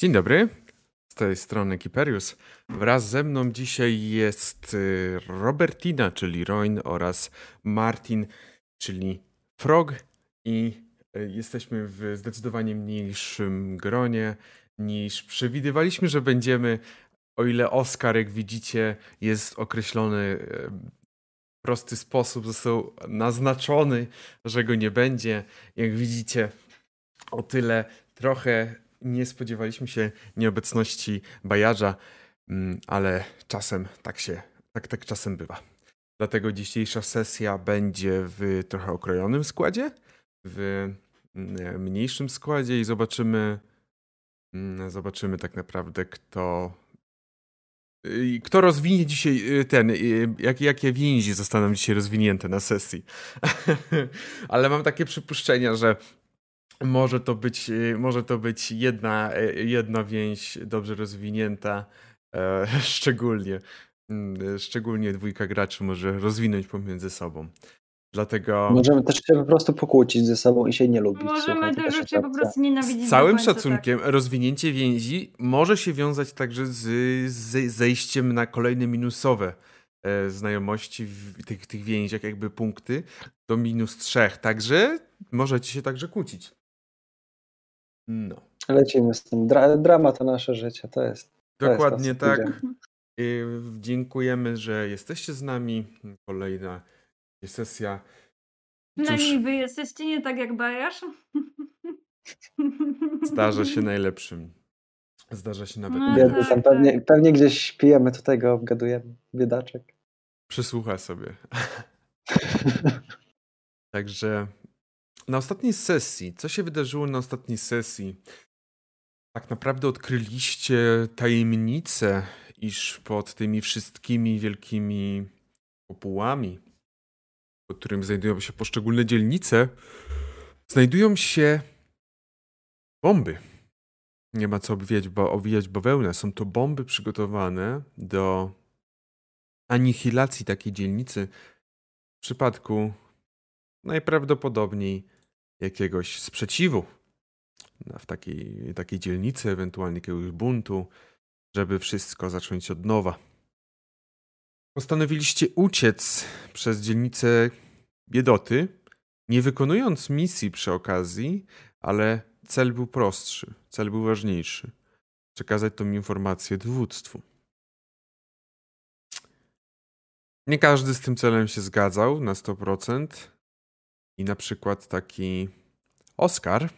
Dzień dobry, z tej strony Kiperius. Wraz ze mną dzisiaj jest y, Robertina, czyli Roin oraz Martin, czyli Frog i y, jesteśmy w zdecydowanie mniejszym gronie niż przewidywaliśmy, że będziemy. O ile Oscar, jak widzicie, jest określony y, w prosty sposób, został naznaczony, że go nie będzie. Jak widzicie, o tyle trochę nie spodziewaliśmy się nieobecności Bajarza, mm, ale czasem tak się, tak, tak czasem bywa. Dlatego dzisiejsza sesja będzie w trochę okrojonym składzie, w mm, mniejszym składzie i zobaczymy, mm, zobaczymy tak naprawdę, kto kto rozwinie dzisiaj y, ten, y, jak, jakie więzi zostaną dzisiaj rozwinięte na sesji. Ale mam takie przypuszczenia, że może to być, y, może to być jedna, y, jedna więź dobrze rozwinięta, e, szczególnie, mm, szczególnie dwójka graczy może rozwinąć pomiędzy sobą. Dlatego. Możemy też się po prostu pokłócić ze sobą i się nie lubić. Możemy też się po prostu nienawidzić. Z całym końca, szacunkiem, tak. rozwinięcie więzi może się wiązać także z, z zejściem na kolejne minusowe e, znajomości w tych, tych więziach, jakby punkty do minus trzech. Także możecie się także kłócić. No. Lecimy z tym. Dra drama to nasze życie, to jest. To Dokładnie jest tak. dziękujemy, że jesteście z nami. Kolejna sesja. No i wy jesteście nie tak jak Bajasz. Zdarza się najlepszym. Zdarza się nawet. No, tak, tam pewnie, tak. pewnie gdzieś pijemy, tutaj go obgadujemy. Biedaczek. Przysłucha sobie. Także na ostatniej sesji, co się wydarzyło na ostatniej sesji? Tak naprawdę odkryliście tajemnicę, iż pod tymi wszystkimi wielkimi kopułami, pod którymi znajdują się poszczególne dzielnice, znajdują się bomby. Nie ma co obwijać, bo, owijać bawełnę. Są to bomby przygotowane do anihilacji takiej dzielnicy w przypadku najprawdopodobniej jakiegoś sprzeciwu w takiej, takiej dzielnicy, ewentualnie jakiegoś buntu, żeby wszystko zacząć od nowa. Postanowiliście uciec przez dzielnicę Biedoty, nie wykonując misji przy okazji, ale cel był prostszy, cel był ważniejszy. Przekazać tą informację dowództwu. Nie każdy z tym celem się zgadzał na 100%, i na przykład taki Oscar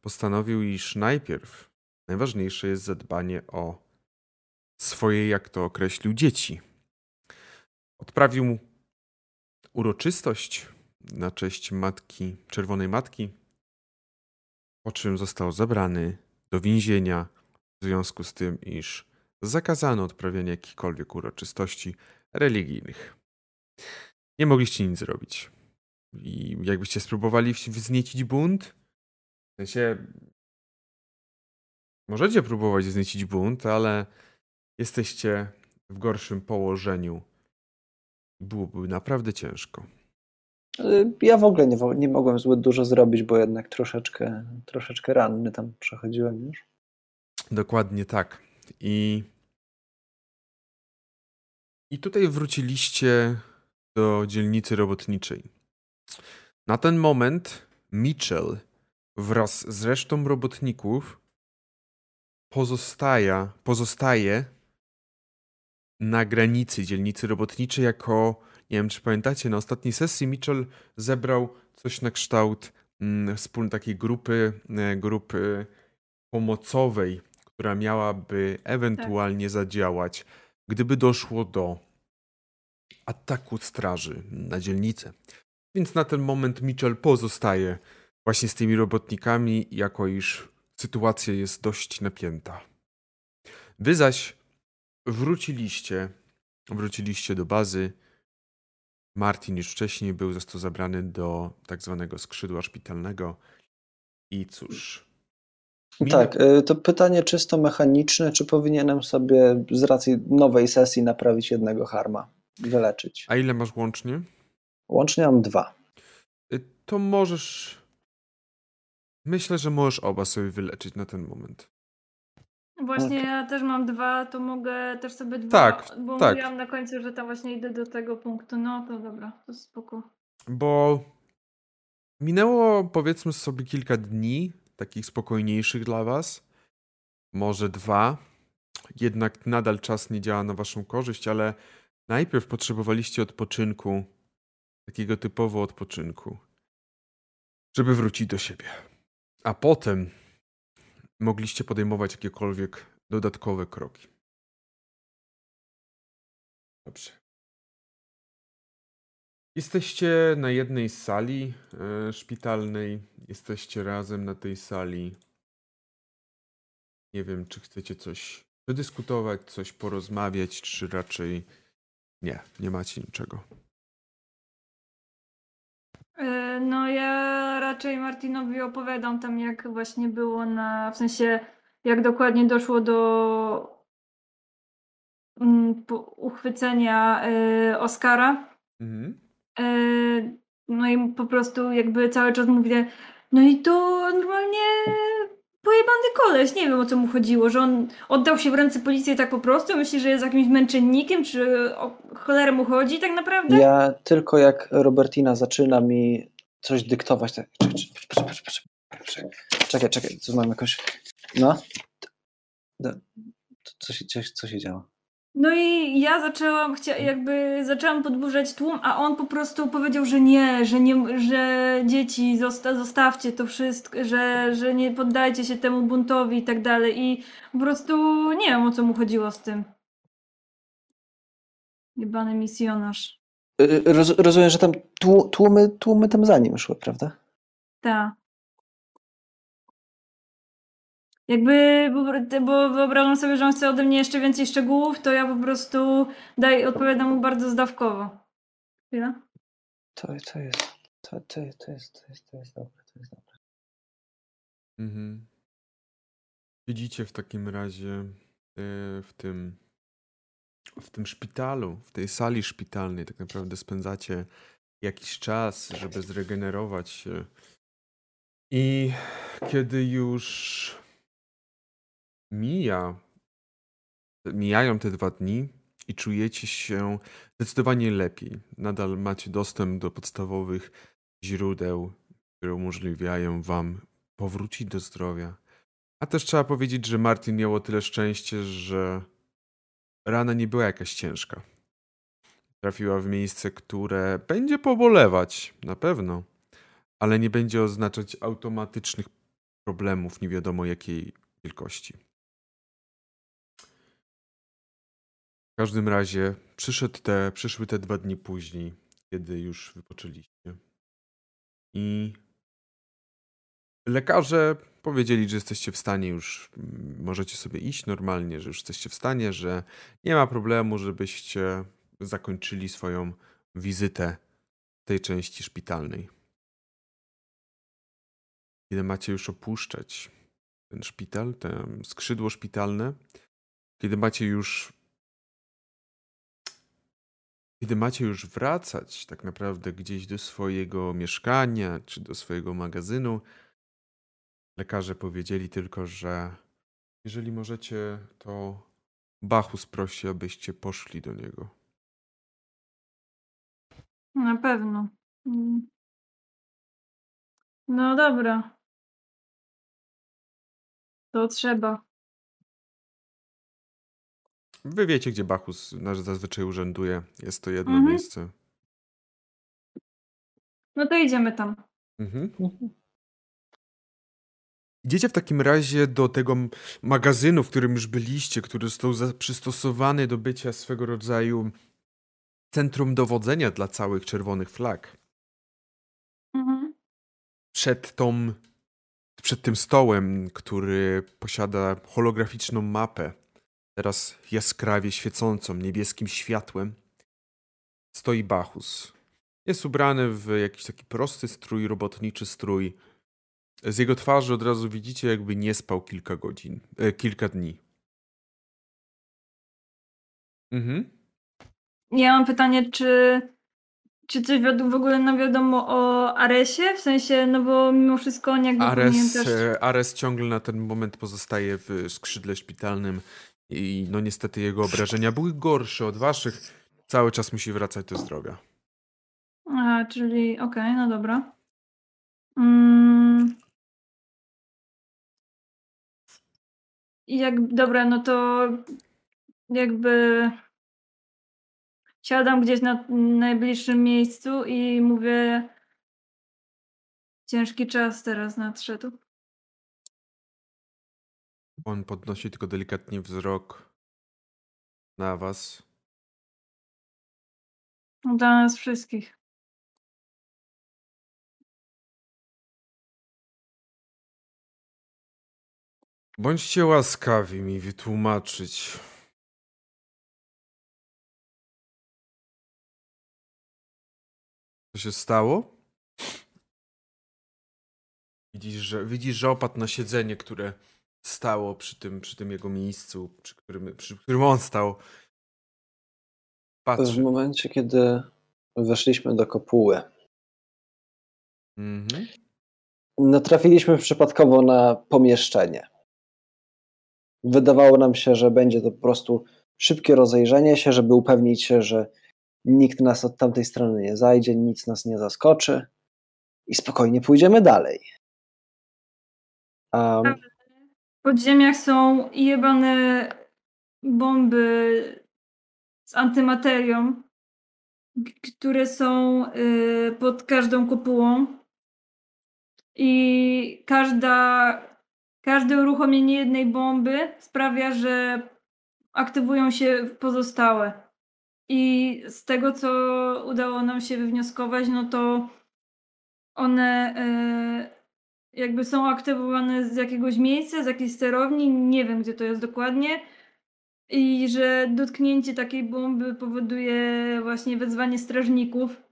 postanowił, iż najpierw najważniejsze jest zadbanie o swoje, jak to określił, dzieci. Odprawił uroczystość na cześć matki, czerwonej matki, po czym został zabrany do więzienia w związku z tym, iż zakazano odprawiania jakichkolwiek uroczystości religijnych. Nie mogliście nic zrobić. I jakbyście spróbowali wzniecić bunt, w sensie możecie próbować wzniecić bunt, ale jesteście w gorszym położeniu. Byłoby naprawdę ciężko. Ja w ogóle nie, nie mogłem zbyt dużo zrobić, bo jednak troszeczkę, troszeczkę ranny tam przechodziłem już. Dokładnie tak. I, I tutaj wróciliście do dzielnicy robotniczej. Na ten moment Mitchell wraz z resztą robotników pozostaje, pozostaje na granicy dzielnicy robotniczej jako, nie wiem czy pamiętacie, na ostatniej sesji Mitchell zebrał coś na kształt mm, wspólnej takiej grupy, e, grupy pomocowej, która miałaby ewentualnie tak. zadziałać, gdyby doszło do ataku straży na dzielnicę. Więc na ten moment Mitchell pozostaje właśnie z tymi robotnikami, jako iż sytuacja jest dość napięta. Wy zaś wróciliście, wróciliście do bazy. Martin już wcześniej był, został zabrany do tak zwanego skrzydła szpitalnego. I cóż. Tak, y, to pytanie czysto mechaniczne, czy powinienem sobie z racji nowej sesji naprawić jednego harma, wyleczyć? A ile masz łącznie? Łącznie mam dwa. Y, to możesz. Myślę, że możesz oba sobie wyleczyć na ten moment. Właśnie okay. ja też mam dwa, to mogę też sobie dwa, tak, bo tak. mówiłam na końcu, że tam właśnie idę do tego punktu. No to dobra, to spoko. Bo minęło powiedzmy sobie kilka dni, takich spokojniejszych dla was. Może dwa. Jednak nadal czas nie działa na waszą korzyść, ale najpierw potrzebowaliście odpoczynku, takiego typowo odpoczynku, żeby wrócić do siebie. A potem mogliście podejmować jakiekolwiek dodatkowe kroki. Dobrze. Jesteście na jednej sali e, szpitalnej. Jesteście razem na tej sali. Nie wiem, czy chcecie coś wydyskutować, coś porozmawiać, czy raczej nie, nie macie niczego. E, no ja raczej Martinowi opowiadam tam, jak właśnie było na, w sensie jak dokładnie doszło do mm, uchwycenia y, Oscara. Mhm. Y, no i po prostu jakby cały czas mówię, no i to normalnie pojebany koleś, nie wiem o co mu chodziło, że on oddał się w ręce policji tak po prostu, myśli, że jest jakimś męczennikiem, czy o cholerę mu chodzi tak naprawdę? Ja tylko jak Robertina zaczyna mi coś dyktować, tak, czekaj, czekaj, co mam jakąś, no, co się, co się działo? No i ja zaczęłam, chcia, jakby zaczęłam podburzać tłum, a on po prostu powiedział, że nie, że nie, że dzieci zosta, zostawcie to wszystko, że, że nie poddajcie się temu buntowi i tak dalej. I po prostu nie wiem o co mu chodziło z tym. Jebany misjonarz. Y, y, roz, rozumiem, że tam tłumy, tłumy tam za nim szły, prawda? Tak. Jakby, bo wyobrażam sobie, że on chce ode mnie jeszcze więcej szczegółów, to ja po prostu daj, odpowiadam mu bardzo zdawkowo. Chwila. To, to jest, to, to, to jest, to jest, to jest dobre, to jest dobre. Mhm. Widzicie w takim razie e, w tym w tym szpitalu, w tej sali szpitalnej tak naprawdę spędzacie jakiś czas, żeby zregenerować się. I kiedy już mija, mijają te dwa dni i czujecie się zdecydowanie lepiej. Nadal macie dostęp do podstawowych źródeł, które umożliwiają wam powrócić do zdrowia. A też trzeba powiedzieć, że Martin miał o tyle szczęście, że rana nie była jakaś ciężka. Trafiła w miejsce, które będzie pobolewać, na pewno, ale nie będzie oznaczać automatycznych problemów nie wiadomo jakiej wielkości. W każdym razie przyszedł te, przyszły te dwa dni później, kiedy już wypoczęliście. I lekarze powiedzieli, że jesteście w stanie już, mm, możecie sobie iść normalnie, że już jesteście w stanie, że nie ma problemu, żebyście zakończyli swoją wizytę tej części szpitalnej. Kiedy macie już opuszczać ten szpital, to skrzydło szpitalne, kiedy macie już kiedy macie już wracać tak naprawdę gdzieś do swojego mieszkania czy do swojego magazynu, lekarze powiedzieli tylko, że jeżeli możecie, to Bachus prosi, abyście poszli do niego. Na pewno. Mm. No dobra. To trzeba. Wy wiecie, gdzie Bachus zazwyczaj urzęduje. Jest to jedno mhm. miejsce. No to idziemy tam. Mhm. Idziecie w takim razie do tego magazynu, w którym już byliście, który został przystosowany do bycia swego rodzaju centrum dowodzenia dla całych czerwonych flag. Mhm. Przed tą, przed tym stołem, który posiada holograficzną mapę, teraz jaskrawie świecącą niebieskim światłem, stoi Bachus. Jest ubrany w jakiś taki prosty strój, robotniczy strój. Z jego twarzy od razu widzicie, jakby nie spał kilka godzin, e, kilka dni. Mhm. Ja mam pytanie, czy czy coś w ogóle nam wiadomo o Aresie? W sensie, no bo mimo wszystko on jakby Ares, też... E, Ares ciągle na ten moment pozostaje w skrzydle szpitalnym i no niestety jego obrażenia były gorsze od waszych. Cały czas musi wracać do zdrowia. A, czyli okej, okay, no dobra. Mm. Jak, dobra, no to jakby siadam gdzieś na najbliższym miejscu i mówię ciężki czas teraz nadszedł. On podnosi tylko delikatnie wzrok na was. Dla nas wszystkich. Bądźcie łaskawi mi wytłumaczyć. Co się stało? Widzisz, że, widzisz, że opadł na siedzenie, które stało przy tym, przy tym jego miejscu, przy którym, przy którym on stał. Patrzy. W momencie, kiedy weszliśmy do kopuły, mhm. natrafiliśmy przypadkowo na pomieszczenie. Wydawało nam się, że będzie to po prostu szybkie rozejrzenie się, żeby upewnić się, że nikt nas od tamtej strony nie zajdzie, nic nas nie zaskoczy i spokojnie pójdziemy dalej. Um, podziemiach są jebane bomby z antymaterią, które są y, pod każdą kopułą i każda Każde uruchomienie jednej bomby sprawia, że aktywują się pozostałe. I z tego, co udało nam się wywnioskować, no to one e, jakby są aktywowane z jakiegoś miejsca, z jakiejś sterowni, nie wiem gdzie to jest dokładnie. I że dotknięcie takiej bomby powoduje właśnie wezwanie strażników.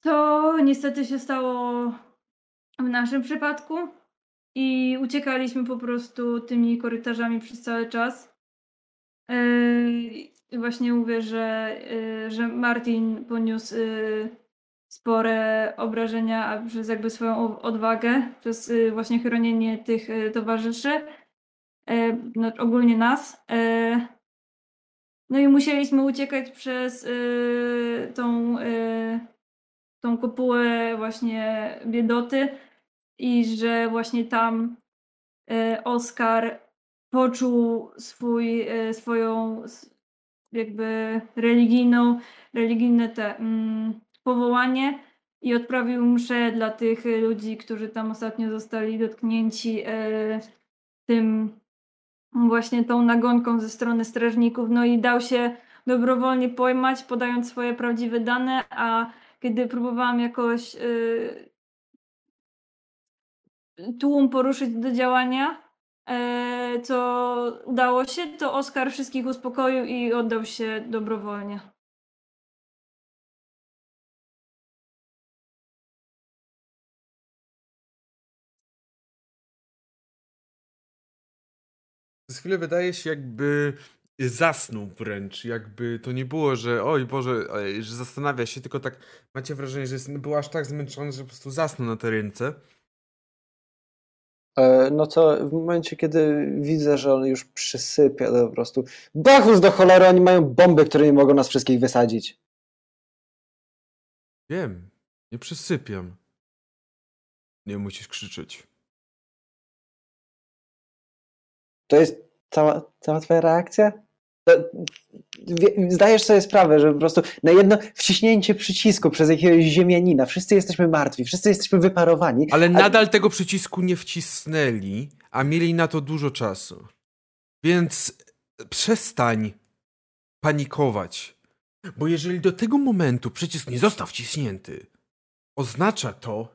To niestety się stało w naszym przypadku. I uciekaliśmy po prostu tymi korytarzami przez cały czas. Yy, właśnie mówię, że, yy, że Martin poniósł yy, spore obrażenia przez jakby swoją odwagę, przez yy, właśnie chronienie tych yy, towarzyszy, yy, no, ogólnie nas. No i musieliśmy uciekać przez tą, tą kopułę właśnie biedoty i że właśnie tam Oskar poczuł swój, swoją jakby religijną, religijne te mm, powołanie i odprawił mszę dla tych ludzi, którzy tam ostatnio zostali dotknięci e, tym właśnie tą nagonką ze strony strażników, no i dał się dobrowolnie pojmać, podając swoje prawdziwe dane, a kiedy próbowałam jakoś tłum poruszyć do działania, e, co udało się, to Oskar wszystkich uspokoił i oddał się dobrowolnie. Przez chwilę wydaje się, jakby zasnął wręcz, jakby to nie było, że oj Boże, że zastanawia się, tylko tak macie wrażenie, że jest, był aż tak zmęczony, że po prostu zasnął na tej ręce. E, no to w momencie, kiedy widzę, że on już przysypia, to po prostu Bachus do cholery, oni mają bomby, które nie mogą nas wszystkich wysadzić. Wiem, nie przysypiam. Nie musisz krzyczeć. To jest cała, cała twoja reakcja? zdajesz sobie sprawę, że po prostu na jedno wciśnięcie przycisku przez jakiegoś ziemianina, wszyscy jesteśmy martwi, wszyscy jesteśmy wyparowani. Ale a... nadal tego przycisku nie wcisnęli, a mieli na to dużo czasu. Więc przestań panikować. Bo jeżeli do tego momentu przycisk nie został wciśnięty, oznacza to,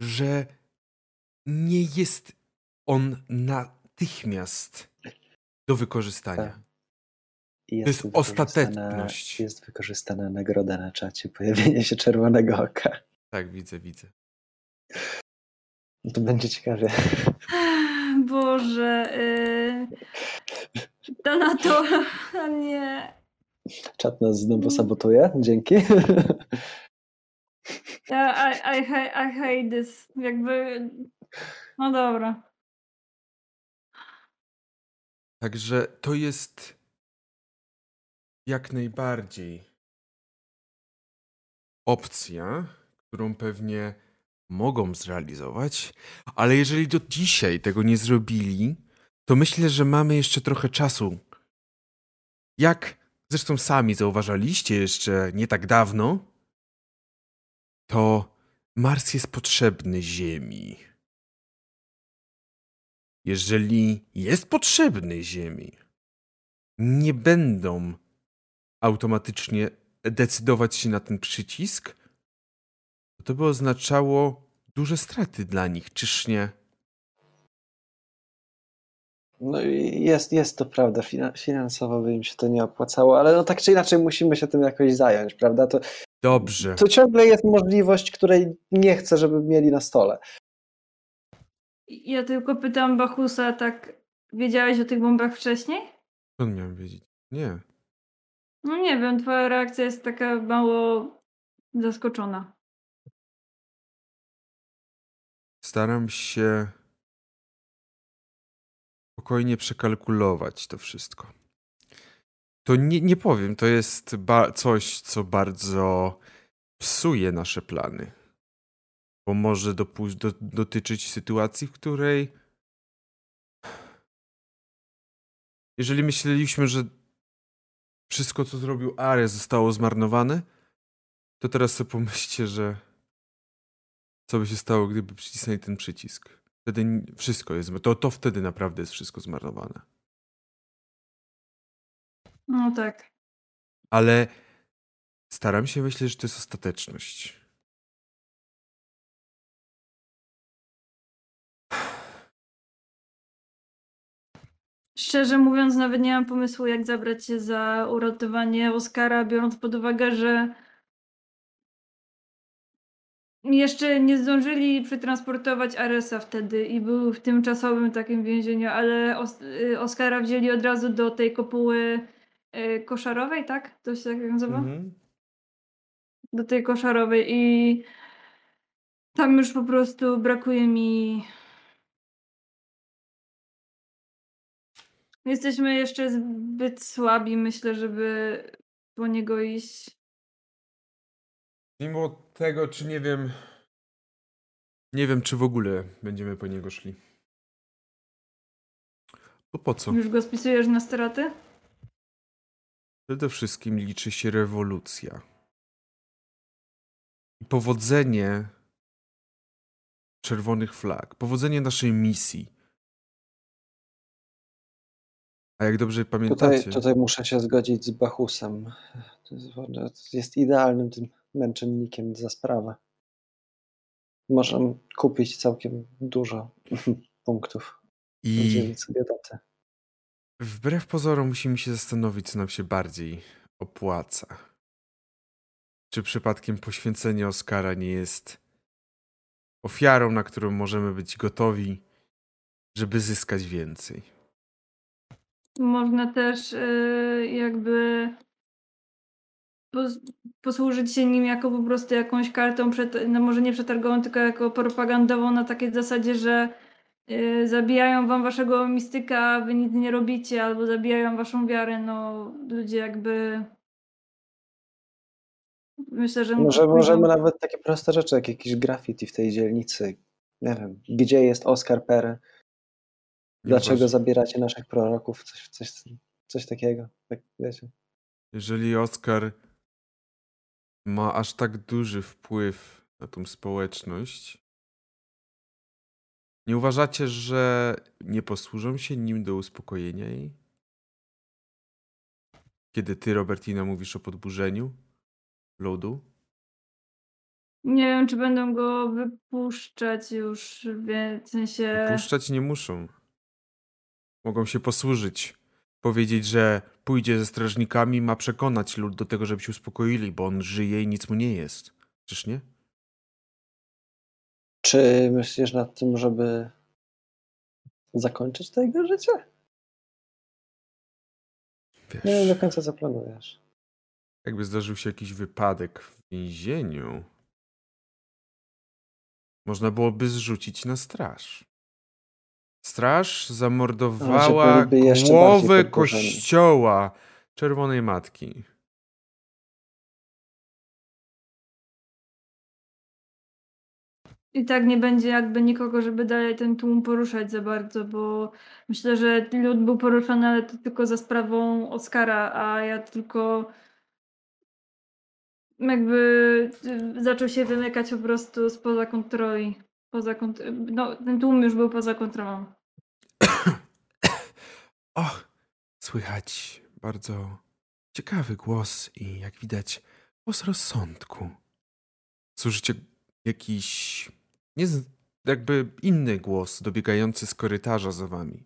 że nie jest on natychmiast do wykorzystania. Tak. Jest to jest ostateczność. Jest wykorzystana nagroda na czacie, pojawienie się czerwonego oka. Tak, widzę, widzę. No to będzie ciekawie. Boże. Yy... To na to. nie. Czat nas znowu sabotuje. Dzięki. Ja, I, I, I hate this. Jakby. No dobra. Także to jest jak najbardziej opcja, którą pewnie mogą zrealizować, ale jeżeli do dzisiaj tego nie zrobili, to myślę, że mamy jeszcze trochę czasu. Jak zresztą sami zauważaliście jeszcze nie tak dawno, to Mars jest potrzebny Ziemi. Jeżeli jest potrzebny Ziemi, nie będą automatycznie decydować się na ten przycisk, to by oznaczało duże straty dla nich, czyż nie? No jest, jest to prawda, finansowo by im się to nie opłacało, ale no tak czy inaczej musimy się tym jakoś zająć, prawda? To, Dobrze. To ciągle jest możliwość, której nie chcę, żeby mieli na stole. Ja tylko pytam Bachusa, tak wiedziałeś o tych bombach wcześniej? On miał wiedzieć. Nie. No nie wiem, twoja reakcja jest taka mało zaskoczona. Staram się spokojnie przekalkulować to wszystko. To nie, nie powiem, to jest coś, co bardzo psuje nasze plany. Bo może do, dotyczyć sytuacji, w której jeżeli myśleliśmy, że wszystko, co zrobił Ares, zostało zmarnowane, to teraz sobie pomyślcie, że co by się stało, gdyby przycisnęli ten przycisk. Wtedy wszystko jest, to, to wtedy naprawdę jest wszystko zmarnowane. No tak. Ale staram się myśleć, że to jest ostateczność. Szczerze mówiąc, nawet nie mam pomysłu, jak zabrać się za uratowanie Oscara, biorąc pod uwagę, że jeszcze nie zdążyli przetransportować Aresa wtedy i był w tymczasowym takim więzieniu, ale Os y, Oscara wzięli od razu do tej kopuły y, koszarowej, tak? To się tak nazywa? Mhm. Do tej koszarowej i tam już po prostu brakuje mi Jesteśmy jeszcze zbyt słabi, myślę, żeby po niego iść. Mimo tego, czy nie wiem. Nie wiem, czy w ogóle będziemy po niego szli. Bo po co? Już go spisujesz na straty? Przede wszystkim liczy się rewolucja. I powodzenie czerwonych flag, powodzenie naszej misji a jak dobrze pamiętacie... Tutaj, tutaj muszę się zgodzić z Bachusem. Jest idealnym tym męczennikiem za sprawę. Możemy kupić całkiem dużo punktów. I sobie datę. Wbrew pozorom musimy się zastanowić, co nam się bardziej opłaca. Czy przypadkiem poświęcenie Oscara nie jest ofiarą, na którą możemy być gotowi, żeby zyskać więcej? Można też y, jakby posłużyć się nim jako po prostu jakąś kartą, no może nie przetargową, tylko jako propagandową na takiej zasadzie, że y, zabijają wam waszego mistyka, a wy nic nie robicie, albo zabijają waszą wiarę, no ludzie jakby myślę, że... Może możemy nawet takie proste rzeczy, jak jakiś graffiti w tej dzielnicy. Nie wiem, gdzie jest Oscar Perry? Dlaczego zabieracie naszych proroków? Coś, coś, coś takiego, tak wiecie. Jeżeli Oskar ma aż tak duży wpływ na tą społeczność, nie uważacie, że nie posłużą się nim do uspokojenia jej? Kiedy ty, Robertina, mówisz o podburzeniu lodu? Nie wiem, czy będą go wypuszczać już, w sensie... Wypuszczać nie muszą. Mogą się posłużyć. Powiedzieć, że pójdzie ze strażnikami, ma przekonać lud do tego, żeby się uspokoili, bo on żyje i nic mu nie jest. Czyż nie? Czy myślisz nad tym, żeby zakończyć to jego życie? Wiesz, nie wiem do końca, co planujesz. Jakby zdarzył się jakiś wypadek w więzieniu, można byłoby zrzucić na straż. Straż zamordowała byliby jeszcze głowę kościoła Czerwonej Matki. I tak nie będzie jakby nikogo, żeby dalej ten tłum poruszać za bardzo, bo myślę, że lud był poruszony, ale to tylko za sprawą Oscara, a ja tylko jakby y, zaczął się wymykać po prostu spoza kontroli. Poza kont- no, ten tłum już był poza kontrolą. Och, słychać bardzo ciekawy głos i jak widać głos rozsądku. Słyszycie jakiś nie jakby inny głos dobiegający z korytarza za wami,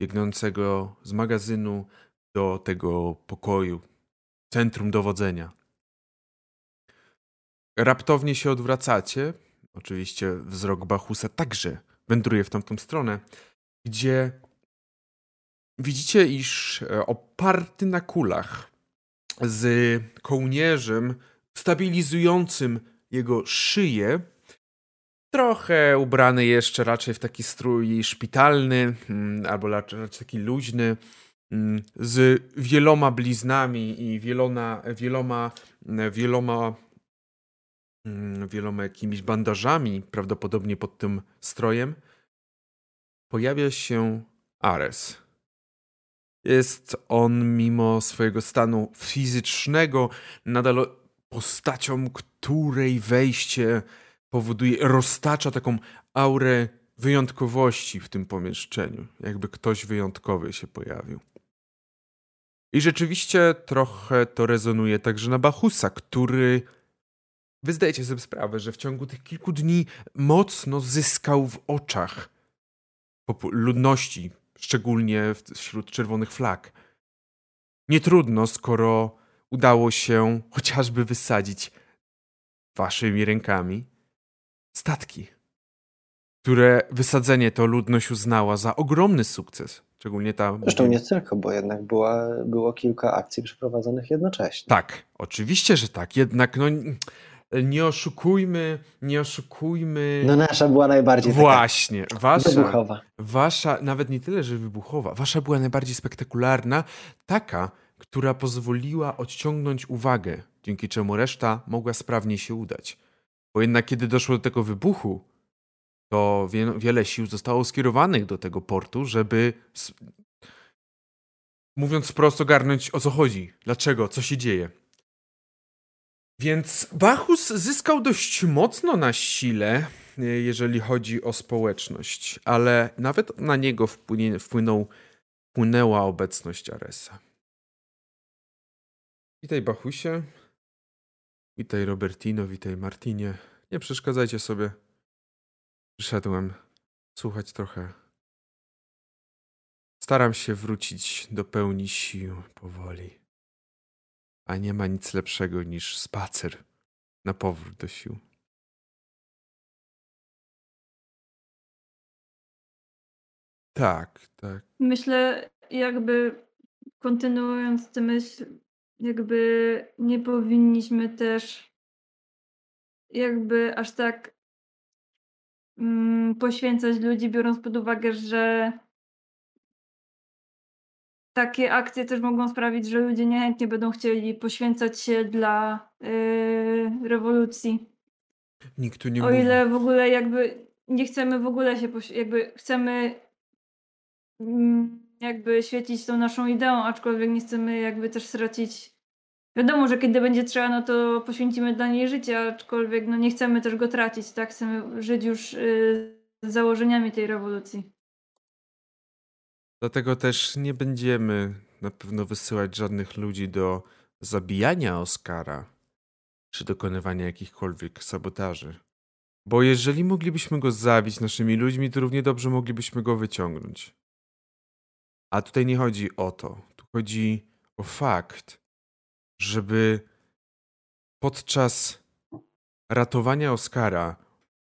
biegnącego z magazynu do tego pokoju, centrum dowodzenia. Raptownie się odwracacie. Oczywiście wzrok Bachusa także wędruje w tamtą stronę, gdzie widzicie, iż e, oparty na kulach z kołnierzem stabilizującym jego szyję, trochę ubrany jeszcze raczej w taki strój szpitalny, mm, albo raczej taki luźny, mm, z wieloma bliznami i wieloma, wieloma, wieloma, mm, wieloma jakimiś bandażami, prawdopodobnie pod tym strojem, pojawia się Ares. Jest on, mimo swojego stanu fizycznego, nadal postacią, której wejście powoduje, roztacza taką aurę wyjątkowości w tym pomieszczeniu. Jakby ktoś wyjątkowy się pojawił. I rzeczywiście trochę to rezonuje także na Bachusa, który wy zdajecie sobie sprawę, że w ciągu tych kilku dni mocno zyskał w oczach ludności, szczególnie wśród czerwonych flag. Nie trudno, skoro udało się chociażby wysadzić waszymi rękami statki, które wysadzenie to ludność uznała za ogromny sukces. Szczególnie ta. Zresztą nie tylko, bo jednak była, było kilka akcji przeprowadzonych jednocześnie. Tak, oczywiście, że tak. Jednak no, nie oszukujmy, nie oszukujmy. No nasza była najbardziej Właśnie, wasza, wybuchowa. wasza, nawet nie tyle, że wybuchowa, wasza była najbardziej spektakularna, taka, która pozwoliła odciągnąć uwagę, dzięki czemu reszta mogła sprawnie się udać. Bo jednak kiedy doszło do tego wybuchu, to wie, wiele sił zostało skierowanych do tego portu, żeby mówiąc wprost ogarnąć o co chodzi, dlaczego, co się dzieje. Więc Bachus zyskał dość mocno na sile, e, jeżeli chodzi o społeczność, ale nawet na niego wpłynie, wpłynął, wpłynęła obecność Aresa. Witaj Bachusie. Witaj Robertino, witaj Martinie. Nie przeszkadzajcie sobie. Przyszedłem słuchać trochę. Staram się wrócić do pełni sił powoli. A nie ma nic lepszego niż spacer na powrót do sił. Tak, tak. Myślę, jakby kontynuując tę myśl, jakby nie powinniśmy też jakby aż tak mm, poświęcać ludzi, biorąc pod uwagę, że takie akcje też mogą sprawić, że ludzie niechętnie będą chcieli poświęcać się dla yy, rewolucji. Nikt tu nie O mówi. ile w ogóle jakby nie chcemy w ogóle się, jakby chcemy mm, jakby świecić tą naszą ideą, aczkolwiek nie chcemy jakby też stracić. Wiadomo, że kiedy będzie trzeba, no to poświęcimy dla niej życie, aczkolwiek no nie chcemy też go tracić, tak? Chcemy żyć już y, z założeniami tej rewolucji. Dlatego też nie będziemy na pewno wysyłać żadnych ludzi do zabijania Oscara czy dokonywania jakichkolwiek sabotaży. Bo jeżeli moglibyśmy go zabić naszymi ludźmi, to równie dobrze moglibyśmy go wyciągnąć. A tutaj nie chodzi o to. Tu chodzi o fakt, żeby podczas ratowania Oscara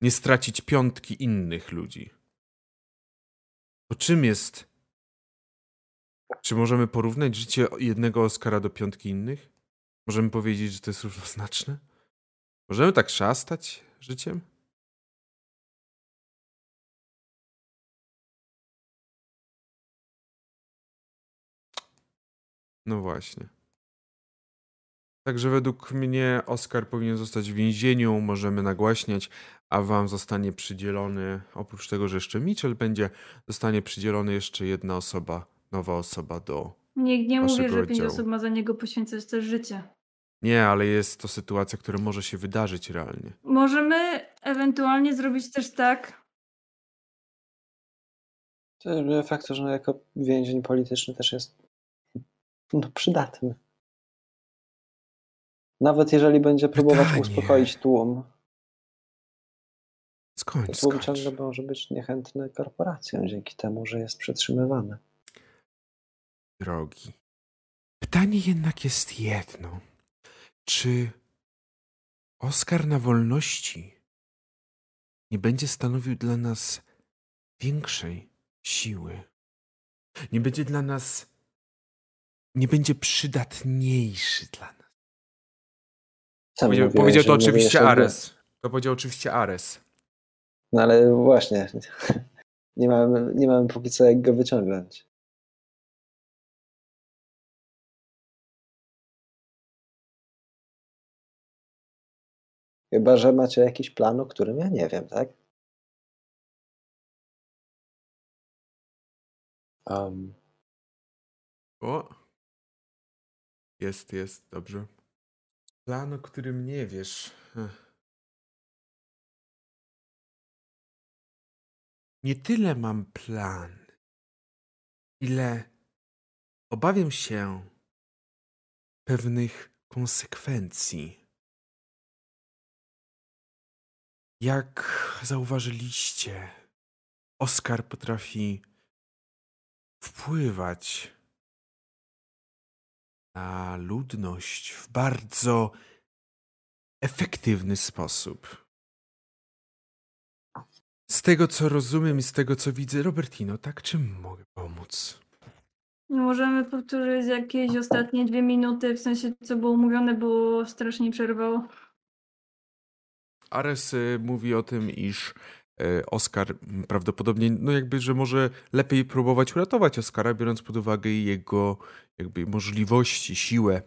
nie stracić piątki innych ludzi. To czym jest czy możemy porównać życie jednego Oscara do piątki innych? Możemy powiedzieć, że to jest równoznaczne? Możemy tak szastać życiem? No właśnie. Także według mnie Oscar powinien zostać w więzieniu, możemy nagłaśniać, a wam zostanie przydzielony, oprócz tego, że jeszcze Mitchell będzie, zostanie przydzielony jeszcze jedna osoba, nowa osoba do. Nikt nie mówi, że pięć osób ma za niego poświęcać też życie. Nie, ale jest to sytuacja, która może się wydarzyć realnie. Możemy ewentualnie zrobić też tak, To faktu, że jako więzień polityczny też jest no, przydatny. Nawet jeżeli będzie próbować Pytanie. uspokoić tłum, Skończ, to tłum skończ. ciągle może być niechętny korporacjom dzięki temu, że jest przetrzymywany. Drogi. Pytanie jednak jest jedno. Czy Oskar na wolności nie będzie stanowił dla nas większej siły? Nie będzie dla nas. Nie będzie przydatniejszy dla nas. Sam Powiedział, powiedział to oczywiście Ares. To powiedział oczywiście Ares. No ale właśnie, nie mamy, nie mamy póki co jak go wyciągnąć. Chyba, że macie jakiś plan, o którym ja nie wiem, tak? Um, O. Jest, jest, dobrze. Plan, o którym nie wiesz. Ech. Nie tyle mam plan, ile obawiam się pewnych konsekwencji. Jak zauważyliście, Oskar potrafi wpływać na ludność w bardzo efektywny sposób. Z tego, co rozumiem i z tego, co widzę, Robertino, tak czym mogę pomóc? możemy powtórzyć jakieś ostatnie dwie minuty, w sensie co było mówione, bo strasznie przerwało. Ares mówi o tym, iż Oskar m, prawdopodobnie, no jakby, że może lepiej próbować uratować Oskara, biorąc pod uwagę jego jakby możliwości, siłę.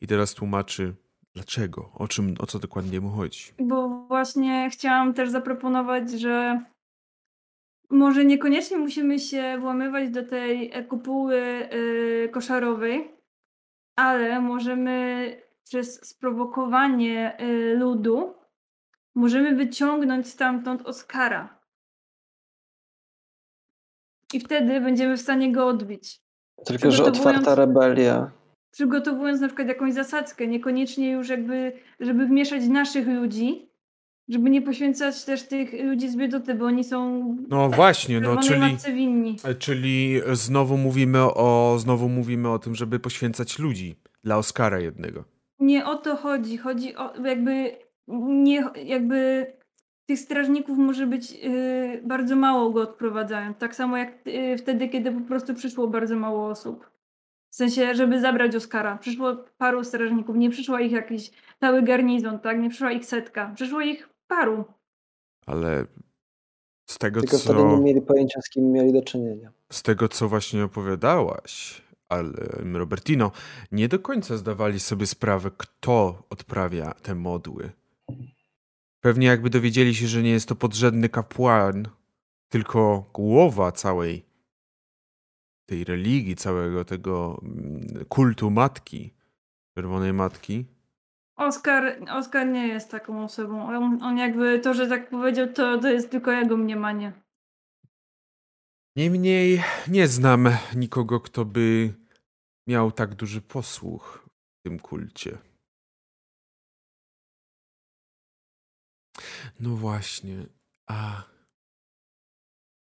I teraz tłumaczy, dlaczego, o czym, o co dokładnie mu chodzi. Bo właśnie chciałam też zaproponować, że może niekoniecznie musimy się włamywać do tej e, kopuły y, koszarowej, ale możemy przez sprowokowanie y, ludu możemy wyciągnąć stamtąd Oskara. I wtedy będziemy w stanie go odbić. tylko, że otwarta rebelia. przygotowując na przykład jakąś zasadzkę, niekoniecznie już jakby, żeby wmieszać naszych ludzi, żeby nie poświęcać też tych ludzi z biedoty, bo oni są No właśnie, no czyli... winni. E, Czyli znowu mówimy o, znowu mówimy o tym, żeby poświęcać ludzi dla Oscara jednego. Nie o to chodzi. Chodzi o jakby nie, jakby tych strażników może być yy, bardzo mało go odprowadzają. Tak samo jak yy, wtedy, kiedy po prostu przyszło bardzo mało osób. W sensie, żeby zabrać Oscara. Przyszło paru strażników, nie przyszło ich jakiś cały garnizon, tak? Nie przyszła ich setka. Przyszło ich paru. Ale z tego, Tylko wtedy nie co, mieli pojęcia, z kim mieli do czynienia. z tego, co właśnie opowiadałaś, ale Robertino, nie do końca zdawali sobie sprawę, kto odprawia te modły. Pewnie jakby dowiedzieli się, że nie jest to podrzędny kapłan, tylko głowa całej tej religii, całego tego mm, kultu matki, czerwonej matki, Oskar, Oskar nie jest taką osobą. On, on jakby to, że tak powiedział, to, to jest tylko jego mniemanie. Niemniej nie znam nikogo, kto by miał tak duży posłuch w tym kulcie. No właśnie, a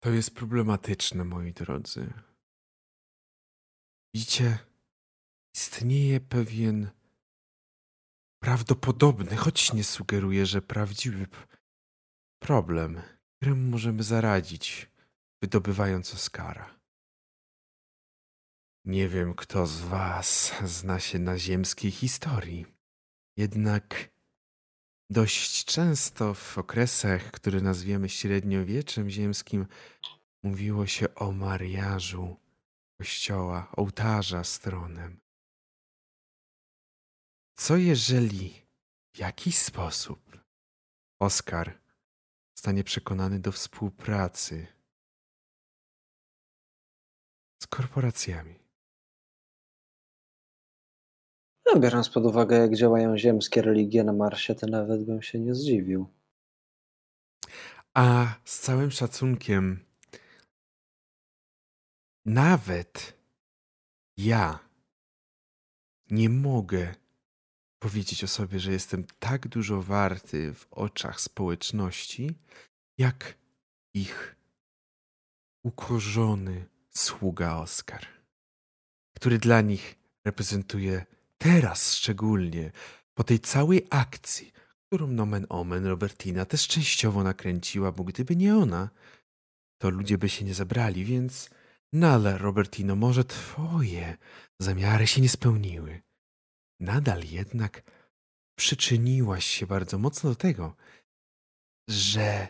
to jest problematyczne, moi drodzy. Widzicie, istnieje pewien prawdopodobny, choć nie sugeruję, że prawdziwy problem, któremu możemy zaradzić, wydobywając Oscara. Nie wiem, kto z was zna się na ziemskiej historii. Jednak dość często w okresach, które nazwiemy średniowieczem ziemskim, mówiło się o mariażu kościoła, ołtarza z tronem. Co jeżeli w jakiś sposób Oskar stanie przekonany do współpracy z korporacjami? No, biorąc pod uwagę, jak działają ziemskie religie na Marsie, to nawet bym się nie zdziwił. A z całym szacunkiem, nawet ja nie mogę powiedzieć o sobie, że jestem tak dużo warty w oczach społeczności, jak ich ukorzony sługa Oskar, który dla nich reprezentuje teraz szczególnie, po tej całej akcji, którą nomen omen Robertina też częściowo nakręciła, bo gdyby nie ona, to ludzie by się nie zabrali, więc nadal, Robertino, może twoje zamiary się nie spełniły. Nadal jednak przyczyniłaś się bardzo mocno do tego, że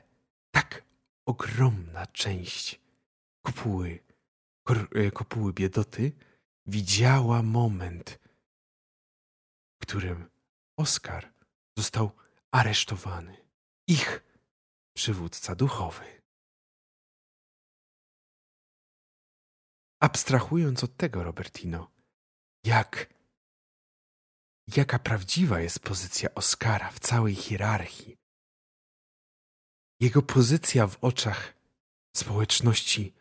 tak ogromna część kopuły, e, kopuły biedoty widziała moment, którym Oskar został aresztowany. Ich przywódca duchowy. Abstrahując od tego, Robertino, jak jaka prawdziwa jest pozycja Oskara w całej hierarchii. Jego pozycja w oczach społeczności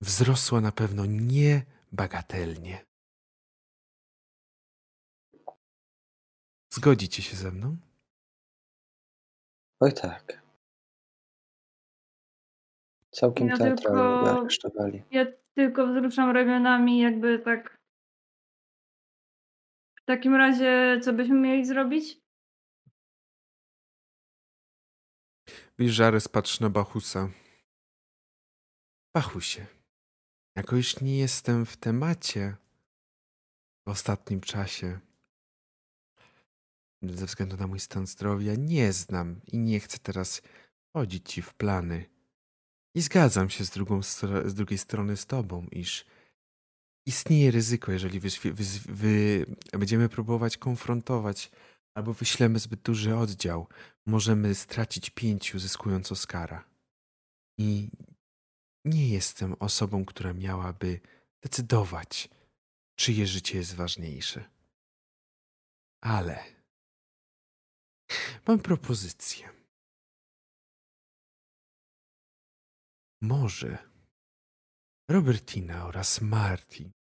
wzrosła na pewno niebagatelnie. Zgodzicie się ze mną? Oj tak. Całkiem Ja teatralnie tylko- aresztowali. Ja tylko wzruszam ramionami, jakby tak. W takim razie, co byśmy mieli zrobić? Wilżares patrzy na Bachusa. Bachusie, jako już nie jestem w temacie w ostatnim czasie, ze względu na mój stan zdrowia, nie znam i nie chcę teraz wchodzić ci w plany. I zgadzam się z, drugą, z drugiej strony z tobą, iż istnieje ryzyko, jeżeli wy, wy, wy będziemy próbować konfrontować albo wyślemy zbyt duży oddział, możemy stracić pięciu, zyskując Oscara. I nie jestem osobą, która miałaby decydować, czyje życie jest ważniejsze. Ale mam propozycję. Może Robertina oraz Marty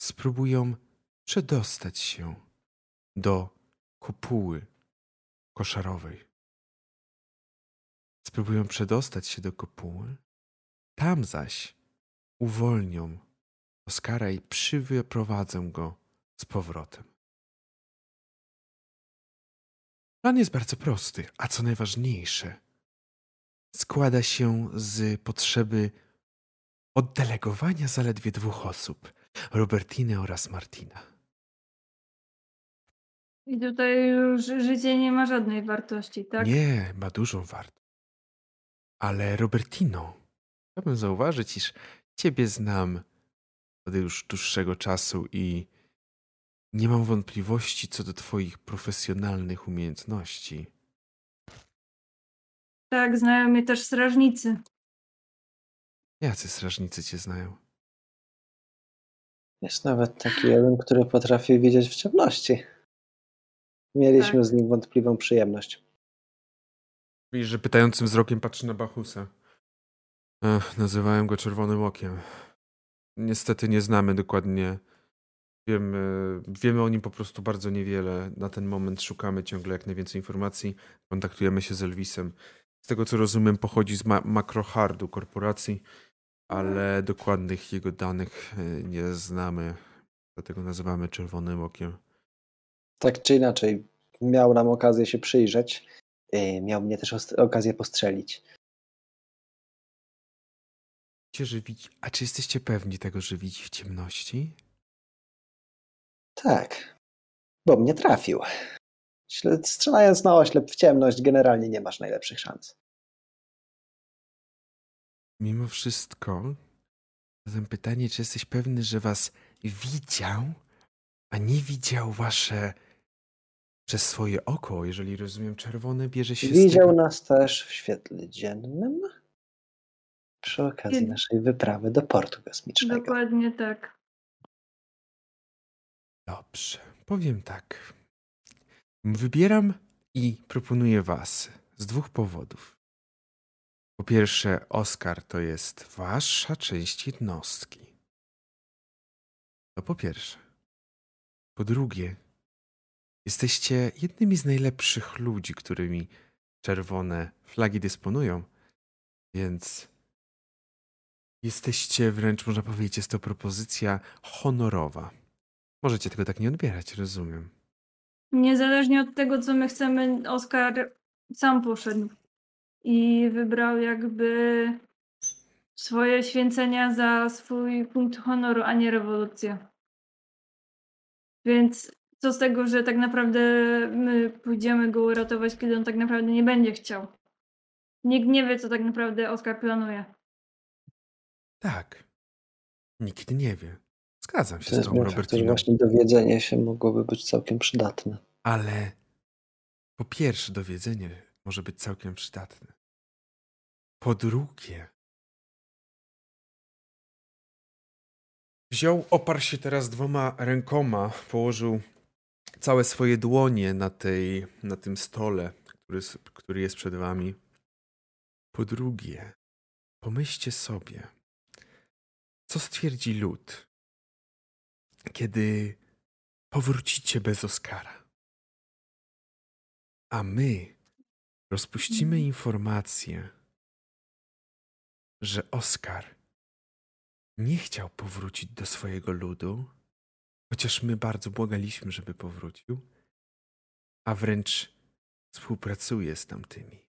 spróbują przedostać się do kopuły koszarowej. Spróbują przedostać się do kopuły, tam zaś uwolnią Oskara i przyprowadzę go z powrotem. Plan jest bardzo prosty, a co najważniejsze, składa się z potrzeby oddelegowania zaledwie dwóch osób Robertiny oraz Martina. I tutaj już życie nie ma żadnej wartości, tak? Nie, ma dużą wartość. Ale Robertino, chciałbym zauważyć, iż ciebie znam od już dłuższego czasu i nie mam wątpliwości co do twoich profesjonalnych umiejętności. Tak, znają mnie też strażnicy. Jacy strażnicy cię znają? Jest nawet taki jeden, który potrafi widzieć w ciemności. Mieliśmy Tak. z nim wątpliwą przyjemność. Widzisz, że pytającym wzrokiem patrzy na Bachusa. Ech, nazywałem go czerwonym okiem. Niestety nie znamy dokładnie. Wiemy, wiemy o nim po prostu bardzo niewiele. Na ten moment szukamy ciągle jak najwięcej informacji. Kontaktujemy się z Elvisem. Z tego co rozumiem, pochodzi z ma- Macrohardu korporacji, ale dokładnych jego danych e, nie znamy. Dlatego nazywamy czerwonym okiem. Tak czy inaczej, miał nam okazję się przyjrzeć. Yy, Miał mnie też okazję postrzelić. że widzi... A czy jesteście pewni tego, że widzi w ciemności? Tak, bo mnie trafił. Strzelając na oślep w ciemność, generalnie nie masz najlepszych szans. Mimo wszystko, zatem pytanie, czy jesteś pewny, że was widział, a nie widział wasze przez swoje oko, jeżeli rozumiem, czerwone bierze się z Widział tego... nas też w świetle dziennym przy okazji naszej wyprawy do portu kosmicznego. Dokładnie tak. Dobrze, powiem tak. Wybieram i proponuję was z dwóch powodów. Po pierwsze, Oskar to jest wasza część jednostki. To po pierwsze. Po drugie, jesteście jednymi z najlepszych ludzi, którymi czerwone flagi dysponują, więc jesteście wręcz, można powiedzieć, jest to propozycja honorowa. Możecie tego tak nie odbierać, rozumiem. Niezależnie od tego, co my chcemy, Oskar sam poszedł i wybrał jakby swoje święcenia za swój punkt honoru, a nie rewolucję. Więc co z tego, że tak naprawdę my pójdziemy go uratować, kiedy on tak naprawdę nie będzie chciał. Nikt nie wie, co tak naprawdę Oskar planuje. Tak. Nikt nie wie. Zgadzam się Ten z tą Robertiną. właśnie dowiedzenie się mogłoby być całkiem przydatne. Ale po pierwsze, dowiedzenie może być całkiem przydatne. Po drugie, wziął, oparł się teraz dwoma rękoma, położył całe swoje dłonie na, tej, na tym stole, który, który jest przed wami. Po drugie, pomyślcie sobie, co stwierdzi lud, kiedy powrócicie bez Oskara. A my rozpuścimy Mhm. informację, że Oskar nie chciał powrócić do swojego ludu, chociaż my bardzo błagaliśmy, żeby powrócił, a wręcz współpracuje z tamtymi.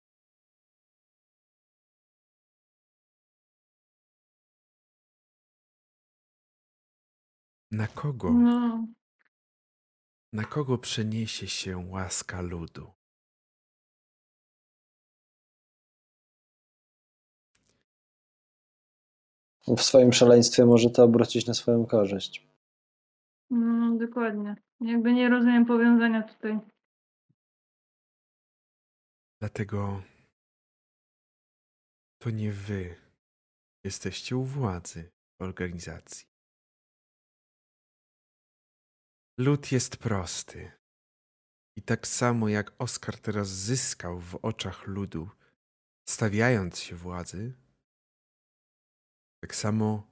Na kogo? No, Na kogo przeniesie się łaska ludu? W swoim szaleństwie może to obrócić na swoją korzyść. no, dokładnie. Jakby nie rozumiem powiązania tutaj. Dlatego to nie wy jesteście u władzy w organizacji. Lud jest prosty. I tak samo jak Oskar teraz zyskał w oczach ludu, stawiając się władzy, tak samo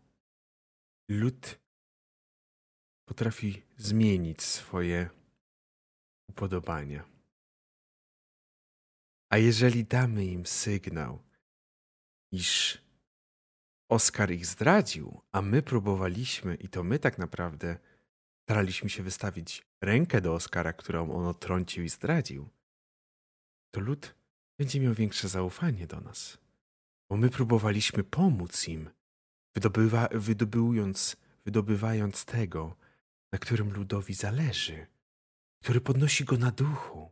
lud potrafi zmienić swoje upodobania. A jeżeli damy im sygnał, iż Oskar ich zdradził, a my próbowaliśmy, i to my tak naprawdę staraliśmy się wystawić rękę do Oskara, którą on otrącił i zdradził, to lud będzie miał większe zaufanie do nas. Bo my próbowaliśmy pomóc im, wydobywa, wydobywając tego, na którym ludowi zależy, który podnosi go na duchu.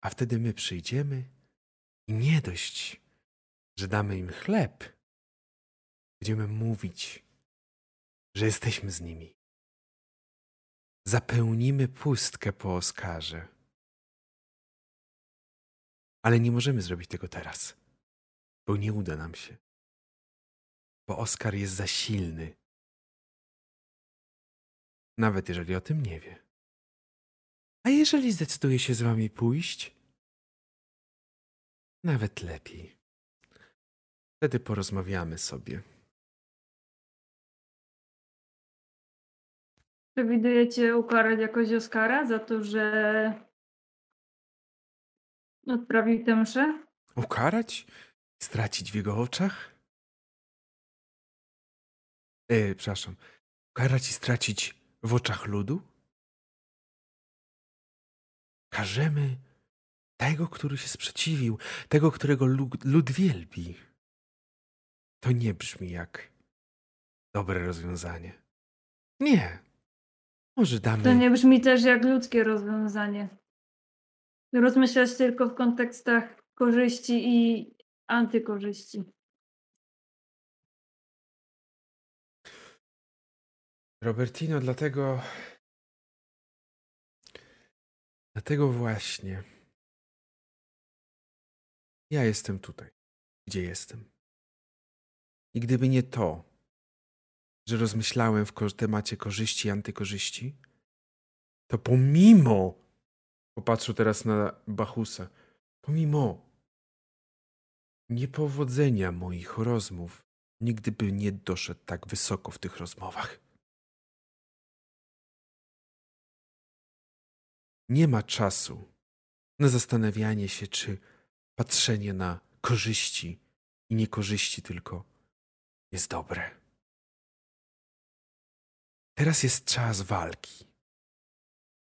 A wtedy my przyjdziemy i nie dość, że damy im chleb, będziemy mówić, że jesteśmy z nimi. Zapełnimy pustkę po Oskarze. Ale nie możemy zrobić tego teraz, bo nie uda nam się. Bo Oskar jest za silny. Nawet jeżeli o tym nie wie. A jeżeli zdecyduje się z wami pójść? Nawet lepiej. Wtedy porozmawiamy sobie. Przewidujecie ukarać jakoś Oskara za to, że odprawił tę mszę? Ukarać? Stracić w jego oczach? E, przepraszam. Ukarać i stracić w oczach ludu? Karzemy tego, który się sprzeciwił, tego, którego lud, lud wielbi. to nie brzmi jak dobre rozwiązanie. Nie. Może damy. To nie brzmi też jak ludzkie rozwiązanie. Rozmyślasz tylko w kontekstach korzyści i antykorzyści. Robertino, dlatego. Dlatego właśnie. Ja jestem tutaj, gdzie jestem. I gdyby nie to, że rozmyślałem w temacie korzyści i antykorzyści, to pomimo, popatrzę teraz na Bachusa, pomimo niepowodzenia moich rozmów, nigdy by nie doszedł tak wysoko w tych rozmowach. Nie ma czasu na zastanawianie się, czy patrzenie na korzyści i niekorzyści tylko jest dobre. Teraz jest czas walki.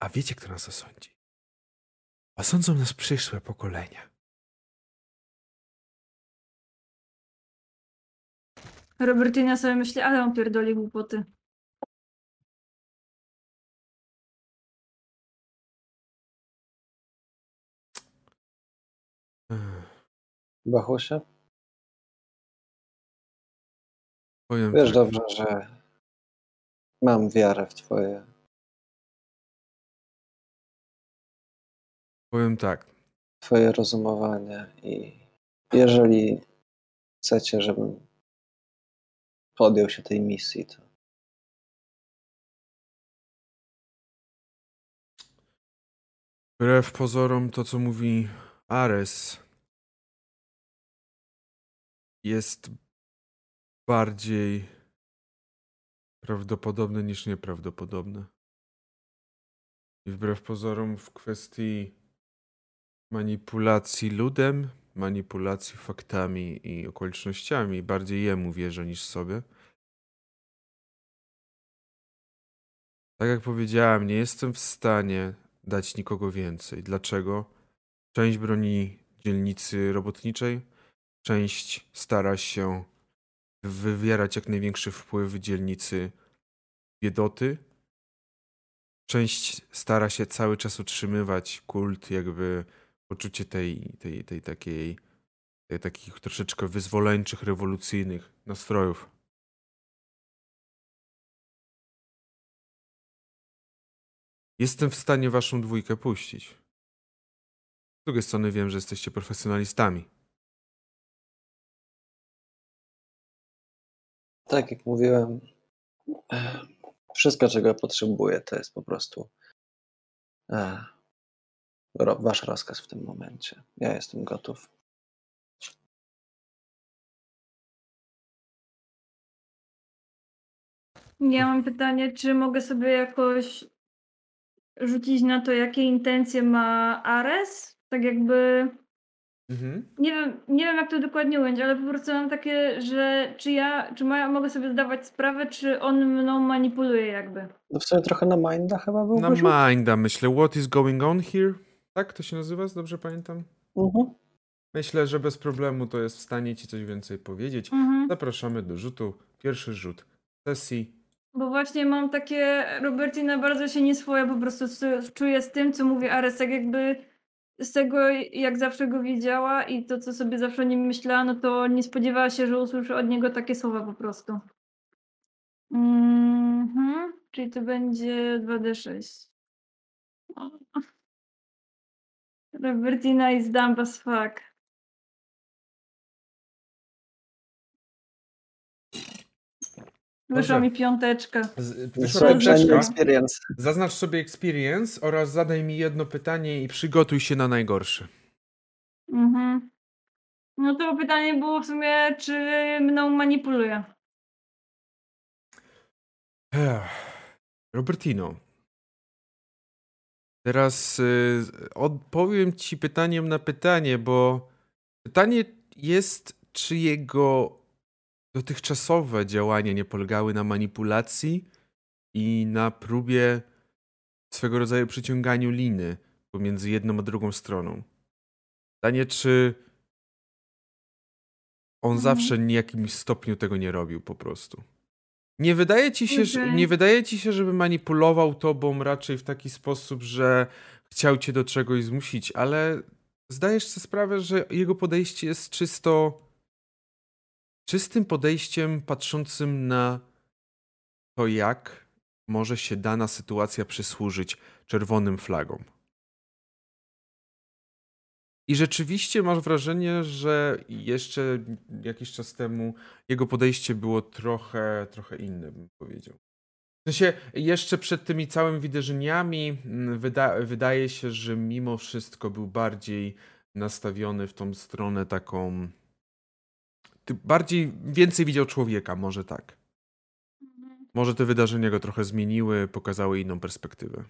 A wiecie, kto nas osądzi? Osądzą nas przyszłe pokolenia. Robertina sobie myśli, ale on pierdoli głupoty. Ech, Bachusie? Powiem Wiesz tak, dobrze, że mam wiarę w twoje powiem tak. twoje rozumowanie i jeżeli chcecie, żebym podjął się tej misji, to Wbrew pozorom to, co mówi Ares, jest bardziej prawdopodobne niż nieprawdopodobne. I wbrew pozorom w kwestii manipulacji ludem, manipulacji faktami i okolicznościami, bardziej jemu wierzę niż sobie. Tak jak powiedziałem, nie jestem w stanie dać nikogo więcej. Dlaczego? Część broni dzielnicy robotniczej, część stara się wywierać jak największy wpływ w dzielnicy biedoty. Część stara się cały czas utrzymywać kult, jakby poczucie tej, tej, tej takiej, tej, takich troszeczkę wyzwoleńczych, rewolucyjnych nastrojów. Jestem w stanie waszą dwójkę puścić. Z drugiej strony wiem, że jesteście profesjonalistami. Tak jak mówiłem, wszystko, czego potrzebuję, to jest po prostu e, wasz rozkaz w tym momencie. Ja jestem gotów. Ja mam pytanie, czy mogę sobie jakoś rzucić na to, jakie intencje ma Ares? Tak jakby. Nie wiem, nie wiem jak to dokładnie ująć, ale po prostu mam takie, że czy ja, czy ma, mogę sobie zdawać sprawę, czy on mną manipuluje jakby. No w sumie trochę na Minda chyba był Na wyrzut? Minda myślę. What is going on here? Tak to się nazywa, dobrze pamiętam? Mhm. Myślę, że bez problemu to jest w stanie ci coś więcej powiedzieć. Mhm. Zapraszamy do rzutu. Pierwszy rzut sesji. Bo właśnie mam takie, Robertina bardzo się nieswoja po prostu czuje z tym, co mówi Ares, tak jakby z tego, jak zawsze go widziała i to, co sobie zawsze o nim myślała, no to nie spodziewała się, że usłyszy od niego takie słowa po prostu. Mhm, czyli to będzie 2D6. O. Robertina is dumb as fuck. Wyszła mi piąteczka. Wyszła piąteczka. experience. Zaznacz sobie experience oraz zadaj mi jedno pytanie i przygotuj się na najgorsze. Mhm. No to pytanie było w sumie, czy mną manipuluje. Robertino. Teraz y, odpowiem ci pytaniem na pytanie, bo pytanie jest, czy jego dotychczasowe działania nie polegały na manipulacji i na próbie swego rodzaju przyciąganiu liny pomiędzy jedną a drugą stroną. Pytanie, czy on Mhm. zawsze w jakimś stopniu tego nie robił po prostu. Nie wydaje ci się, że, Okej. nie wydaje ci się, żeby manipulował tobą raczej w taki sposób, że chciał cię do czegoś zmusić, ale zdajesz sobie sprawę, że jego podejście jest czysto czystym podejściem patrzącym na to, jak może się dana sytuacja przysłużyć czerwonym flagom. I rzeczywiście masz wrażenie, że jeszcze jakiś czas temu jego podejście było trochę, trochę inne, bym powiedział. W sensie, jeszcze przed tymi całymi wydarzeniami mm, wyda wydaje się, że mimo wszystko był bardziej nastawiony w tą stronę taką. Ty- Bardziej, więcej widział człowieka, może tak. Mhm. Może te wydarzenia go trochę zmieniły, pokazały inną perspektywę.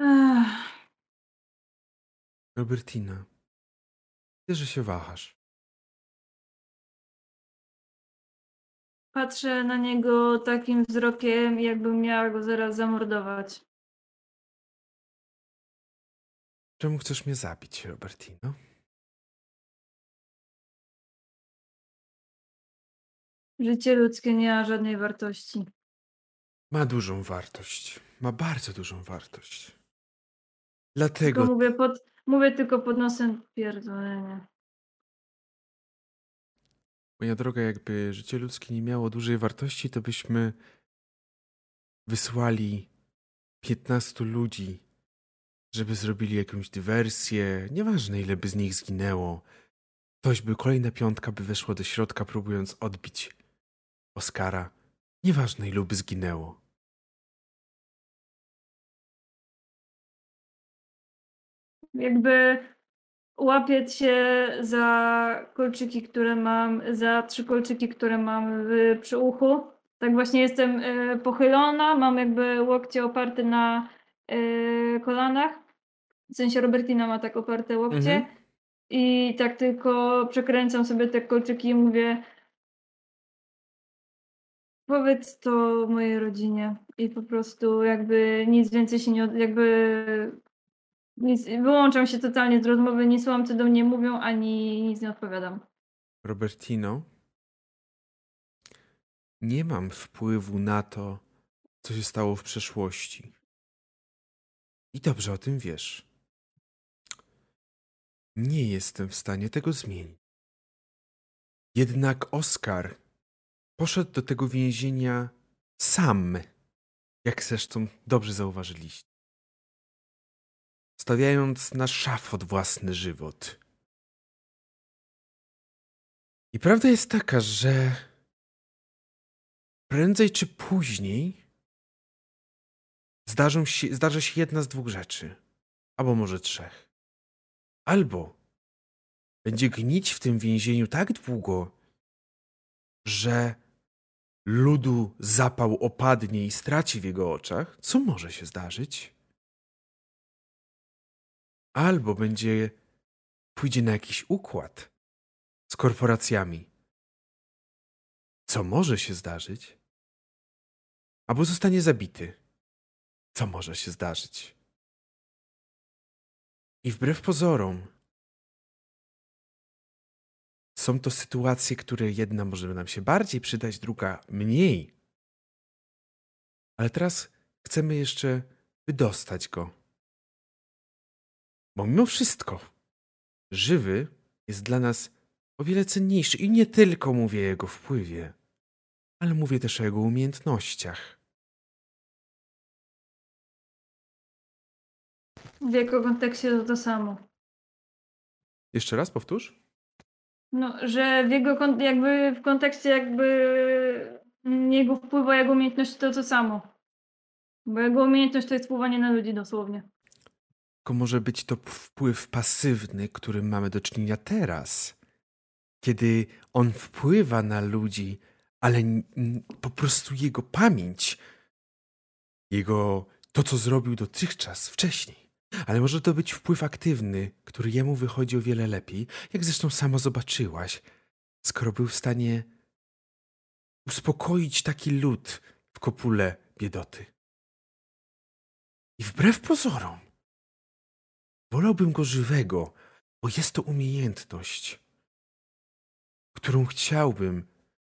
Ech, Robertina, widzę, że się wahasz. Patrzę na niego takim wzrokiem, jakbym miała go zaraz zamordować. Czemu chcesz mnie zabić, Robertino? Życie ludzkie nie ma żadnej wartości. Ma dużą wartość. Ma bardzo dużą wartość. Tylko Dlatego mówię, pod, mówię tylko pod nosem pierdolenie. Moja droga, jakby życie ludzkie nie miało dużej wartości, to byśmy wysłali 15 ludzi, żeby zrobili jakąś dywersję. Nieważne, ile by z nich zginęło. Ktoś by, kolejna piątka by weszła do środka, próbując odbić Oskara. Nieważne, ilu by zginęło. Jakby łapię cię za kolczyki, które mam, za trzy kolczyki, które mam w, przy uchu. Tak właśnie jestem y, pochylona, mam jakby łokcie oparte na y, kolanach. W sensie Robertina ma tak oparte łokcie. Mhm. I tak tylko przekręcam sobie te kolczyki i mówię powiedz to mojej rodzinie. I po prostu jakby nic więcej się nie, jakby nic, wyłączam się totalnie z rozmowy, nie słucham co do mnie mówią, ani nic nie odpowiadam. Robertino, nie mam wpływu na to, co się stało w przeszłości. I dobrze o tym wiesz. Nie jestem w stanie tego zmienić. Jednak Oskar poszedł do tego więzienia sam, jak zresztą dobrze zauważyliście. Stawiając na szafot własny żywot. I prawda jest taka, że prędzej czy później zdarzą się, się jedna z dwóch rzeczy, albo może trzech. Albo będzie gnić w tym więzieniu tak długo, że ludu zapał opadnie i straci w jego oczach, co może się zdarzyć. Albo będzie pójdzie na jakiś układ z korporacjami. Co może się zdarzyć? Albo zostanie zabity. Co może się zdarzyć? I wbrew pozorom, są to sytuacje, które jedna może nam się bardziej przydać, druga mniej. Ale teraz chcemy jeszcze wydostać go. Bo mimo wszystko, żywy jest dla nas o wiele cenniejszy. I nie tylko mówię o jego wpływie, ale mówię też o jego umiejętnościach. W jego kontekście to to samo. Jeszcze raz powtórz? No, że w jego jakby w kontekście jakby jego wpływu, jego umiejętności to to samo. Bo jego umiejętność to jest wpływanie na ludzi dosłownie. Tylko może być to wpływ pasywny, którym mamy do czynienia teraz. Kiedy on wpływa na ludzi, ale po prostu jego pamięć, jego to, co zrobił dotychczas, wcześniej. Ale może to być wpływ aktywny, który jemu wychodzi o wiele lepiej, jak zresztą sama zobaczyłaś, skoro był w stanie uspokoić taki lud w kopule biedoty. I wbrew pozorom, Wolałbym go żywego, bo jest to umiejętność, którą chciałbym,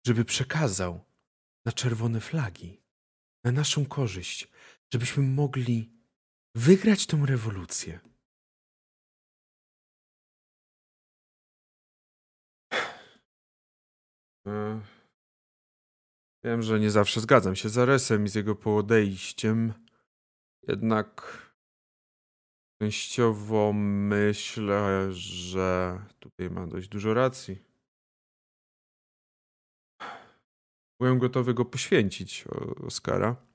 żeby przekazał na czerwone flagi, na naszą korzyść, żebyśmy mogli wygrać tą rewolucję. E, wiem, że nie zawsze zgadzam się z Aresem i z jego podejściem, jednak częściowo myślę, że tutaj ma dość dużo racji. Byłem gotowy go poświęcić, Oskara.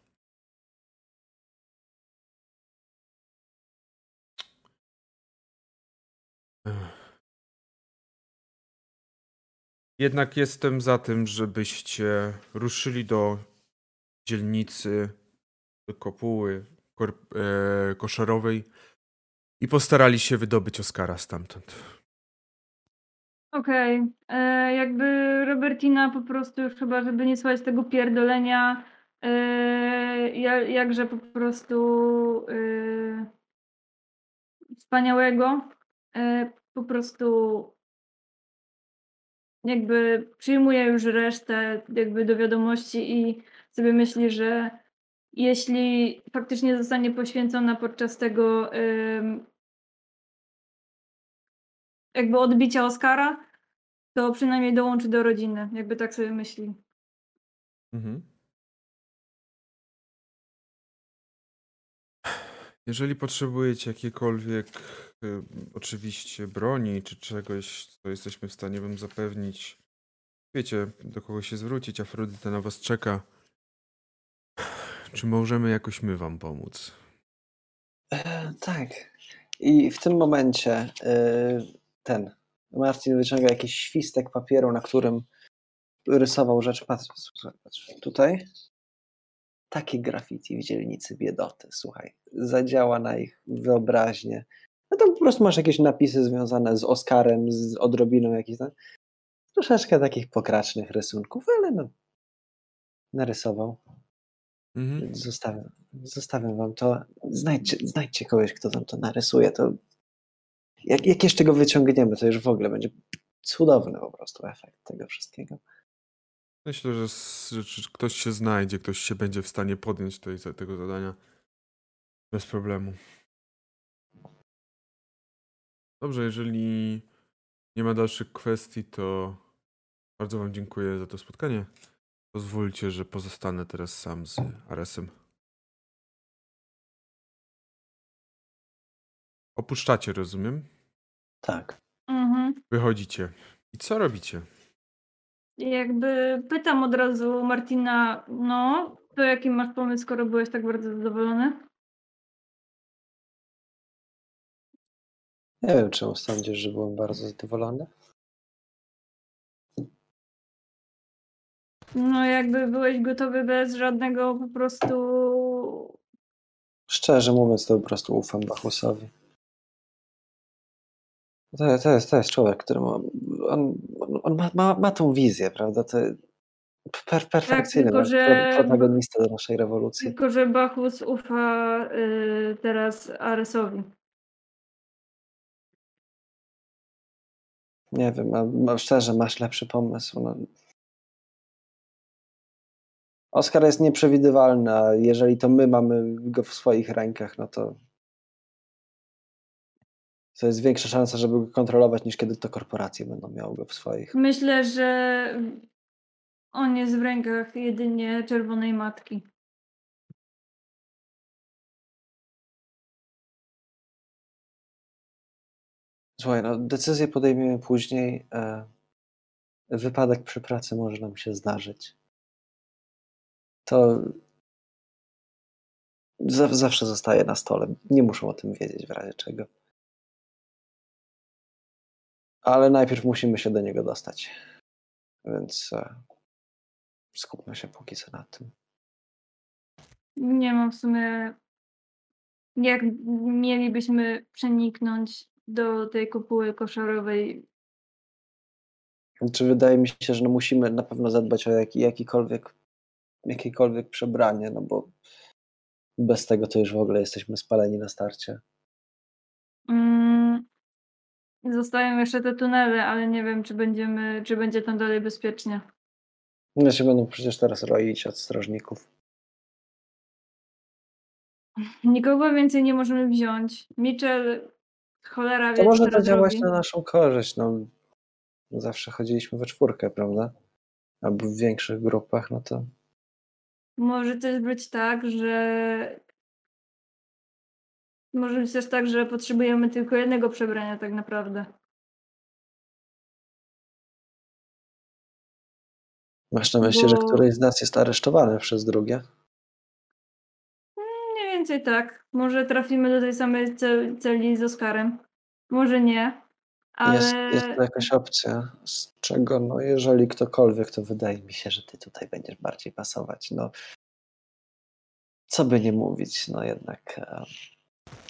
Jednak jestem za tym, żebyście ruszyli do dzielnicy, do kopuły e, koszarowej i postarali się wydobyć Oskara stamtąd. Okej. E, jakby Robertina po prostu już chyba, żeby nie słuchać tego pierdolenia, e, jakże po prostu e, wspaniałego, e, po prostu jakby przyjmuje już resztę jakby do wiadomości i sobie myśli, że jeśli faktycznie zostanie poświęcona podczas tego jakby odbicia Oscara, to przynajmniej dołączy do rodziny, jakby tak sobie myśli. Mhm. Jeżeli potrzebujecie jakiejkolwiek y, oczywiście broni czy czegoś, co jesteśmy w stanie wam zapewnić, wiecie, do kogo się zwrócić, Afrodyta na was czeka. Czy możemy jakoś my wam pomóc? E, tak. I w tym momencie y, ten Marcin wyciąga jakiś świstek papieru, na którym rysował rzeczy. Patrz, patrz, tutaj takie graffiti w dzielnicy biedoty, słuchaj, zadziała na ich wyobraźnię. No tam po prostu masz jakieś napisy związane z Oscarem, z odrobiną jakichś tam, troszeczkę takich pokracznych rysunków, ale no, narysował. Mhm. Zostawiam, zostawiam wam to. Znajdźcie, znajdźcie kogoś, kto tam to narysuje, to jak, jak jeszcze go wyciągniemy, to już w ogóle będzie cudowny po prostu efekt tego wszystkiego. Myślę, że, ktoś się znajdzie, ktoś się będzie w stanie podjąć tej, tego zadania bez problemu. Dobrze, jeżeli nie ma dalszych kwestii, to bardzo Wam dziękuję za to spotkanie. Pozwólcie, że pozostanę teraz sam z Aresem. Opuszczacie, rozumiem? Tak. Mhm. Wychodzicie. I co robicie? Jakby pytam od razu Martina, no, to jaki masz pomysł, skoro byłeś tak bardzo zadowolony? Nie wiem, czemu sądzisz, że byłem bardzo zadowolony. No, jakby byłeś gotowy bez żadnego po prostu. Szczerze mówiąc, to po prostu ufam Bachusowi. To, to, jest, to jest człowiek, który ma, on, on ma, ma, ma tą wizję, prawda? To per, perfekcyjny tak, że, protagonista do naszej rewolucji. Tylko, że Bachus ufa y, teraz Aresowi. Nie wiem, ma, ma, szczerze, masz lepszy pomysł. No. Oskar jest nieprzewidywalny, a jeżeli to my mamy go w swoich rękach, no to to jest większa szansa, żeby go kontrolować, niż kiedy to korporacje będą miały go w swoich. Myślę, że on jest w rękach jedynie czerwonej matki. Słuchaj, no, decyzję podejmiemy później. E, wypadek przy pracy może nam się zdarzyć. To zawsze zostaje na stole. Nie muszą o tym wiedzieć w razie czego. Ale najpierw musimy się do niego dostać. Więc e, skupmy się póki co na tym. Nie mam w sumie. Jak mielibyśmy przeniknąć do tej kopuły koszarowej. Czy wydaje mi się, że no musimy na pewno zadbać o jak, jakikolwiek, jakiekolwiek przebranie, no bo bez tego to już w ogóle jesteśmy spaleni na starcie. Mm, Zostają jeszcze te tunele, ale nie wiem, czy będziemy, czy będzie tam dalej bezpiecznie. No się będą przecież teraz roić od strażników. Nikogo więcej nie możemy wziąć. Mitchell, cholera To może to działać robi. na naszą korzyść. No, zawsze chodziliśmy we czwórkę, prawda? Albo w większych grupach, no to Może też być tak, że. Może być też tak, że potrzebujemy tylko jednego przebrania, tak naprawdę. masz na myśli, że Bo- któryś z nas jest aresztowany przez drugie? Więcej tak. Może trafimy do tej samej cel- celi z Oskarem. Może nie. Ale. Jest, jest to jakaś opcja, z czego, no jeżeli ktokolwiek, to wydaje mi się, że ty tutaj będziesz bardziej pasować. No, co by nie mówić, no jednak e,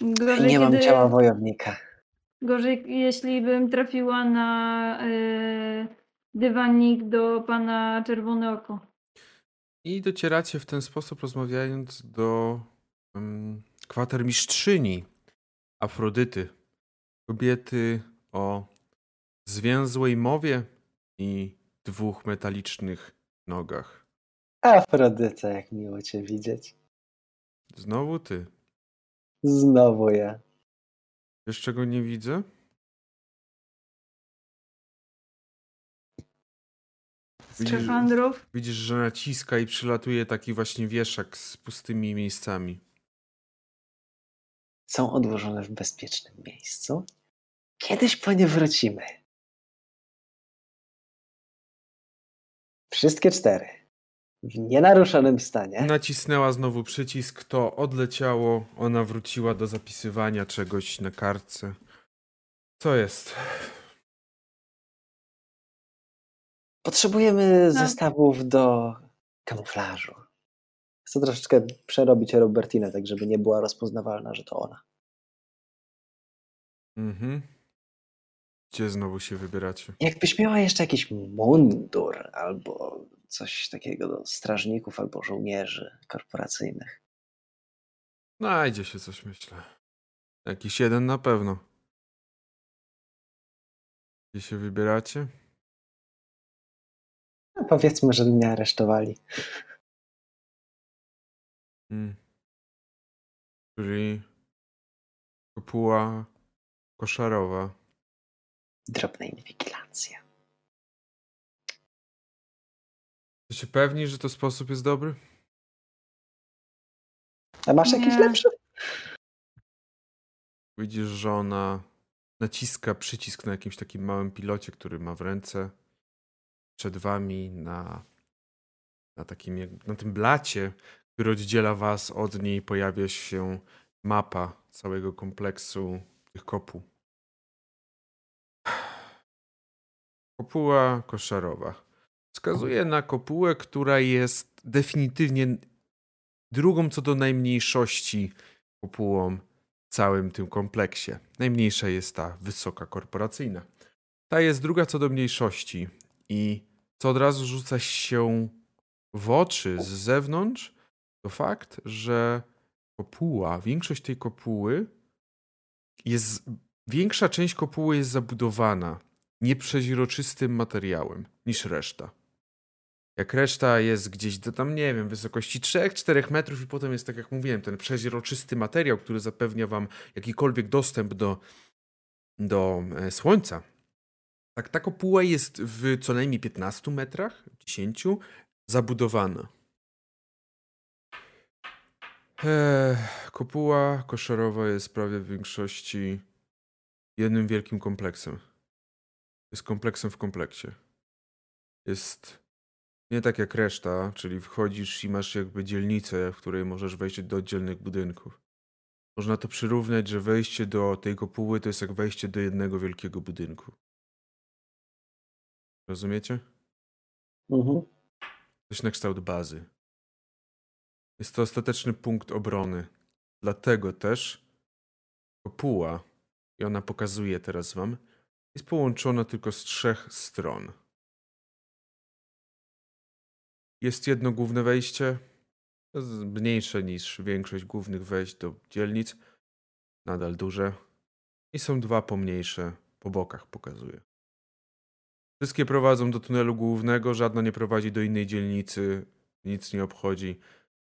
Gorzej, nie mam kiedy... ciała wojownika. Gorzej, jeśli bym trafiła na e, dywanik do pana Czerwone Oko. I docieracie w ten sposób, rozmawiając do kwatermistrzyni Afrodyty. Kobiety o zwięzłej mowie i dwóch metalicznych nogach. Afrodyta, jak miło cię widzieć. Znowu ty. Znowu ja. Wiesz czego nie widzę? Widzisz-. Widzisz, że naciska i przylatuje taki właśnie wieszak z pustymi miejscami. Są odłożone w bezpiecznym miejscu. Kiedyś po nie wrócimy. Wszystkie cztery. W nienaruszonym stanie. Nacisnęła znowu przycisk, to odleciało. Ona wróciła do zapisywania czegoś na kartce. Co jest? Potrzebujemy No. zestawów do kamuflażu. Chcę troszeczkę przerobić Robertinę, tak żeby nie była rozpoznawalna, że to ona. Mhm. Gdzie znowu się wybieracie? Jakbyś miała jeszcze jakiś mundur albo coś takiego do strażników albo żołnierzy korporacyjnych. Znajdzie się coś, myślę. Jakiś jeden na pewno. Gdzie się wybieracie? No, powiedzmy, że mnie aresztowali. Mm. Czyli kopuła koszarowa. Drobna inwigilacja. Jesteście pewni, że to sposób jest dobry? A masz jakiś Nie. lepszy? Widzisz, że ona naciska przycisk na jakimś takim małym pilocie, który ma w ręce przed wami na, na takim jak, na tym blacie, który oddziela was od niej, pojawia się mapa całego kompleksu tych kopuł. Kopuła koszarowa. Wskazuje na kopułę, która jest definitywnie drugą co do najmniejszości kopułą w całym tym kompleksie. Najmniejsza jest ta wysoka korporacyjna. Ta jest druga co do mniejszości i co od razu rzuca się w oczy z zewnątrz, to fakt, że kopuła, większość tej kopuły jest, większa część kopuły jest zabudowana nieprzeźroczystym materiałem niż reszta. Jak reszta jest gdzieś do tam, nie wiem, wysokości 3-4 metrów i potem jest, tak jak mówiłem, ten przeźroczysty materiał, który zapewnia wam jakikolwiek dostęp do, do e, słońca. Tak, ta kopuła jest w co najmniej 15 metrach, 10, zabudowana. Kopuła koszarowa jest prawie w większości jednym wielkim kompleksem. Jest kompleksem w kompleksie. Jest nie tak jak reszta, czyli wchodzisz i masz jakby dzielnicę, w której możesz wejść do oddzielnych budynków. Można to przyrównać, że wejście do tej kopuły to jest jak wejście do jednego wielkiego budynku. Rozumiecie? Mhm. Coś na kształt bazy. Jest to ostateczny punkt obrony. Dlatego też kopuła, i ona pokazuje teraz wam, jest połączona tylko z trzech stron. Jest jedno główne wejście, mniejsze niż większość głównych wejść do dzielnic, nadal duże. I są dwa pomniejsze po bokach pokazuje. Wszystkie prowadzą do tunelu głównego, żadna nie prowadzi do innej dzielnicy, nic nie obchodzi.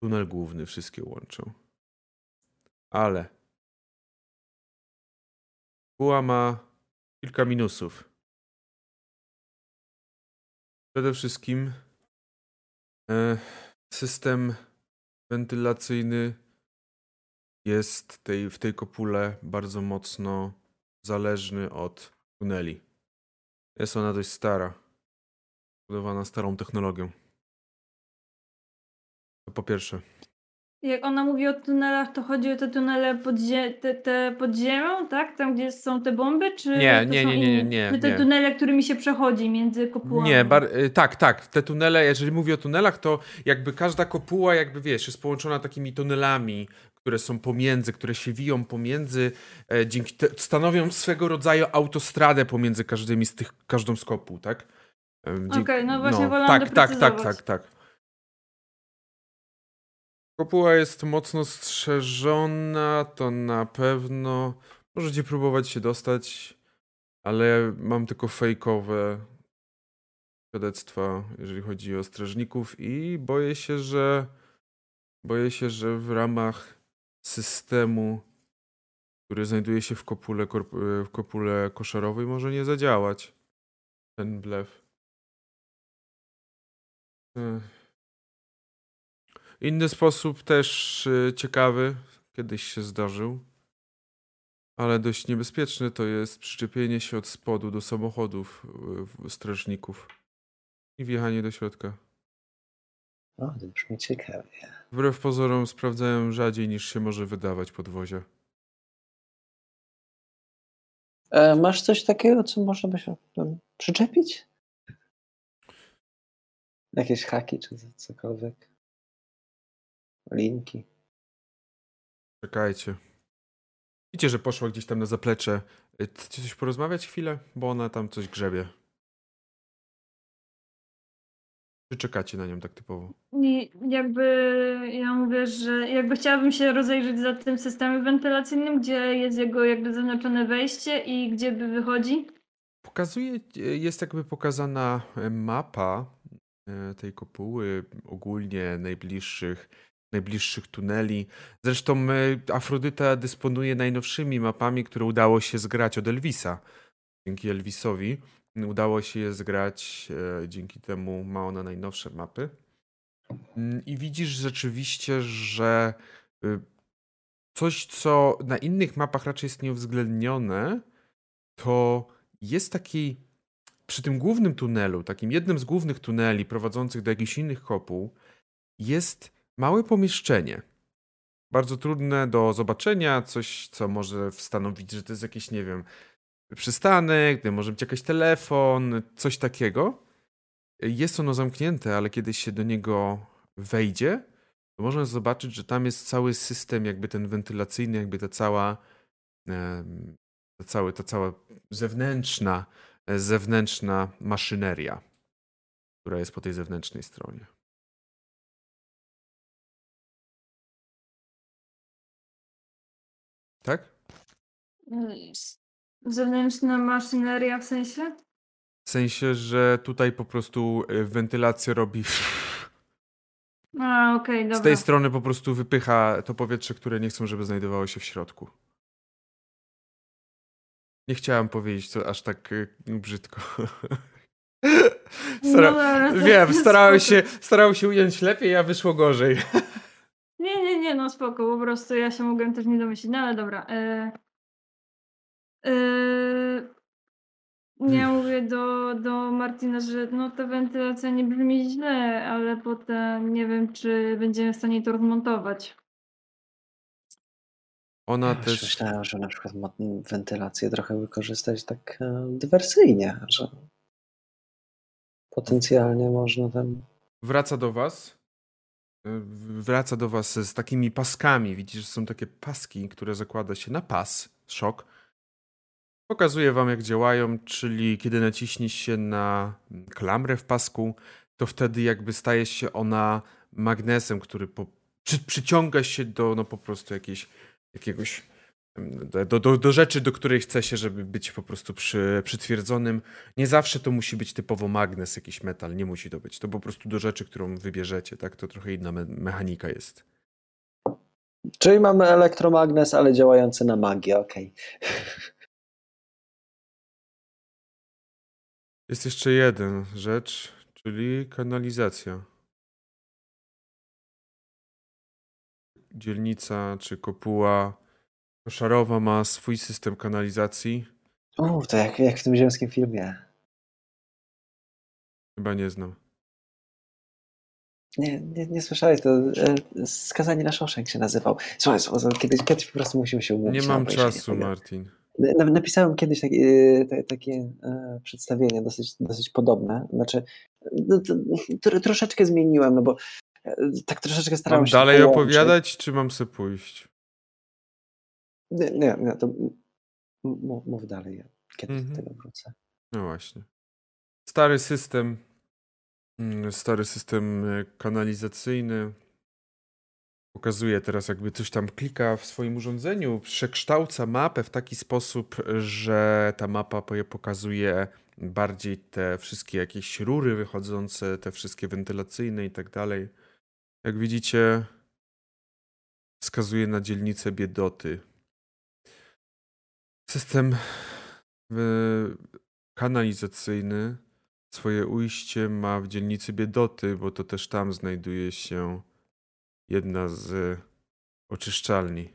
Tunel główny wszystkie łączą. Ale Buła ma kilka minusów. Przede wszystkim e, system wentylacyjny jest tej, w tej kopule bardzo mocno zależny od tuneli. Jest ona dość stara. Budowana starą technologią. Po pierwsze. Jak ona mówi o tunelach, to chodzi o te tunele podzie te, te pod ziemią, tak? Tam, gdzie są te bomby? Czy Nie, nie, nie, nie, inne? nie, Czy te nie. tunele, którymi się przechodzi między kopułami? Nie, y, tak, tak. Te tunele, jeżeli mówię o tunelach, to jakby każda kopuła, jakby wiesz, jest połączona takimi tunelami, które są pomiędzy, które się wiją pomiędzy, e, dzięki te, stanowią swego rodzaju autostradę pomiędzy każdymi z tych, każdą z kopuł, tak? E, Okej, no właśnie wolałam tak, tak, tak, tak, tak. Kopuła jest mocno strzeżona, to na pewno. Możecie próbować się dostać, ale mam tylko fejkowe świadectwa, jeżeli chodzi o strażników i boję się, że boję się, że w ramach systemu, który znajduje się w kopule, korp- w kopule koszarowej może nie zadziałać ten blef. Ech. Inny sposób też y, ciekawy, kiedyś się zdarzył, ale dość niebezpieczny to jest przyczepienie się od spodu do samochodów w- strażników i wjechanie do środka. O, to brzmi ciekawie. Wbrew pozorom sprawdzałem rzadziej niż się może wydawać podwozia. E, masz coś takiego, co można by się tam przyczepić? Jakieś haki czy co- cokolwiek? Linki. Czekajcie. Widzicie, że poszła gdzieś tam na zaplecze. Y, Chcecie coś porozmawiać chwilę? Bo ona tam coś grzebie. Czy czekacie na nią tak typowo? I jakby ja mówię, że jakby chciałabym się rozejrzeć za tym systemem wentylacyjnym, gdzie jest jego jakby zaznaczone wejście i gdzie by wychodzi. Pokazuje, jest jakby pokazana e, mapa tej kopuły, ogólnie najbliższych, najbliższych tuneli. Zresztą e, Afrodyta dysponuje najnowszymi mapami, które udało się zgrać od Elvisa. Dzięki Elvisowi udało się je zgrać, e, dzięki temu ma ona najnowsze mapy. Mm, I widzisz rzeczywiście, że y, coś, co na innych mapach raczej jest nieuwzględnione, to jest taki przy tym głównym tunelu, takim jednym z głównych tuneli prowadzących do jakichś innych kopuł, jest małe pomieszczenie. Bardzo trudne do zobaczenia, coś, co może stanowić, że to jest jakiś, nie wiem, przystanek, może być jakiś telefon, coś takiego. Jest ono zamknięte, ale kiedy się do niego wejdzie, to można zobaczyć, że tam jest cały system, jakby ten wentylacyjny, jakby ta cała, ta, cała, ta cała zewnętrzna, zewnętrzna maszyneria, która jest po tej zewnętrznej stronie. Tak? Zewnętrzna maszyneria w sensie? W sensie, że tutaj po prostu e, wentylacja robi. A, okej, dobra. Z tej strony po prostu wypycha to powietrze, które nie chcą, żeby znajdowało się w środku. Nie chciałem powiedzieć to aż tak y, brzydko. Stara... No to- Wiem, starałem się, starałem się ująć lepiej, a wyszło gorzej. Nie, nie, nie, no spoko, po prostu ja się mogłem też nie domyślić, no ale dobra. E, e, ja Hmm. mówię do, do Martina, że no ta wentylacja nie brzmi źle, ale potem nie wiem, czy będziemy w stanie to rozmontować. Ona Ja też. myślałem, że na przykład mo- wentylację trochę wykorzystać tak e, dywersyjnie, że potencjalnie można tam. wraca do was. Wraca do was z takimi paskami. Widzisz, że są takie paski, które zakłada się na pas. Szok. Pokazuje wam, jak działają, czyli kiedy naciśnie się na klamrę w pasku, to wtedy jakby staje się ona magnesem, który po, przy, przyciąga się do no po prostu jakiejś, jakiegoś do, do, do rzeczy, do której chce się, żeby być po prostu przy, przytwierdzonym. Nie zawsze to musi być typowo magnes, jakiś metal, nie musi to być. To po prostu do rzeczy, którą wybierzecie, tak? To trochę inna me mechanika jest. Czyli mamy elektromagnes, ale działający na magię, okej. Okay. Jest jeszcze jeden rzecz, czyli kanalizacja. Dzielnica czy kopuła koszarowa ma swój system kanalizacji. O, to jak, jak w tym ziemskim filmie. Chyba nie znam. Nie, nie, nie słyszałeś, to e, Skazanie na Shawshank się nazywał. Słuchaj, słuchaj, kiedyś, kiedyś po prostu musimy się umówić. Nie mam czasu, Martin. Napisałem kiedyś takie, takie e, przedstawienie dosyć, dosyć podobne. Znaczy, no, troszeczkę zmieniłem, no bo e, tak troszeczkę starałem mam się. dalej połączyć. opowiadać, czy mam sobie pójść? Nie, nie, nie to mów, mów dalej. Ja kiedyś mhm. do tego wrócę. No właśnie. Stary system, mm, stary system e, kanalizacyjny, pokazuje teraz, jakby coś tam klika w swoim urządzeniu, przekształca mapę w taki sposób, że ta mapa pokazuje bardziej te wszystkie jakieś rury wychodzące, te wszystkie wentylacyjne i tak dalej. Jak widzicie, wskazuje na dzielnicę biedoty. System e, kanalizacyjny swoje ujście ma w dzielnicy biedoty, bo to też tam znajduje się jedna z oczyszczalni.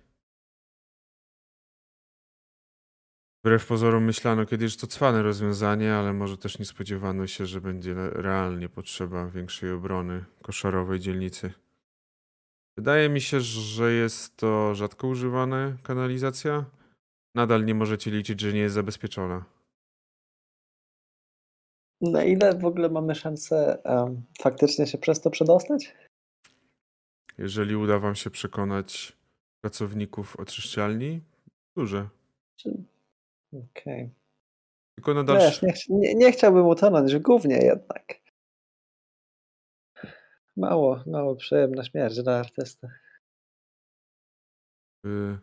Wbrew pozorom myślano kiedyś, że to cwane rozwiązanie, ale może też nie spodziewano się, że będzie realnie potrzeba większej obrony koszarowej dzielnicy. Wydaje mi się, że jest to rzadko używana kanalizacja. Nadal nie możecie liczyć, że nie jest zabezpieczona. Na ile w ogóle mamy szansę um, faktycznie się przez to przedostać? jeżeli uda wam się przekonać pracowników oczyszczalni, duże. Okej. Okay. Tylko na dalsze... Wiesz, nie, nie, nie chciałbym utonąć w głównie jednak. Mało, mało przyjemna śmierć dla artysty. Y,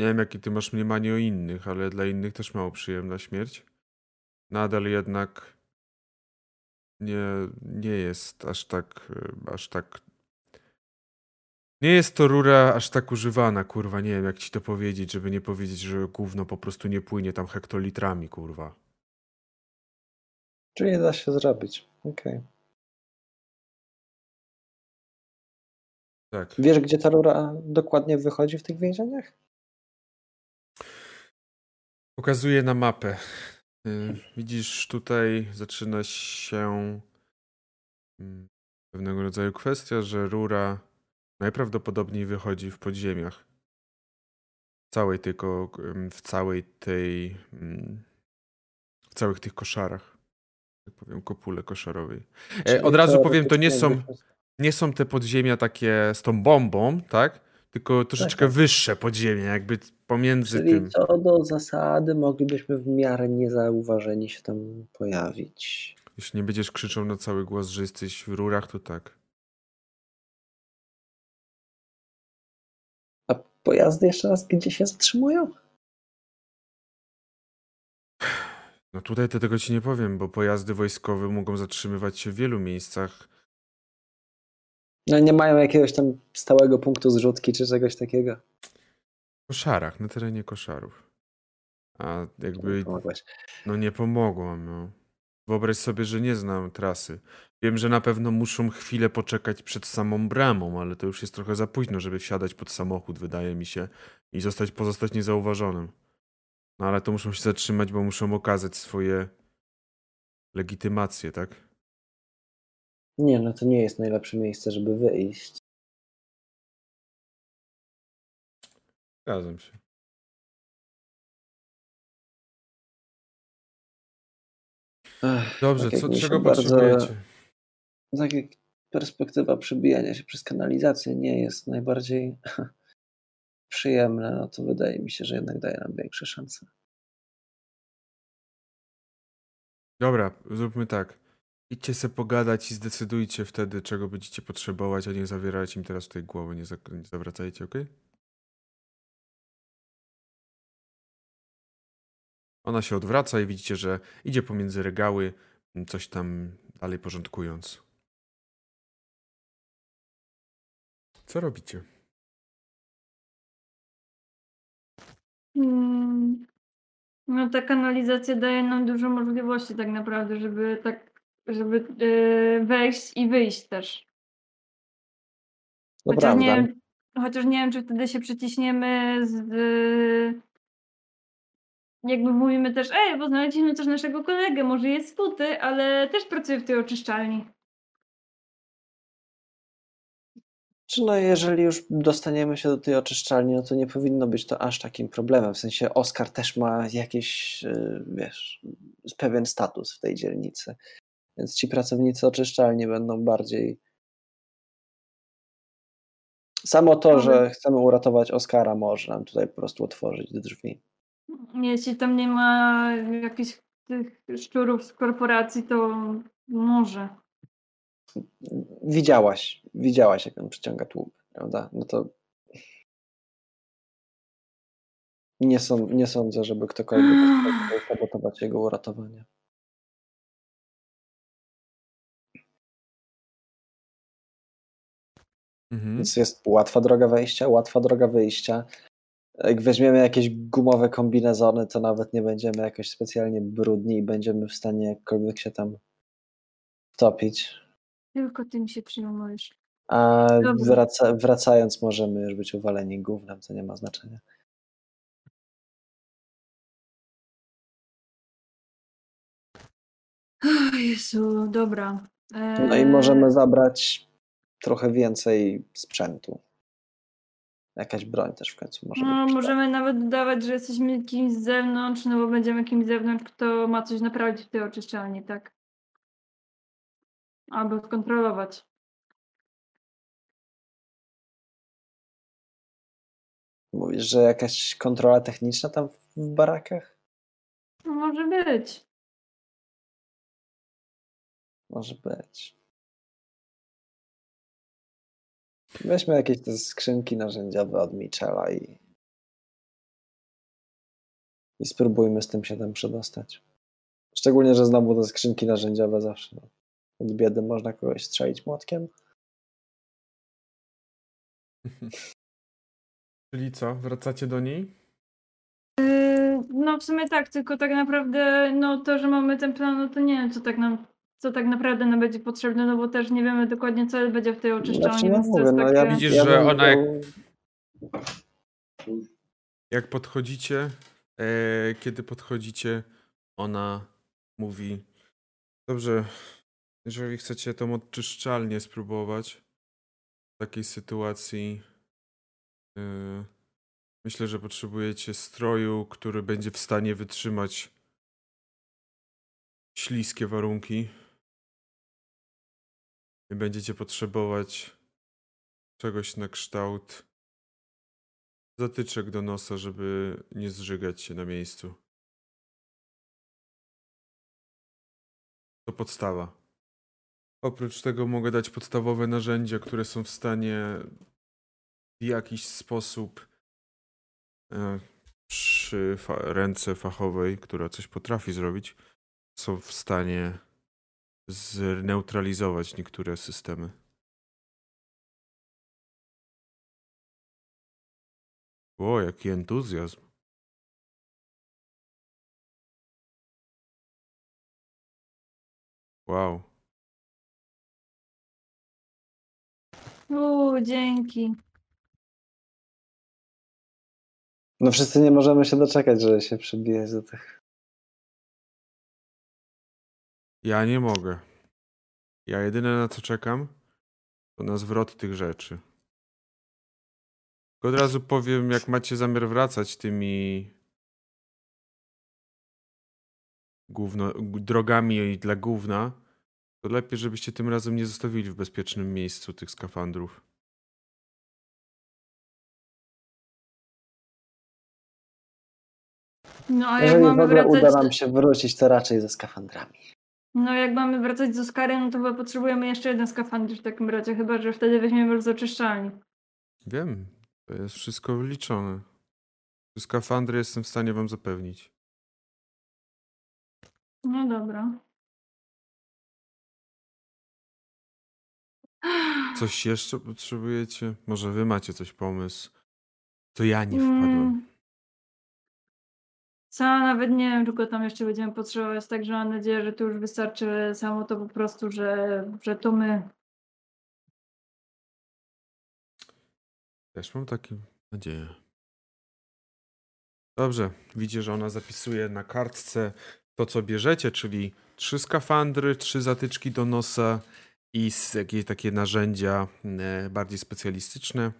nie wiem, jakie ty masz mniemanie o innych, ale dla innych też mało przyjemna śmierć. Nadal jednak nie, nie jest aż tak, y, aż tak nie jest to rura aż tak używana, kurwa, nie wiem jak ci to powiedzieć, żeby nie powiedzieć, że gówno po prostu nie płynie tam hektolitrami, kurwa. Czyli da się zrobić, okej. Okay. Tak. Wiesz, gdzie ta rura dokładnie wychodzi w tych więzieniach? Pokazuję na mapę. Y, widzisz, tutaj zaczyna się mm, pewnego rodzaju kwestia, że rura Najprawdopodobniej wychodzi w podziemiach. W całej tylko, w całej tej, mm, w całych tych koszarach. Tak powiem, kopule koszarowej. E, od razu powiem, to nie są, nie są te podziemia takie z tą bombą, tak? Tylko troszeczkę tak, tak. wyższe podziemia, jakby pomiędzy Czyli tym. co do zasady moglibyśmy w miarę niezauważeni się tam pojawić. Jeśli nie będziesz krzyczał na cały głos, że jesteś w rurach, to tak. pojazdy jeszcze raz gdzie się zatrzymują? No tutaj to tego ci nie powiem, bo pojazdy wojskowe mogą zatrzymywać się w wielu miejscach. No nie mają jakiegoś tam stałego punktu zrzutki czy czegoś takiego. Koszarach, na terenie koszarów. A jakby. No nie pomogło. No. Wyobraź sobie, że nie znam trasy. Wiem, że na pewno muszą chwilę poczekać przed samą bramą, ale to już jest trochę za późno, żeby wsiadać pod samochód, wydaje mi się, i zostać, pozostać niezauważonym. No ale to muszą się zatrzymać, bo muszą okazać swoje legitymacje, tak? Nie, no to nie jest najlepsze miejsce, żeby wyjść. Zgadzam się. Ech, Dobrze, tak co, czego potrzebujecie? Tak jak perspektywa przebijania się przez kanalizację nie jest najbardziej przyjemna, no to wydaje mi się, że jednak daje nam większe szanse. Dobra, zróbmy tak. Idźcie sobie pogadać i zdecydujcie wtedy, czego będziecie potrzebować, a nie zawierajcie im teraz tej głowy, nie, za, nie zawracajcie, ok? Ona się odwraca i widzicie, że idzie pomiędzy regały, coś tam dalej porządkując. Co robicie? Mm, No ta kanalizacja daje nam dużo możliwości tak naprawdę, żeby tak, żeby yy, wejść i wyjść też. To Chociaż nie, prawda. chociaż nie wiem, czy wtedy się przyciśniemy z... Jakby mówimy też, ej, bo znaleźliśmy też naszego kolegę, może jest sputy, ale też pracuje w tej oczyszczalni. Czy no jeżeli już dostaniemy się do tej oczyszczalni, no to nie powinno być to aż takim problemem. W sensie Oskar też ma jakiś, y, wiesz, pewien status w tej dzielnicy. Więc ci pracownicy oczyszczalni będą bardziej. Samo to, że chcemy uratować Oskara, może nam tutaj po prostu otworzyć drzwi. Jeśli tam nie ma jakichś tych szczurów z korporacji, to może. Widziałaś, widziałaś, jak on przyciąga tłup, prawda? No to nie, są, nie sądzę, żeby ktokolwiek chciał sabotować jego uratowanie. Mhm. Więc jest łatwa droga wejścia, łatwa droga wyjścia. Jak weźmiemy jakieś gumowe kombinezony, to nawet nie będziemy jakoś specjalnie brudni i będziemy w stanie jakkolwiek się tam topić. Tylko tym się przyjmujesz. A wraca, wracając możemy już być uwaleni gównem, co nie ma znaczenia. Jezu, dobra. No i Eee, możemy zabrać trochę więcej sprzętu. Jakaś broń też w końcu może No, być. możemy nawet dodawać, że jesteśmy kimś z zewnątrz, no bo będziemy kimś z zewnątrz, kto ma coś naprawić w tej oczyszczalni, tak? Albo skontrolować. Mówisz, że jakaś kontrola techniczna tam w barakach? No, może być. Może być. Weźmy jakieś te skrzynki narzędziowe od Michela i, i spróbujmy z tym się tam przedostać. Szczególnie, że znowu te skrzynki narzędziowe zawsze no, od biedy można kogoś strzelić młotkiem. Czyli co? Wracacie do niej? Yy, No w sumie tak, tylko tak naprawdę no to, że mamy ten plan, no to nie wiem, co tak nam, co tak naprawdę nam będzie potrzebne, no bo też nie wiemy dokładnie, co będzie w tej oczyszczalni, Znaczy, no to mówię, jest no takie... ja, Widzisz, ja że ona jak- Jak podchodzicie, e, kiedy podchodzicie, ona mówi: Dobrze, jeżeli chcecie tą odczyszczalnię spróbować w takiej sytuacji, e, myślę, że potrzebujecie stroju, który będzie w stanie wytrzymać śliskie warunki. Będziecie potrzebować czegoś na kształt zatyczek do nosa, żeby nie zżygać się na miejscu. To podstawa. Oprócz tego mogę dać podstawowe narzędzia, które są w stanie w jakiś sposób e, przy fa- ręce fachowej, która coś potrafi zrobić, są w stanie zneutralizować niektóre systemy. O, jaki entuzjazm. Wow. Uuu, dzięki. No wszyscy nie możemy się doczekać, że się przybije do tych. Ja nie mogę. Ja jedyne na co czekam, to na zwrot tych rzeczy. Tylko od razu powiem, jak macie zamiar wracać tymi gówno, drogami dla gówna, to lepiej, żebyście tym razem nie zostawili w bezpiecznym miejscu tych skafandrów. No a jak Jeżeli w mamy ogóle uda wracać... nam się wrócić, to raczej ze skafandrami. No jak mamy wracać z Oskarem, no to chyba potrzebujemy jeszcze jeden skafander w takim razie, chyba że wtedy weźmiemy z oczyszczalni. Wiem, to jest wszystko wliczone. Skafandry jestem w stanie wam zapewnić. No dobra. Coś jeszcze potrzebujecie? Może wy macie coś pomysł? To ja nie wpadłem. Mm. Sama nawet nie wiem, czego tam jeszcze będziemy potrzebować, także mam nadzieję, że to już wystarczy samo to po prostu, że, że to my. Też mam taką nadzieję. Dobrze, widzicie, że ona zapisuje na kartce to, co bierzecie, czyli trzy skafandry, trzy zatyczki do nosa i jakieś takie narzędzia e, bardziej specjalistyczne.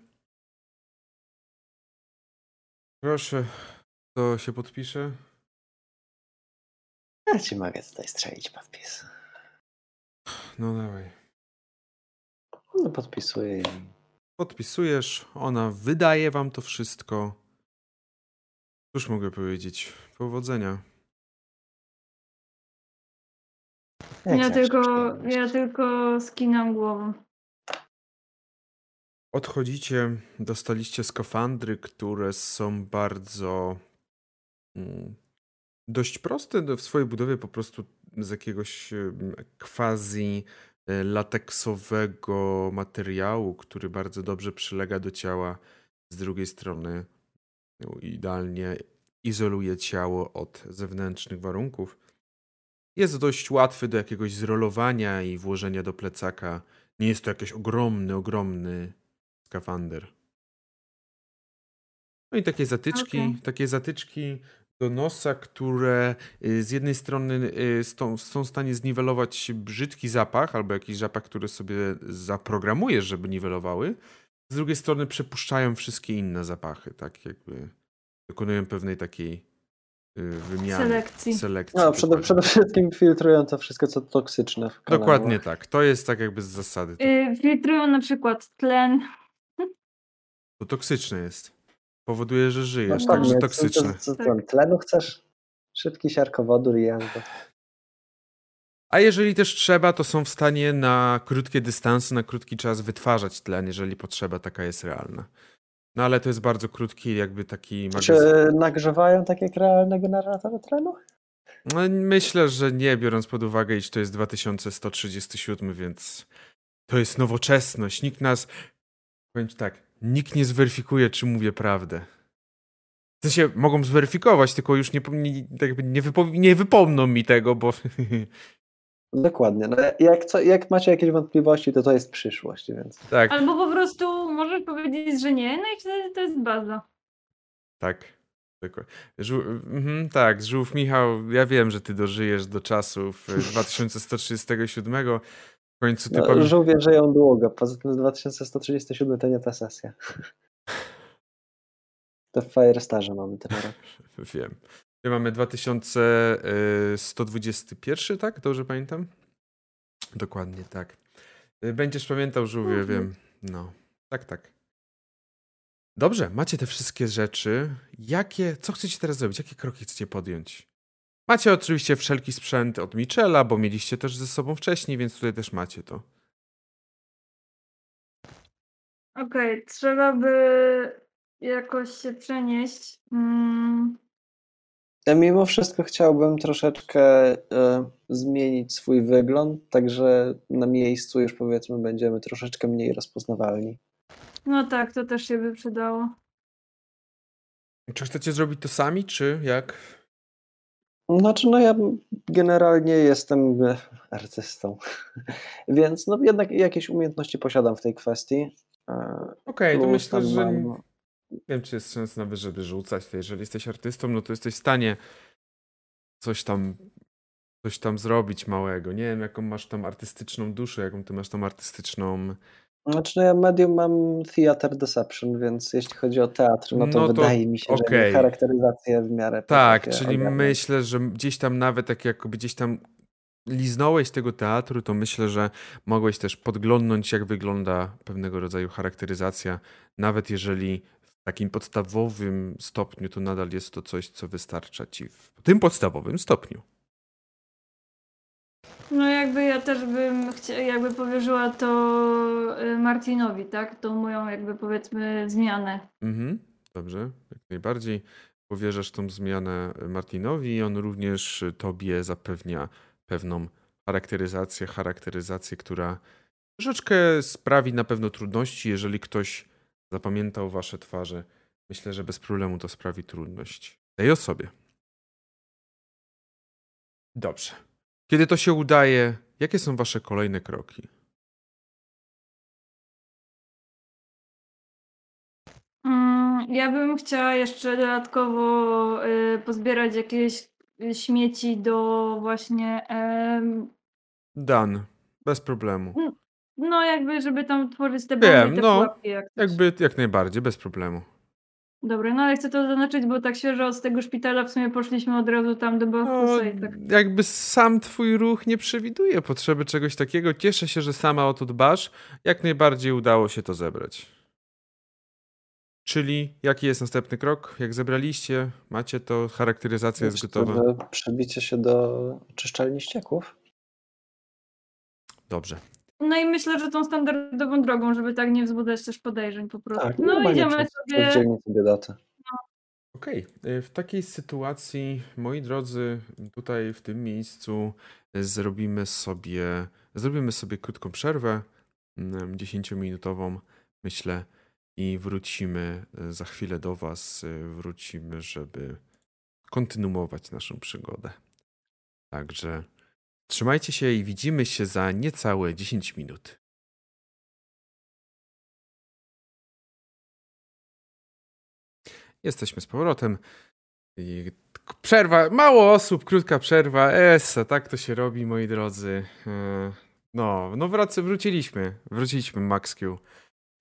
Proszę, to się podpisze. Ja ci mogę tutaj strzelić podpis. No dawaj. No podpisuję Podpisujesz, ona wydaje wam to wszystko. Cóż mogę powiedzieć? Powodzenia. jak Ja tylko, ja tylko skinam głową. Odchodzicie, dostaliście skafandry, które są bardzo dość proste do- w swojej budowie, po prostu z jakiegoś quasi e, lateksowego materiału, który bardzo dobrze przylega do ciała. Z drugiej strony no, idealnie izoluje ciało od zewnętrznych warunków. Jest dość łatwy do jakiegoś zrolowania i włożenia do plecaka. Nie jest to jakiś ogromny, ogromny skafander. No i takie zatyczki, Okej. takie zatyczki do nosa, które y, z jednej strony y, są, są w stanie zniwelować brzydki zapach, albo jakiś zapach, który sobie zaprogramujesz, żeby niwelowały. Z drugiej strony przepuszczają wszystkie inne zapachy, tak jakby dokonują pewnej takiej y, wymiany. Selekcji. selekcji No, przede, przede wszystkim filtrują to wszystko, co toksyczne. Dokładnie tak. To jest tak jakby z zasady. To, Y, filtrują na przykład tlen. to toksyczne jest. Powoduje, że żyjesz, No, także toksyczne. Co, co, co tlenu chcesz? Szybki siarkowodór i jazda. A jeżeli też trzeba, to są w stanie na krótkie dystanse, na krótki czas wytwarzać tlen, jeżeli potrzeba taka jest realna. No ale to jest bardzo krótki, jakby taki Czy magazyn. nagrzewają tak jak realne generatory tlenu? No, myślę, że nie, biorąc pod uwagę, iż to jest 2137, więc to jest nowoczesność. Nikt nas, powiem tak, nikt nie zweryfikuje, czy mówię prawdę. W sensie mogą zweryfikować, tylko już nie, nie, tak jakby nie, wypo, nie wypomną mi tego, bo Dokładnie. No, jak, co, jak macie jakieś wątpliwości, to to jest przyszłość, więc tak. Albo po prostu możesz powiedzieć, że nie, no i wtedy to jest baza. Tak. Żół, mhm, tak, Żółw Michał, ja wiem, że ty dożyjesz do czasów e, 2137. W końcu ty no, pamię- żółwie żyją długo. Poza tym z 2137 to nie ta sesja. To w Firestarze mamy ten rok. Wiem. My mamy 2121, tak? Dobrze pamiętam? Dokładnie tak. Y, Będziesz pamiętał, Żółwie, Mhm. wiem. No, tak, tak. Dobrze, macie te wszystkie rzeczy. Jakie, co chcecie teraz zrobić? Jakie kroki chcecie podjąć? Macie oczywiście wszelki sprzęt od Michela, bo mieliście też ze sobą wcześniej, więc tutaj też macie to. Okej, trzeba by jakoś się przenieść. Mm, Ja mimo wszystko chciałbym troszeczkę e, zmienić swój wygląd, także na miejscu już powiedzmy będziemy troszeczkę mniej rozpoznawalni. no tak, to też się by przydało. Czy chcecie zrobić to sami, czy jak? Znaczy, no ja generalnie jestem e, artystą, więc no jednak jakieś umiejętności posiadam w tej kwestii. E, Okej, to plus myślę, że mam- nie wiem, czy jest sens nawet, żeby rzucać. To jeżeli jesteś artystą, no to jesteś w stanie coś tam, coś tam zrobić małego. Nie wiem, jaką masz tam artystyczną duszę, jaką ty masz tam artystyczną... Znaczy, no ja medium mam Theater Deception, więc jeśli chodzi o teatr, no to, No to wydaje mi się, okej. że charakteryzację w miarę Tak, czyli ogarnąć. myślę, że gdzieś tam nawet jak jakoby gdzieś tam liznąłeś tego teatru, to myślę, że mogłeś też podglądnąć, jak wygląda pewnego rodzaju charakteryzacja, nawet jeżeli w takim podstawowym stopniu, to nadal jest to coś, co wystarcza ci w tym podstawowym stopniu. No jakby ja też bym jakby powierzyła to y, Martinowi, tak? Tą moją jakby powiedzmy zmianę. Mhm, dobrze, jak najbardziej. powierzasz tą zmianę Martinowi i on również tobie zapewnia pewną charakteryzację, charakteryzację, która troszeczkę sprawi na pewno trudności, jeżeli ktoś zapamiętał wasze twarze. Myślę, że bez problemu to sprawi trudność tej osobie. Dobrze. Kiedy to się udaje, jakie są wasze kolejne kroki? Mm, ja bym chciała jeszcze dodatkowo y, pozbierać jakieś śmieci do właśnie. Dan, bez problemu. no, jakby, żeby tam tworzyć te Wiem, bomby, te no, pułapki. Jak. Jakby jak najbardziej, bez problemu. Dobra, no ale chcę to zaznaczyć, bo tak świeżo od tego szpitala w sumie poszliśmy od razu tam do No, Bachusa i tak. jakby sam twój ruch nie przewiduje potrzeby czegoś takiego. Cieszę się, że sama o to dbasz. Jak najbardziej udało się to zebrać. Czyli jaki jest następny krok? Jak zebraliście, macie to, charakteryzacja jest gotowa. Gotowe przebicie się do czyszczalni ścieków. Dobrze. No i myślę, że tą standardową drogą, żeby tak nie wzbudzać też podejrzeń po prostu. Tak, no idziemy przez, sobie. dzielnicę biedaty. Okej, y, w takiej sytuacji, moi drodzy, tutaj w tym miejscu y, zrobimy sobie, zrobimy sobie krótką przerwę, mm, 10-minutową, myślę, i wrócimy y, za chwilę do Was. y, Wrócimy, żeby kontynuować naszą przygodę. Także trzymajcie się i widzimy się za niecałe 10 minut. Jesteśmy z powrotem. Przerwa, mało osób, krótka przerwa. Essa, tak to się robi, moi drodzy. E, No, no wrac- wróciliśmy. Wróciliśmy, MaxQ.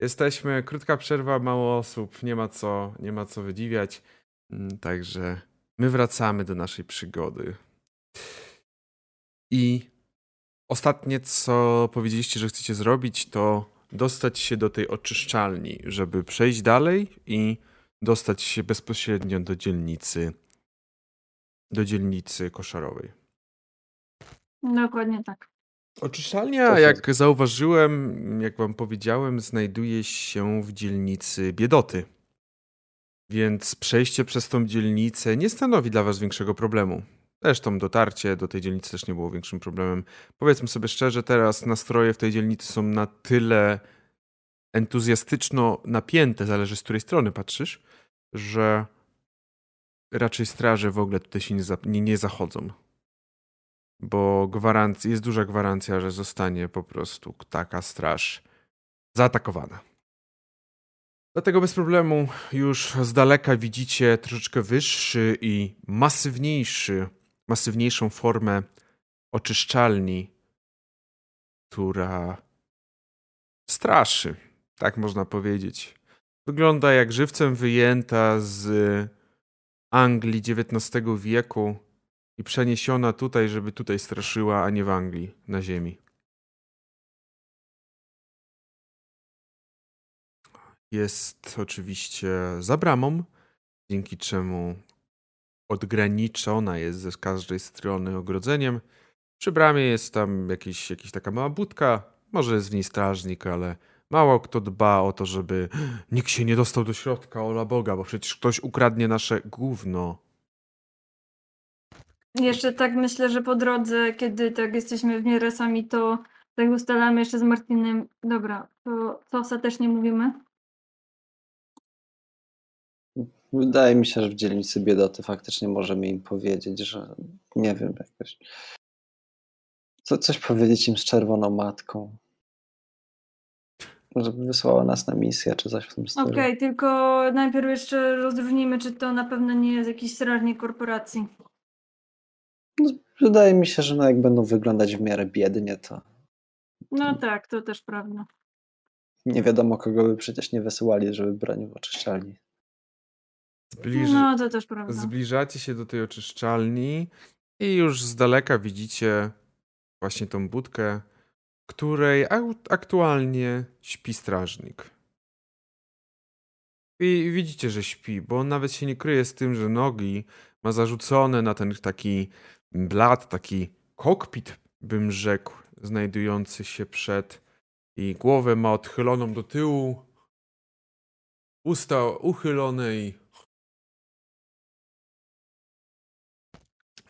Jesteśmy, krótka przerwa, mało osób, nie ma co, nie ma co wydziwiać. Mm, Także my wracamy do naszej przygody. I ostatnie, co powiedzieliście, że chcecie zrobić, to dostać się do tej oczyszczalni, żeby przejść dalej i dostać się bezpośrednio do dzielnicy, do dzielnicy koszarowej. Dokładnie tak. Oczyszczalnia, jak zauważyłem, jak wam powiedziałem, znajduje się w dzielnicy Biedoty. Więc przejście przez tą dzielnicę nie stanowi dla was większego problemu. Zresztą dotarcie do tej dzielnicy też nie było większym problemem. Powiedzmy sobie szczerze, teraz nastroje w tej dzielnicy są na tyle entuzjastyczno napięte, zależy z której strony patrzysz, że raczej straże w ogóle tutaj się nie, za, nie, nie zachodzą. Bo gwarancja, jest duża gwarancja, że zostanie po prostu taka straż zaatakowana. Dlatego bez problemu już z daleka widzicie troszeczkę wyższy i masywniejszy, masywniejszą formę oczyszczalni, która straszy, tak można powiedzieć. Wygląda jak żywcem wyjęta z Anglii XIX wieku i przeniesiona tutaj, żeby tutaj straszyła, a nie w Anglii, na ziemi. Jest oczywiście za bramą, dzięki czemu odgraniczona jest ze każdej strony ogrodzeniem. Przy bramie jest tam jakiś, jakiś taka mała budka, może jest w niej strażnik, ale mało kto dba o to, żeby nikt się nie dostał do środka, ola Boga, bo przecież ktoś ukradnie nasze gówno. Jeszcze tak myślę, że po drodze, kiedy tak jesteśmy w miarę sami, to tak ustalamy jeszcze z Martinem. Dobra, to co ostatecznie mówimy? Wydaje mi się, że w dzielnicy biedoty faktycznie możemy im powiedzieć, że nie wiem, jakoś. Co, coś powiedzieć im z czerwoną matką. Żeby wysłała nas na misję, czy coś w tym stylu. Okej, tylko najpierw jeszcze rozróżnimy, czy to na pewno nie jest jakiś strażnik korporacji. Wydaje mi się, że no jak będą wyglądać w miarę biednie, to No tak, to też prawda. nie wiadomo kogo by przecież nie wysyłali, żeby bronił oczyszczalni. Zbliży... No to też prawda. Zbliżacie się do tej oczyszczalni i już z daleka widzicie właśnie tą budkę, w której aktualnie śpi strażnik. I widzicie, że śpi, bo on nawet się nie kryje z tym, że nogi ma zarzucone na ten taki blat, taki kokpit, bym rzekł, znajdujący się przed i głowę ma odchyloną do tyłu, usta uchylone i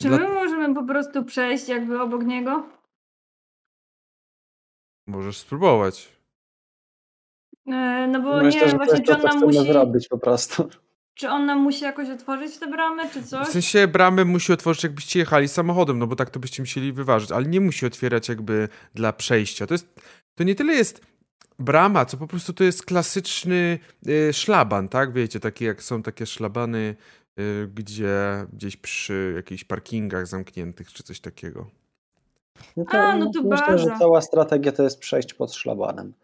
Czy Dla- my możemy po prostu przejść jakby obok niego? Możesz spróbować. E, No bo Myślę, nie, że to właśnie jest czy to, on co nam musi, zrobić po prostu. czy on nam musi jakoś otworzyć te bramy, czy W coś? sensie bramę musi otworzyć, jakbyście jechali samochodem, no bo tak to byście musieli wyważyć, ale nie musi otwierać jakby dla przejścia. To jest, to nie tyle jest brama, co po prostu to jest klasyczny y, szlaban, tak? Wiecie, takie jak są takie szlabany, gdzie gdzieś przy jakichś parkingach zamkniętych, czy coś takiego. No A, no to myślę, że baza. cała strategia to jest przejść pod szlabanem.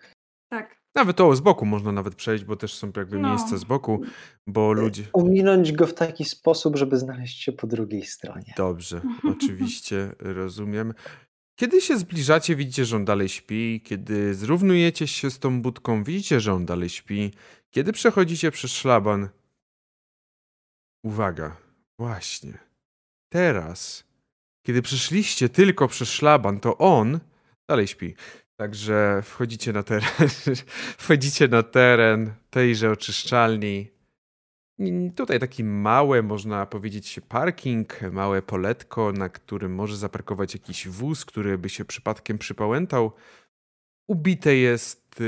Tak. Nawet o, z boku można nawet przejść, bo też są jakby No. miejsca z boku, bo ludzie... Ominąć go w taki sposób, żeby znaleźć się po drugiej stronie. Dobrze, oczywiście rozumiem. Kiedy się zbliżacie, widzicie, że on dalej śpi. Kiedy zrównujecie się z tą budką, widzicie, że on dalej śpi. Kiedy przechodzicie przez szlaban. Uwaga, właśnie. Teraz, kiedy przeszliście tylko przez szlaban, to on dalej śpi. Także wchodzicie na teren, wchodzicie na teren tejże oczyszczalni. Tutaj taki małe, można powiedzieć, parking, małe poletko, na którym może zaparkować jakiś wóz, który by się przypadkiem przypałętał. Ubite jest.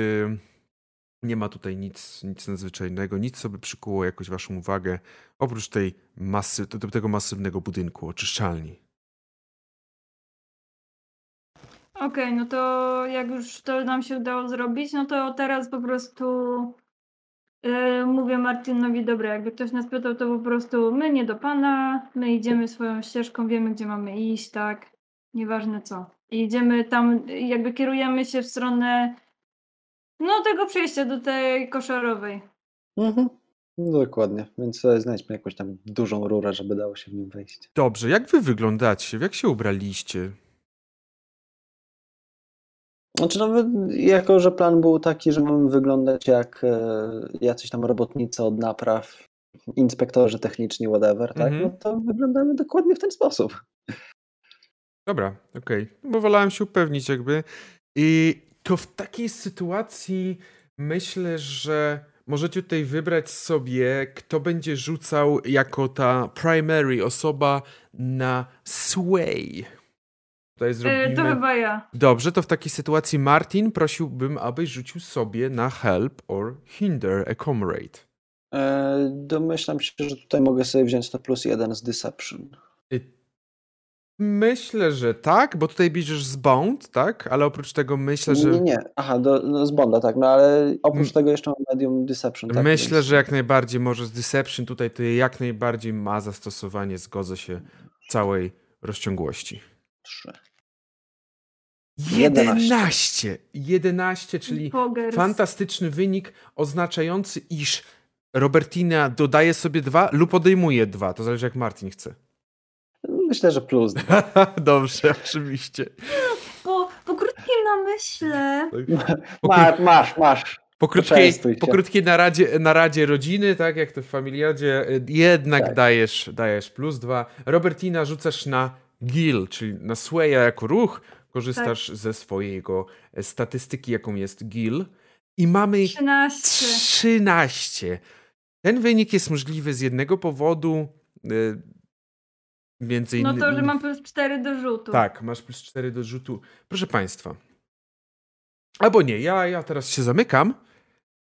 Nie ma tutaj nic, nic nadzwyczajnego, nic, co by przykuło jakoś waszą uwagę, oprócz tej masy, tego masywnego budynku, oczyszczalni. Okej, no to jak już to nam się udało zrobić, no to teraz po prostu yy, mówię Martinowi, dobra, jakby ktoś nas pytał, to po prostu my nie do pana, my idziemy swoją ścieżką, wiemy gdzie mamy iść, tak, nieważne co. I idziemy tam, jakby kierujemy się w stronę no tego przejścia do tej koszarowej. Mhm. Dokładnie, więc znajdźmy jakąś tam dużą rurę, żeby dało się w nim wejść. Dobrze, jak wy wyglądacie? Jak się ubraliście? Znaczy, no, jako że plan był taki, że mamy wyglądać jak e, jacyś tam robotnicy od napraw, inspektorzy techniczni, whatever, tak? Mhm. No to wyglądamy dokładnie w ten sposób. Dobra, okej. Bo wolałem się upewnić jakby. I to w takiej sytuacji myślę, że możecie tutaj wybrać sobie, kto będzie rzucał jako ta primary osoba na sway. Tutaj Yy, zrobimy... to chyba ja. Dobrze, to w takiej sytuacji Martin prosiłbym, abyś rzucił sobie na help or hinder a comrade. E, domyślam się, że tutaj mogę sobie wziąć to plus jeden z Deception. Myślę, że tak, bo tutaj bierzesz z bound, tak? Ale oprócz tego myślę, że... Nie, nie. Aha, do, no z Bonda, tak, no ale oprócz tego jeszcze mam Medium Deception. Tak, Myślę, więc- że jak najbardziej może z Deception tutaj to jak najbardziej ma zastosowanie, zgodzę się, całej rozciągłości. Trzy. 11! 11, czyli Pogers. fantastyczny wynik oznaczający, iż Robertina dodaje sobie dwa lub odejmuje dwa. To zależy jak Martin chce. Myślę, że plus dwa. Dobrze, oczywiście. Po, po krótkim namyśle. Po, masz, masz. po, krótkiej, po krótkiej naradzie, naradzie rodziny, tak jak to w familiadzie, y, jednak Tak. dajesz, dajesz plus dwa. Robertina rzucasz na Gil, czyli na Swaya jako ruch. Korzystasz Tak. ze swojego e, statystyki, jaką jest Gil. I mamy 13. 13. Ten wynik jest możliwy z jednego powodu. Między No to, że mam plus 4 do rzutu. Tak, masz plus 4 do rzutu. Proszę Państwa. Albo nie, ja, ja teraz się zamykam.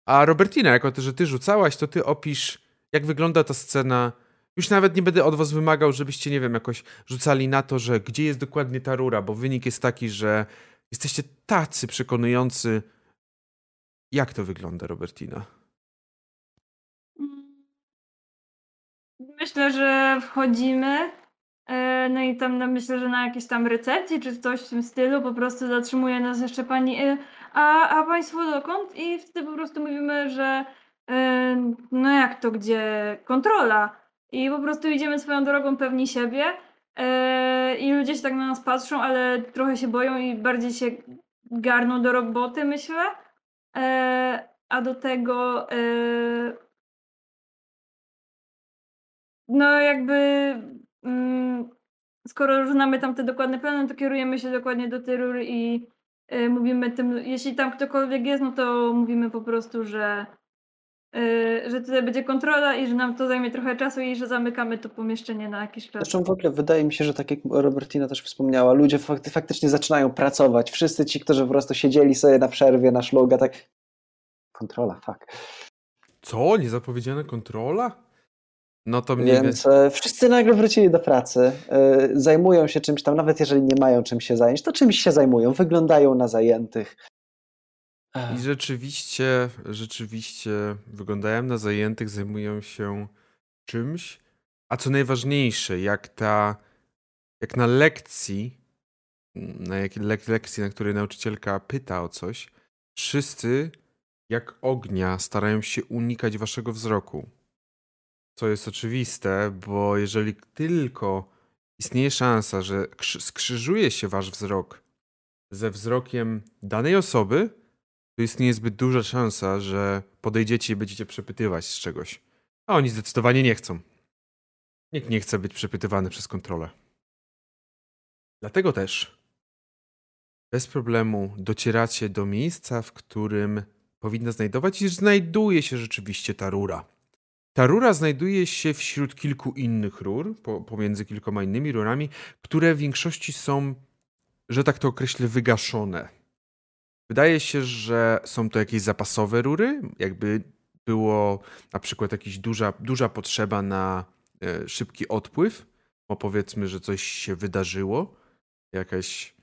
A Robertina, jako to, że Ty rzucałaś, to Ty opisz, jak wygląda ta scena. Już nawet nie będę od Was wymagał, żebyście, nie wiem, jakoś rzucali na to, że gdzie jest dokładnie ta rura, bo wynik jest taki, że jesteście tacy przekonujący. Jak to wygląda, Robertina? Mm. Myślę, że wchodzimy. No i tam no, myślę, że na jakiejś tam recepcji czy coś w tym stylu po prostu zatrzymuje nas jeszcze pani. e, A, a państwo dokąd? I wtedy po prostu mówimy, że e, no jak to gdzie? Kontrola. I po prostu idziemy swoją drogą pewni siebie. e, I ludzie się tak na nas patrzą, ale trochę się boją i bardziej się garną do roboty, myślę. A do tego no jakby mm, skoro już znamy tam te dokładne plany, to kierujemy się dokładnie do tej rury i y, mówimy tym, jeśli tam ktokolwiek jest, no to mówimy po prostu, że Yy, że tutaj będzie kontrola i że nam to zajmie trochę czasu i że zamykamy to pomieszczenie na jakiś czas. Zresztą w ogóle wydaje mi się, że tak jak Robertina też wspomniała, ludzie fakty, faktycznie zaczynają pracować. Wszyscy ci, którzy po prostu siedzieli sobie na przerwie, na szluga, tak... Kontrola, fuck. Co? Niezapowiedziana kontrola? No to mniej Więc e, wszyscy nagle wrócili do pracy, e, zajmują się czymś tam, nawet jeżeli nie mają czym się zająć, to czymś się zajmują, wyglądają na zajętych. I rzeczywiście, rzeczywiście wyglądają na zajętych, zajmują się czymś, a co najważniejsze, jak ta, jak na lekcji, na jakiej lek lekcji, na której nauczycielka pyta o coś, wszyscy jak ognia starają się unikać waszego wzroku. Co jest oczywiste, bo jeżeli tylko istnieje szansa, że skrzyżuje się wasz wzrok ze wzrokiem danej osoby, to istnieje zbyt duża szansa, że podejdziecie i będziecie przepytywać z czegoś. A oni zdecydowanie nie chcą. Nikt nie chce być przepytywany przez kontrolę. Dlatego też bez problemu docieracie do miejsca, w którym powinna znajdować i znajduje się rzeczywiście ta rura. Ta rura znajduje się wśród kilku innych rur, po, pomiędzy kilkoma innymi rurami, które w większości są, że tak to określę, wygaszone. Wydaje się, że są to jakieś zapasowe rury, jakby było na przykład jakaś duża, duża potrzeba na e, szybki odpływ, bo powiedzmy, że coś się wydarzyło, jakaś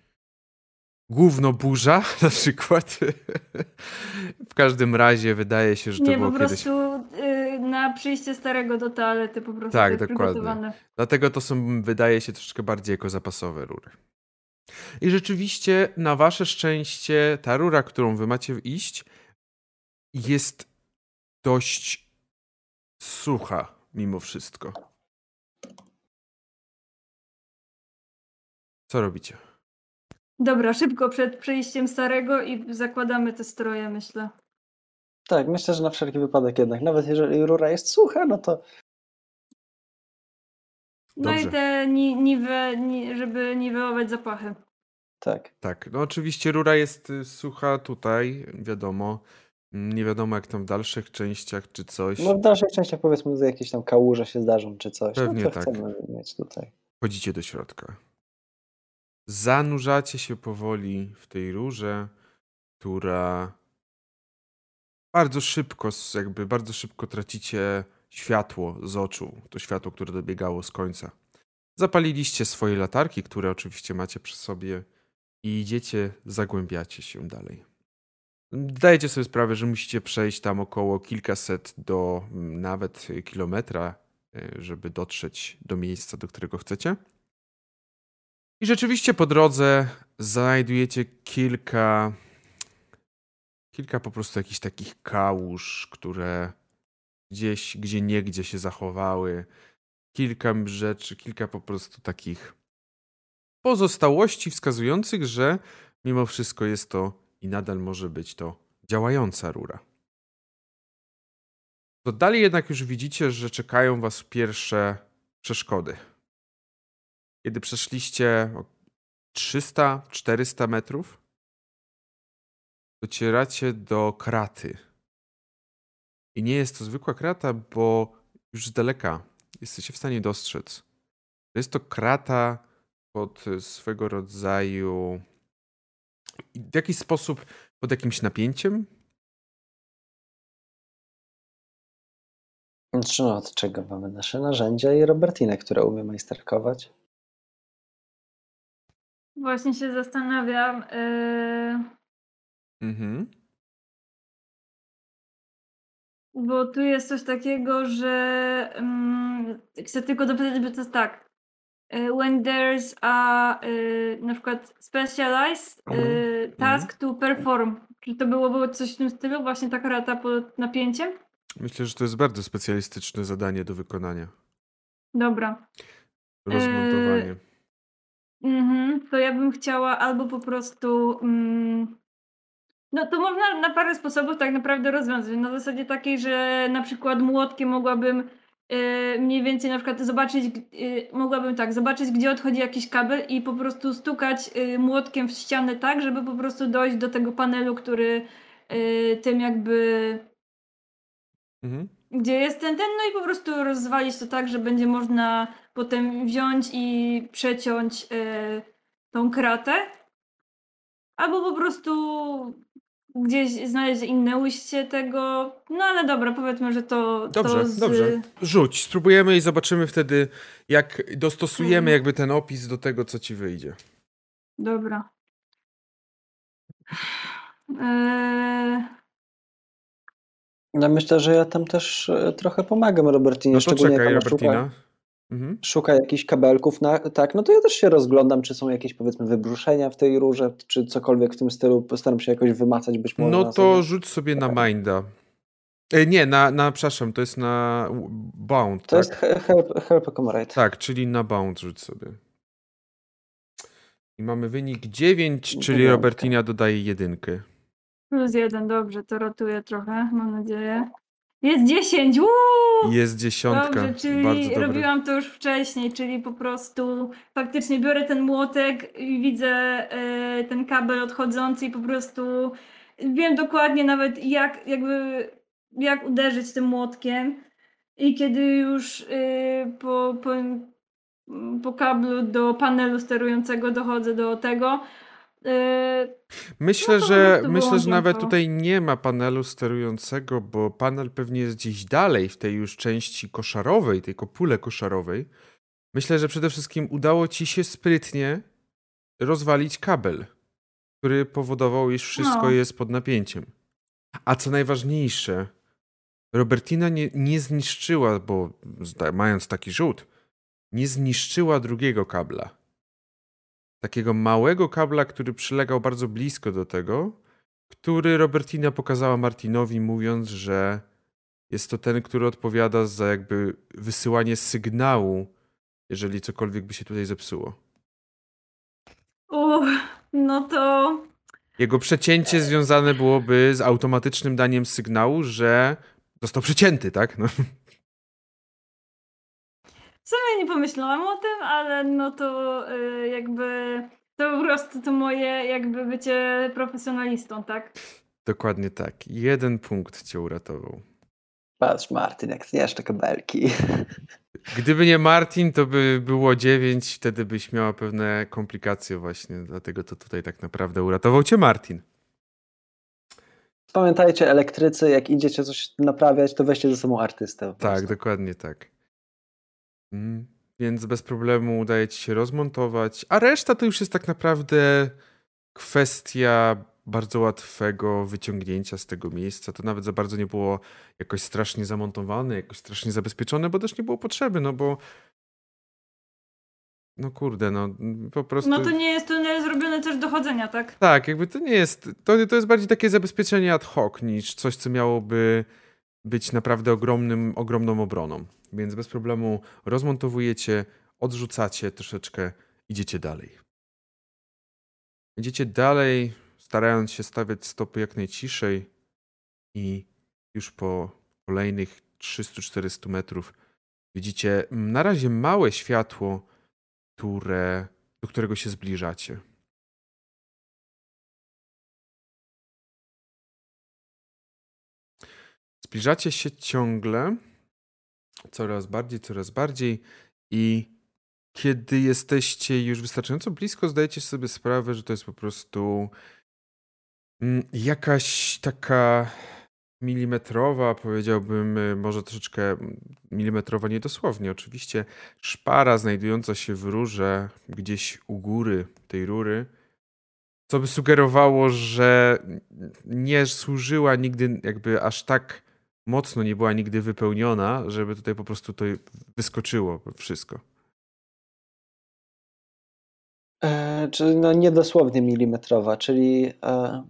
główno burza na przykład. w każdym razie wydaje się, że to Nie, było po kiedyś... prostu y, na przyjście starego do toalety po prostu Tak, tak, dokładnie. Dlatego to są, wydaje się, troszkę bardziej jako zapasowe rury. I rzeczywiście, na wasze szczęście, ta rura, którą wy macie iść, jest dość sucha mimo wszystko. Co robicie? Dobra, szybko przed przejściem starego i zakładamy te stroje, myślę. Tak, myślę, że na wszelki wypadek jednak. Nawet jeżeli rura jest sucha, no to. No Dobrze. i te ni, niwe, ni, żeby niwelować zapachy. Tak. Tak, no oczywiście rura jest y, sucha tutaj, wiadomo. Mm, Nie wiadomo jak tam w dalszych częściach czy coś. No w dalszych częściach powiedzmy, że jakieś tam kałuże się zdarzą czy coś. Pewnie no to tak. chcemy mieć tutaj. Wchodzicie do środka. Zanurzacie się powoli w tej rurze, która bardzo szybko, jakby bardzo szybko tracicie światło z oczu. To światło, które dobiegało z końca. Zapaliliście swoje latarki, które oczywiście macie przy sobie i idziecie, zagłębiacie się dalej. Zdajecie sobie sprawę, że musicie przejść tam około kilkaset do nawet kilometra, y, żeby dotrzeć do miejsca, do którego chcecie. I rzeczywiście po drodze znajdujecie kilka, kilka po prostu jakichś takich kałuż, które gdzieś, gdzie niegdzie się zachowały. Kilka rzeczy, kilka po prostu takich pozostałości wskazujących, że mimo wszystko jest to i nadal może być to działająca rura. To dalej jednak już widzicie, że czekają was pierwsze przeszkody. Kiedy przeszliście o 300-400 metrów, docieracie do kraty. I nie jest to zwykła krata, bo już z daleka jesteście w stanie dostrzec. Jest to krata pod swego rodzaju w jakiś sposób pod jakimś napięciem. Znaczy, no, od czego mamy nasze narzędzia i Robertinę, która umie majsterkować. Właśnie się zastanawiam. Yy, Mhm. bo tu jest coś takiego, że mm, chcę tylko dopytać, bo to jest tak. y, When there's a y, na przykład specialized y, task to perform. Czy to było, było coś w tym stylu? Właśnie taka rata pod napięciem? Myślę, że to jest bardzo specjalistyczne zadanie do wykonania. Dobra. Rozmontowanie. Mhm, to ja bym chciała albo po prostu. Mm, no to można na parę sposobów tak naprawdę rozwiązać. Na zasadzie takiej, że na przykład młotkiem mogłabym y, mniej więcej na przykład zobaczyć, y, mogłabym tak, zobaczyć gdzie odchodzi jakiś kabel i po prostu stukać y, młotkiem w ścianę tak, żeby po prostu dojść do tego panelu, który tym jakby mhm. gdzie jest ten, ten, no i po prostu rozwalić to tak, że będzie można potem wziąć i przeciąć tą kratę. Albo po prostu gdzieś znaleźć inne ujście tego. No ale dobra, powiedzmy, że to. Dobrze, to z... dobrze. Rzuć, spróbujemy i zobaczymy wtedy, jak dostosujemy hmm. jakby ten opis do tego, co ci wyjdzie. Dobra. Eee... No myślę, że ja tam też e, trochę pomagam Robertinie. No to czekaj, Robertina. Szuka, mhm. szuka jakichś kabelków, na, tak, no to ja też się rozglądam, czy są jakieś powiedzmy wybruszenia w tej rurze, czy cokolwiek w tym stylu, postaram się jakoś wymacać być może. No to sobie. rzuć sobie na Minda. E, nie, na, na, przepraszam, to jest na Bound, To tak? jest help, help Accommodate. Tak, czyli na Bound rzuć sobie. I mamy wynik 9, czyli Robertina dodaje jedynkę. Plus jeden, dobrze, to rotuje trochę, mam nadzieję. Jest 10! Uuu! Jest dziesiątka. Dobrze, czyli robiłam to już wcześniej, czyli po prostu faktycznie biorę ten młotek i widzę y, ten kabel odchodzący i po prostu wiem dokładnie nawet jak jakby jak uderzyć tym młotkiem. I kiedy już y, po, po, po kablu do panelu sterującego dochodzę do tego, Myślę, no że myślę, że nawet tutaj nie ma panelu sterującego, bo panel pewnie jest gdzieś dalej w tej już części koszarowej, tej kopule koszarowej. Myślę, że przede wszystkim udało ci się sprytnie rozwalić kabel, który powodował, iż wszystko no. jest pod napięciem. A co najważniejsze, Robertina nie, nie zniszczyła, bo mając taki rzut, nie zniszczyła drugiego kabla. Takiego małego kabla, który przylegał bardzo blisko do tego, który Robertina pokazała Martinowi, mówiąc, że jest to ten, który odpowiada za jakby wysyłanie sygnału, jeżeli cokolwiek by się tutaj zepsuło. Uff, no to. Jego przecięcie związane byłoby z automatycznym daniem sygnału, że został przecięty, tak? No. W sumie nie pomyślałam o tym, ale no to yy, jakby to po prostu to moje jakby bycie profesjonalistą, tak? Dokładnie tak. Jeden punkt cię uratował. Patrz Martin, jak jeszcze kabelki. Gdyby nie Martin, to by było dziewięć, wtedy byś miała pewne komplikacje właśnie, dlatego to tutaj tak naprawdę uratował cię Martin. Pamiętajcie, elektrycy, jak idziecie coś naprawiać, to weźcie ze sobą artystę. Tak, dokładnie tak. Mm, więc bez problemu udaje ci się rozmontować, a reszta to już jest tak naprawdę kwestia bardzo łatwego wyciągnięcia z tego miejsca. To nawet za bardzo nie było jakoś strasznie zamontowane, jakoś strasznie zabezpieczone, bo też nie było potrzeby, no bo no kurde, no po prostu. No to nie jest tunel zrobiony też do chodzenia, tak? Tak, jakby to nie jest. To, to jest bardziej takie zabezpieczenie ad hoc niż coś, co miałoby być naprawdę ogromnym, ogromną obroną. Więc bez problemu rozmontowujecie, odrzucacie troszeczkę, idziecie dalej. Idziecie dalej, starając się stawiać stopy jak najciszej i już po kolejnych 300-400 metrów widzicie na razie małe światło które, do którego się zbliżacie. Zbliżacie się ciągle, coraz bardziej, coraz bardziej i kiedy jesteście już wystarczająco blisko, zdajecie sobie sprawę, że to jest po prostu mm, jakaś taka milimetrowa, powiedziałbym, może troszeczkę milimetrowa niedosłownie. Oczywiście szpara znajdująca się w rurze, gdzieś u góry tej rury, co by sugerowało, że nie służyła nigdy, jakby aż tak mocno nie była nigdy wypełniona, żeby tutaj po prostu to wyskoczyło wszystko. E, czy no niedosłownie milimetrowa, czyli e,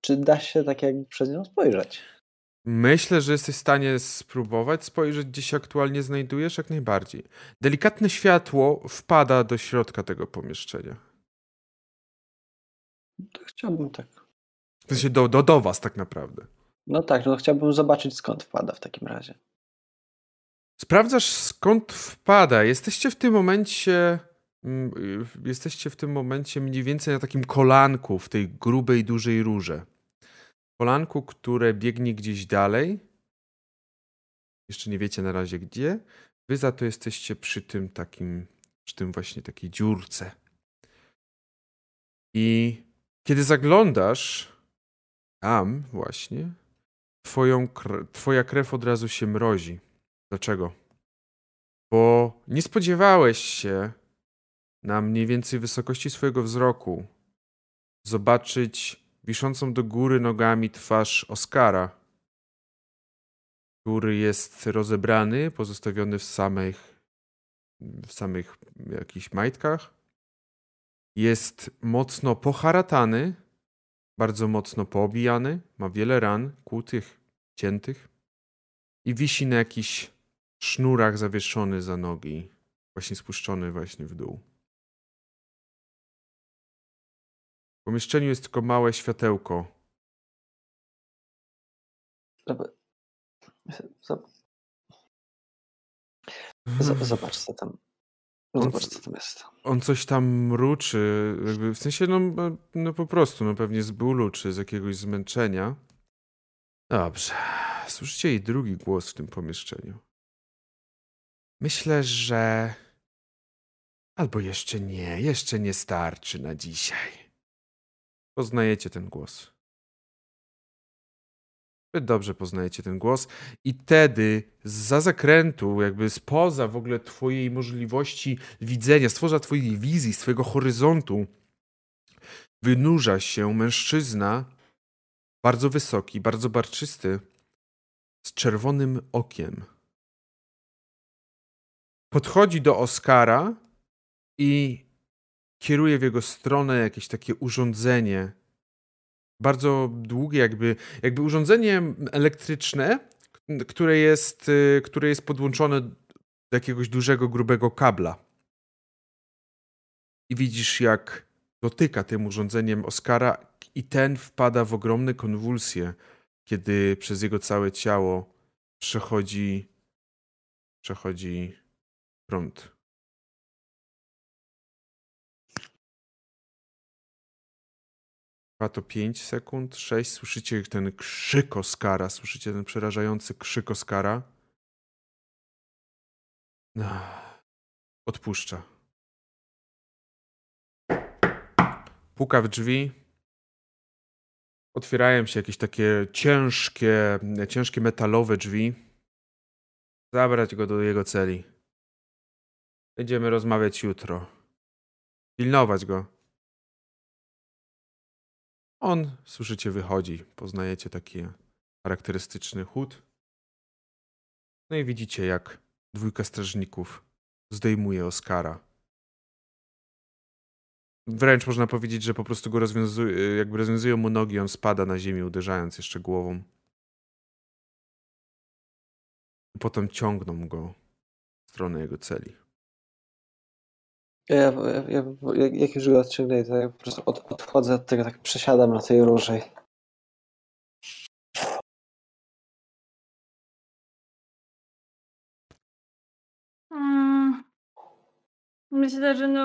czy da się tak jakby przez nią spojrzeć? Myślę, że jesteś w stanie spróbować spojrzeć, gdzie się aktualnie znajdujesz, jak najbardziej. Delikatne światło wpada do środka tego pomieszczenia. To chciałbym tak. W sensie do, do, do was tak naprawdę. No tak, no chciałbym zobaczyć skąd wpada w takim razie. Sprawdzasz skąd wpada. Jesteście w tym momencie mm, jesteście w tym momencie mniej więcej na takim kolanku w tej grubej, dużej rurze. Kolanku, które biegnie gdzieś dalej Jeszcze nie wiecie na razie gdzie. Wy za to jesteście przy tym takim, przy tym właśnie takiej dziurce. I kiedy zaglądasz tam właśnie, twoją, twoja krew od razu się mrozi. Dlaczego? Bo nie spodziewałeś się na mniej więcej wysokości swojego wzroku zobaczyć wiszącą do góry nogami twarz Oskara, który jest rozebrany, pozostawiony w samych, w samych jakichś majtkach. Jest mocno poharatany, bardzo mocno poobijany, ma wiele ran, kłutych, ciętych i wisi na jakichś sznurach zawieszony za nogi, właśnie spuszczony właśnie w dół. W pomieszczeniu jest tylko małe światełko. Zobacz, co tam. Zobacz, co tam jest. On coś tam mruczy, w sensie, no, no po prostu, no pewnie z bólu czy z jakiegoś zmęczenia. Dobrze. Słyszycie jej drugi głos w tym pomieszczeniu. Myślę, że. Albo jeszcze nie, jeszcze nie starczy na dzisiaj. Poznajecie ten głos. Wy dobrze poznajecie ten głos, i wtedy za zakrętu, jakby spoza w ogóle Twojej możliwości widzenia, stworza Twojej wizji, z Twojego horyzontu, wynurza się mężczyzna bardzo wysoki, bardzo barczysty, z czerwonym okiem. Podchodzi do Oskara i kieruje w jego stronę jakieś takie urządzenie. Bardzo długie, jakby, jakby urządzenie elektryczne, które jest, y, które jest podłączone do jakiegoś dużego, grubego kabla. I widzisz, jak dotyka tym urządzeniem Oskara, i ten wpada w ogromne konwulsje, kiedy przez jego całe ciało przechodzi, przechodzi prąd. Trwa to 5 sekund, 6. Słyszycie ten krzyk Oskara, słyszycie ten przerażający krzyk Oskara. Odpuszcza. Puka w drzwi. Otwierają się jakieś takie ciężkie, ciężkie metalowe drzwi. Zabrać go do jego celi. Będziemy rozmawiać jutro. Pilnować go. On, słyszycie, wychodzi. Poznajecie taki charakterystyczny chód. No i widzicie, jak dwójka strażników zdejmuje Oskara. Wręcz można powiedzieć, że po prostu go rozwiązują, jakby rozwiązują mu nogi, on spada na ziemię, uderzając jeszcze głową. Potem ciągną go w stronę jego celi. Ja, ja, ja, jak już go odciągnę, to ja po prostu od, odchodzę od tego, tak przesiadam na tej różej. Myślę, że no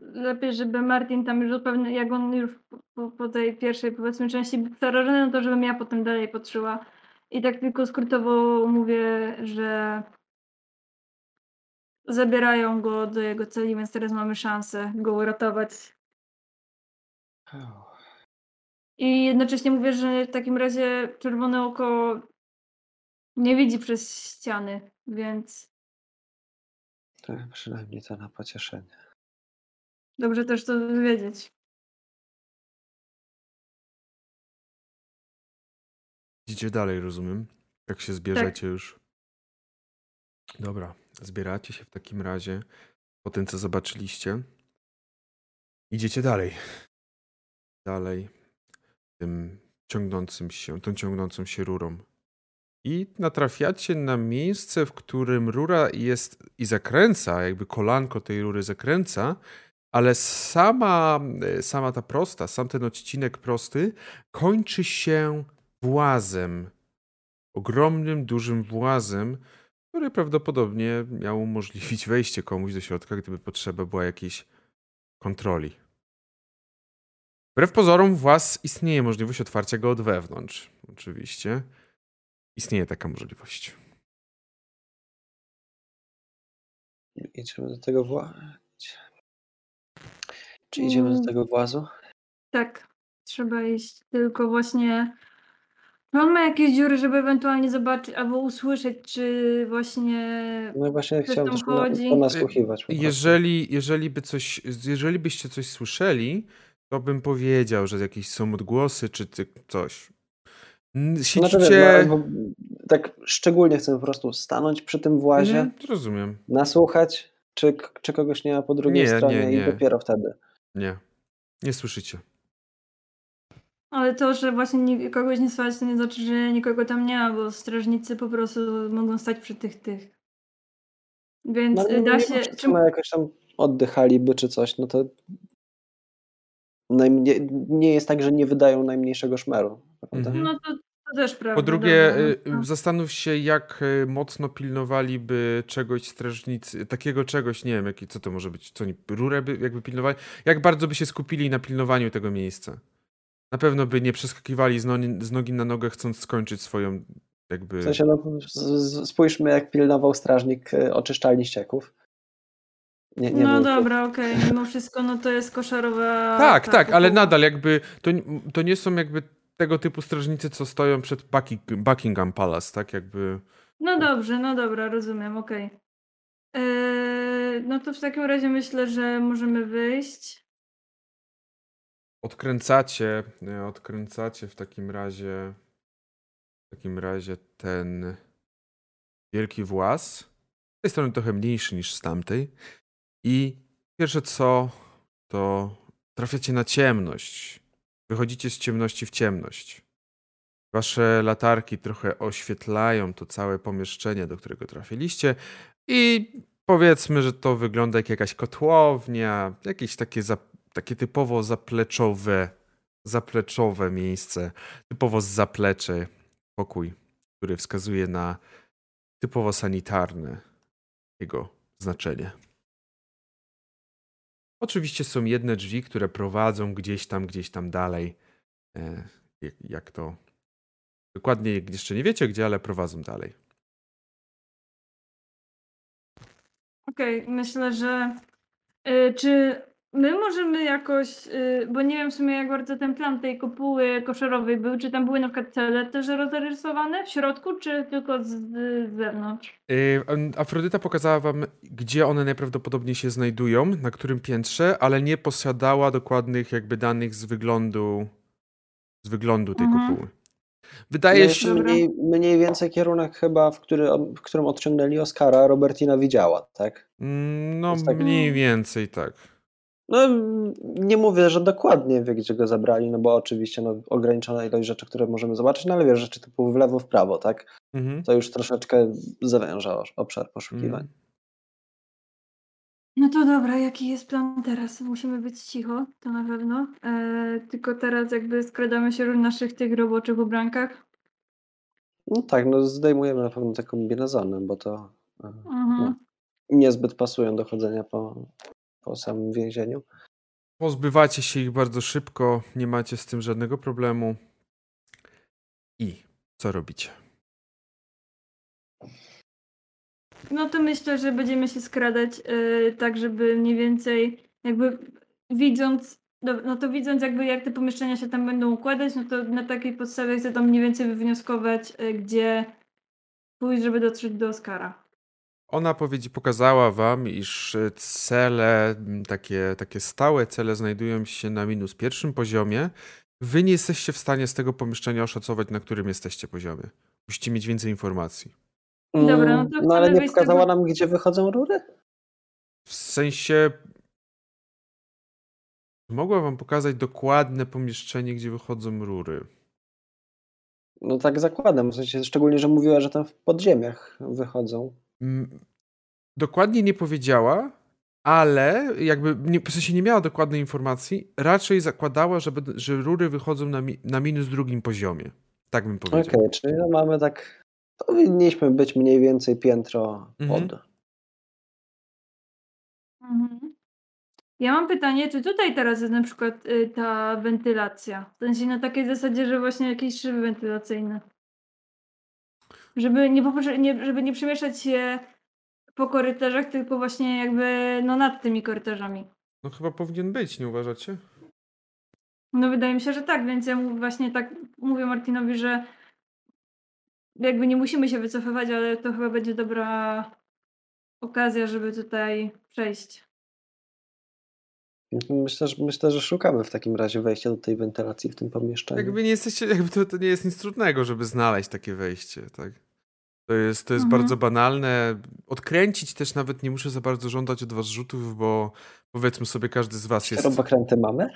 lepiej, żeby Martin tam już zupełnie, jak on już po, po tej pierwszej powiedzmy części był przerażony, no to żebym ja potem dalej patrzyła. I tak tylko skrótowo mówię, że zabierają go do jego celi, więc teraz mamy szansę go uratować. I jednocześnie mówię, że w takim razie czerwone oko nie widzi przez ściany, więc. To przynajmniej to na pocieszenie. Dobrze też to wiedzieć. Idziecie dalej, rozumiem? Jak się zbierzecie tak. już. Dobra. Zbieracie się w takim razie po tym, co zobaczyliście. Idziecie dalej. Dalej tym ciągnącym się, tą ciągnącą się rurą. I natrafiacie na miejsce, w którym rura jest i zakręca, jakby kolanko tej rury zakręca, ale sama, sama ta prosta, sam ten odcinek prosty kończy się włazem. Ogromnym, dużym włazem, który prawdopodobnie miał umożliwić wejście komuś do środka, gdyby potrzeba była jakiejś kontroli. Wbrew pozorom, włas istnieje możliwość otwarcia go od wewnątrz. Oczywiście istnieje taka możliwość. Idziemy do tego włazu. Czy idziemy do Mm. tego włazu? Tak, trzeba iść. Tylko właśnie. On ma jakieś dziury, żeby ewentualnie zobaczyć albo usłyszeć, czy właśnie. No i właśnie Ktoś chciałem tam też na, chodzi? ponasłuchiwać. po prostu. Jeżeli, jeżeli, by coś, jeżeli byście coś słyszeli, to bym powiedział, że jakieś są odgłosy czy coś. N- Znaczy, Siedzicie... no, tak szczególnie chcę po prostu stanąć przy tym włazie, Mhm, rozumiem. nasłuchać, czy, czy kogoś nie ma po drugiej Nie, nie, stronie nie. i dopiero wtedy. Nie. Nie słyszycie. Ale to, że właśnie kogoś nie słychać, to nie znaczy, że nikogo tam nie ma, bo strażnicy po prostu mogą stać przy tych tych. Więc No, y, da się. Czy, no, jakoś tam oddychaliby czy coś, no to najmniej, nie jest tak, że nie wydają najmniejszego szmeru. Prawda? Mhm. no to. Po drugie, y, no zastanów się, jak y, mocno pilnowaliby czegoś strażnicy, takiego czegoś, nie wiem, jaki, co to może być, co oni, rurę by jakby pilnowali, jak bardzo by się skupili na pilnowaniu tego miejsca. Na pewno by nie przeskakiwali z, nogi- z nogi na nogę, chcąc skończyć swoją jakby... W sensie, no, spójrzmy, jak pilnował strażnik y, oczyszczalni ścieków. Nie, nie No dobra, okej, mimo wszystko no to jest koszarowa. Tak, ta tak, ale nadal jakby to, to nie są jakby tego typu strażnicy, co stoją przed Bucking- Buckingham Palace, tak jakby... No dobrze, no dobra, rozumiem, okej. Eee, no to w takim razie myślę, że możemy wyjść. Odkręcacie, e, odkręcacie w takim razie w takim razie ten wielki włas. Z tej strony trochę mniejszy niż z tamtej. I pierwsze co, to trafiacie na ciemność. Wychodzicie z ciemności w ciemność. Wasze latarki trochę oświetlają to całe pomieszczenie, do którego trafiliście i powiedzmy, że to wygląda jak jakaś kotłownia, jakieś takie, za, takie typowo zapleczowe, zapleczowe miejsce, typowo z zaplecze, pokój, który wskazuje na typowo sanitarne jego znaczenie. Oczywiście są jedne drzwi, które prowadzą gdzieś tam, gdzieś tam dalej. E, jak, to. Dokładnie jeszcze nie wiecie gdzie, ale prowadzą dalej. Okej, myślę, że y, czy my możemy jakoś, y, bo nie wiem w sumie jak bardzo ten plan tej kopuły koszarowej był, czy tam były na przykład cele też zarysowane w środku, czy tylko z, z zewnątrz? Yy, Afrodyta pokazała wam, gdzie one najprawdopodobniej się znajdują, na którym piętrze, ale nie posiadała dokładnych jakby danych z wyglądu z wyglądu tej Mhm. kopuły. Wydaje się, mniej, mniej więcej kierunek chyba, w, który, w którym odciągnęli Oscara, Robertina widziała, tak? mm, no tak- mniej więcej tak. No nie mówię, że dokładnie wie, gdzie go zabrali, no bo oczywiście no, ograniczona ilość rzeczy, które możemy zobaczyć, no ale wiesz, rzeczy typu w lewo, w prawo, tak? Mhm. To już troszeczkę zawęża obszar poszukiwań. Mm. No to dobra, jaki jest plan teraz? Musimy być cicho, to na pewno. E, tylko teraz jakby skradamy się w naszych tych roboczych ubrankach. No tak, no zdejmujemy na pewno te kombinezony, bo to e, Mhm. No. niezbyt pasują do chodzenia po, po samym więzieniu. Pozbywacie się ich bardzo szybko, nie macie z tym żadnego problemu. I co robicie? No to myślę, że będziemy się skradać e, tak, żeby mniej więcej jakby widząc, no, no to widząc jakby jak te pomieszczenia się tam będą układać, no to na takiej podstawie chcę tam mniej więcej wywnioskować, e, gdzie pójść, żeby dotrzeć do Oscara. Ona powiedzi, pokazała wam, iż e, cele, takie, takie stałe cele znajdują się na minus pierwszym poziomie. Wy nie jesteście w stanie z tego pomieszczenia oszacować, na którym jesteście poziomie. Musicie mieć więcej informacji. Dobra, no Mm, to no ale nie pokazała tego- nam, gdzie wychodzą rury? W sensie. Mogła wam pokazać dokładne pomieszczenie, gdzie wychodzą rury. No tak zakładam, w sensie szczególnie, że mówiła, że tam w podziemiach wychodzą. Dokładnie nie powiedziała, ale jakby nie, w sensie nie miała dokładnej informacji. Raczej zakładała, że, że rury wychodzą na, mi, na minus drugim poziomie. Tak bym Okej, powiedział. czyli no mamy tak. Powinniśmy być mniej więcej piętro Mhm. pod. Mhm. Ja mam pytanie, czy tutaj teraz jest na przykład y, ta wentylacja? W sensie na takiej zasadzie, że właśnie jakieś szyby wentylacyjne. Żeby nie, nie, żeby nie przemieszać się po korytarzach, tylko właśnie jakby no nad tymi korytarzami. No chyba powinien być, nie uważacie? No wydaje mi się, że tak, więc ja właśnie tak mówię Martinowi, że jakby nie musimy się wycofywać, ale to chyba będzie dobra okazja, żeby tutaj przejść. Myślę, że, myślę, że szukamy w takim razie wejścia do tej wentylacji w tym pomieszczeniu. Jakby nie jesteście, jakby to, to nie jest nic trudnego, żeby znaleźć takie wejście, tak? To jest, to jest Mhm. bardzo banalne. Odkręcić też nawet nie muszę za bardzo żądać od was rzutów, bo powiedzmy sobie każdy z was jest... Śrubokręty mamy?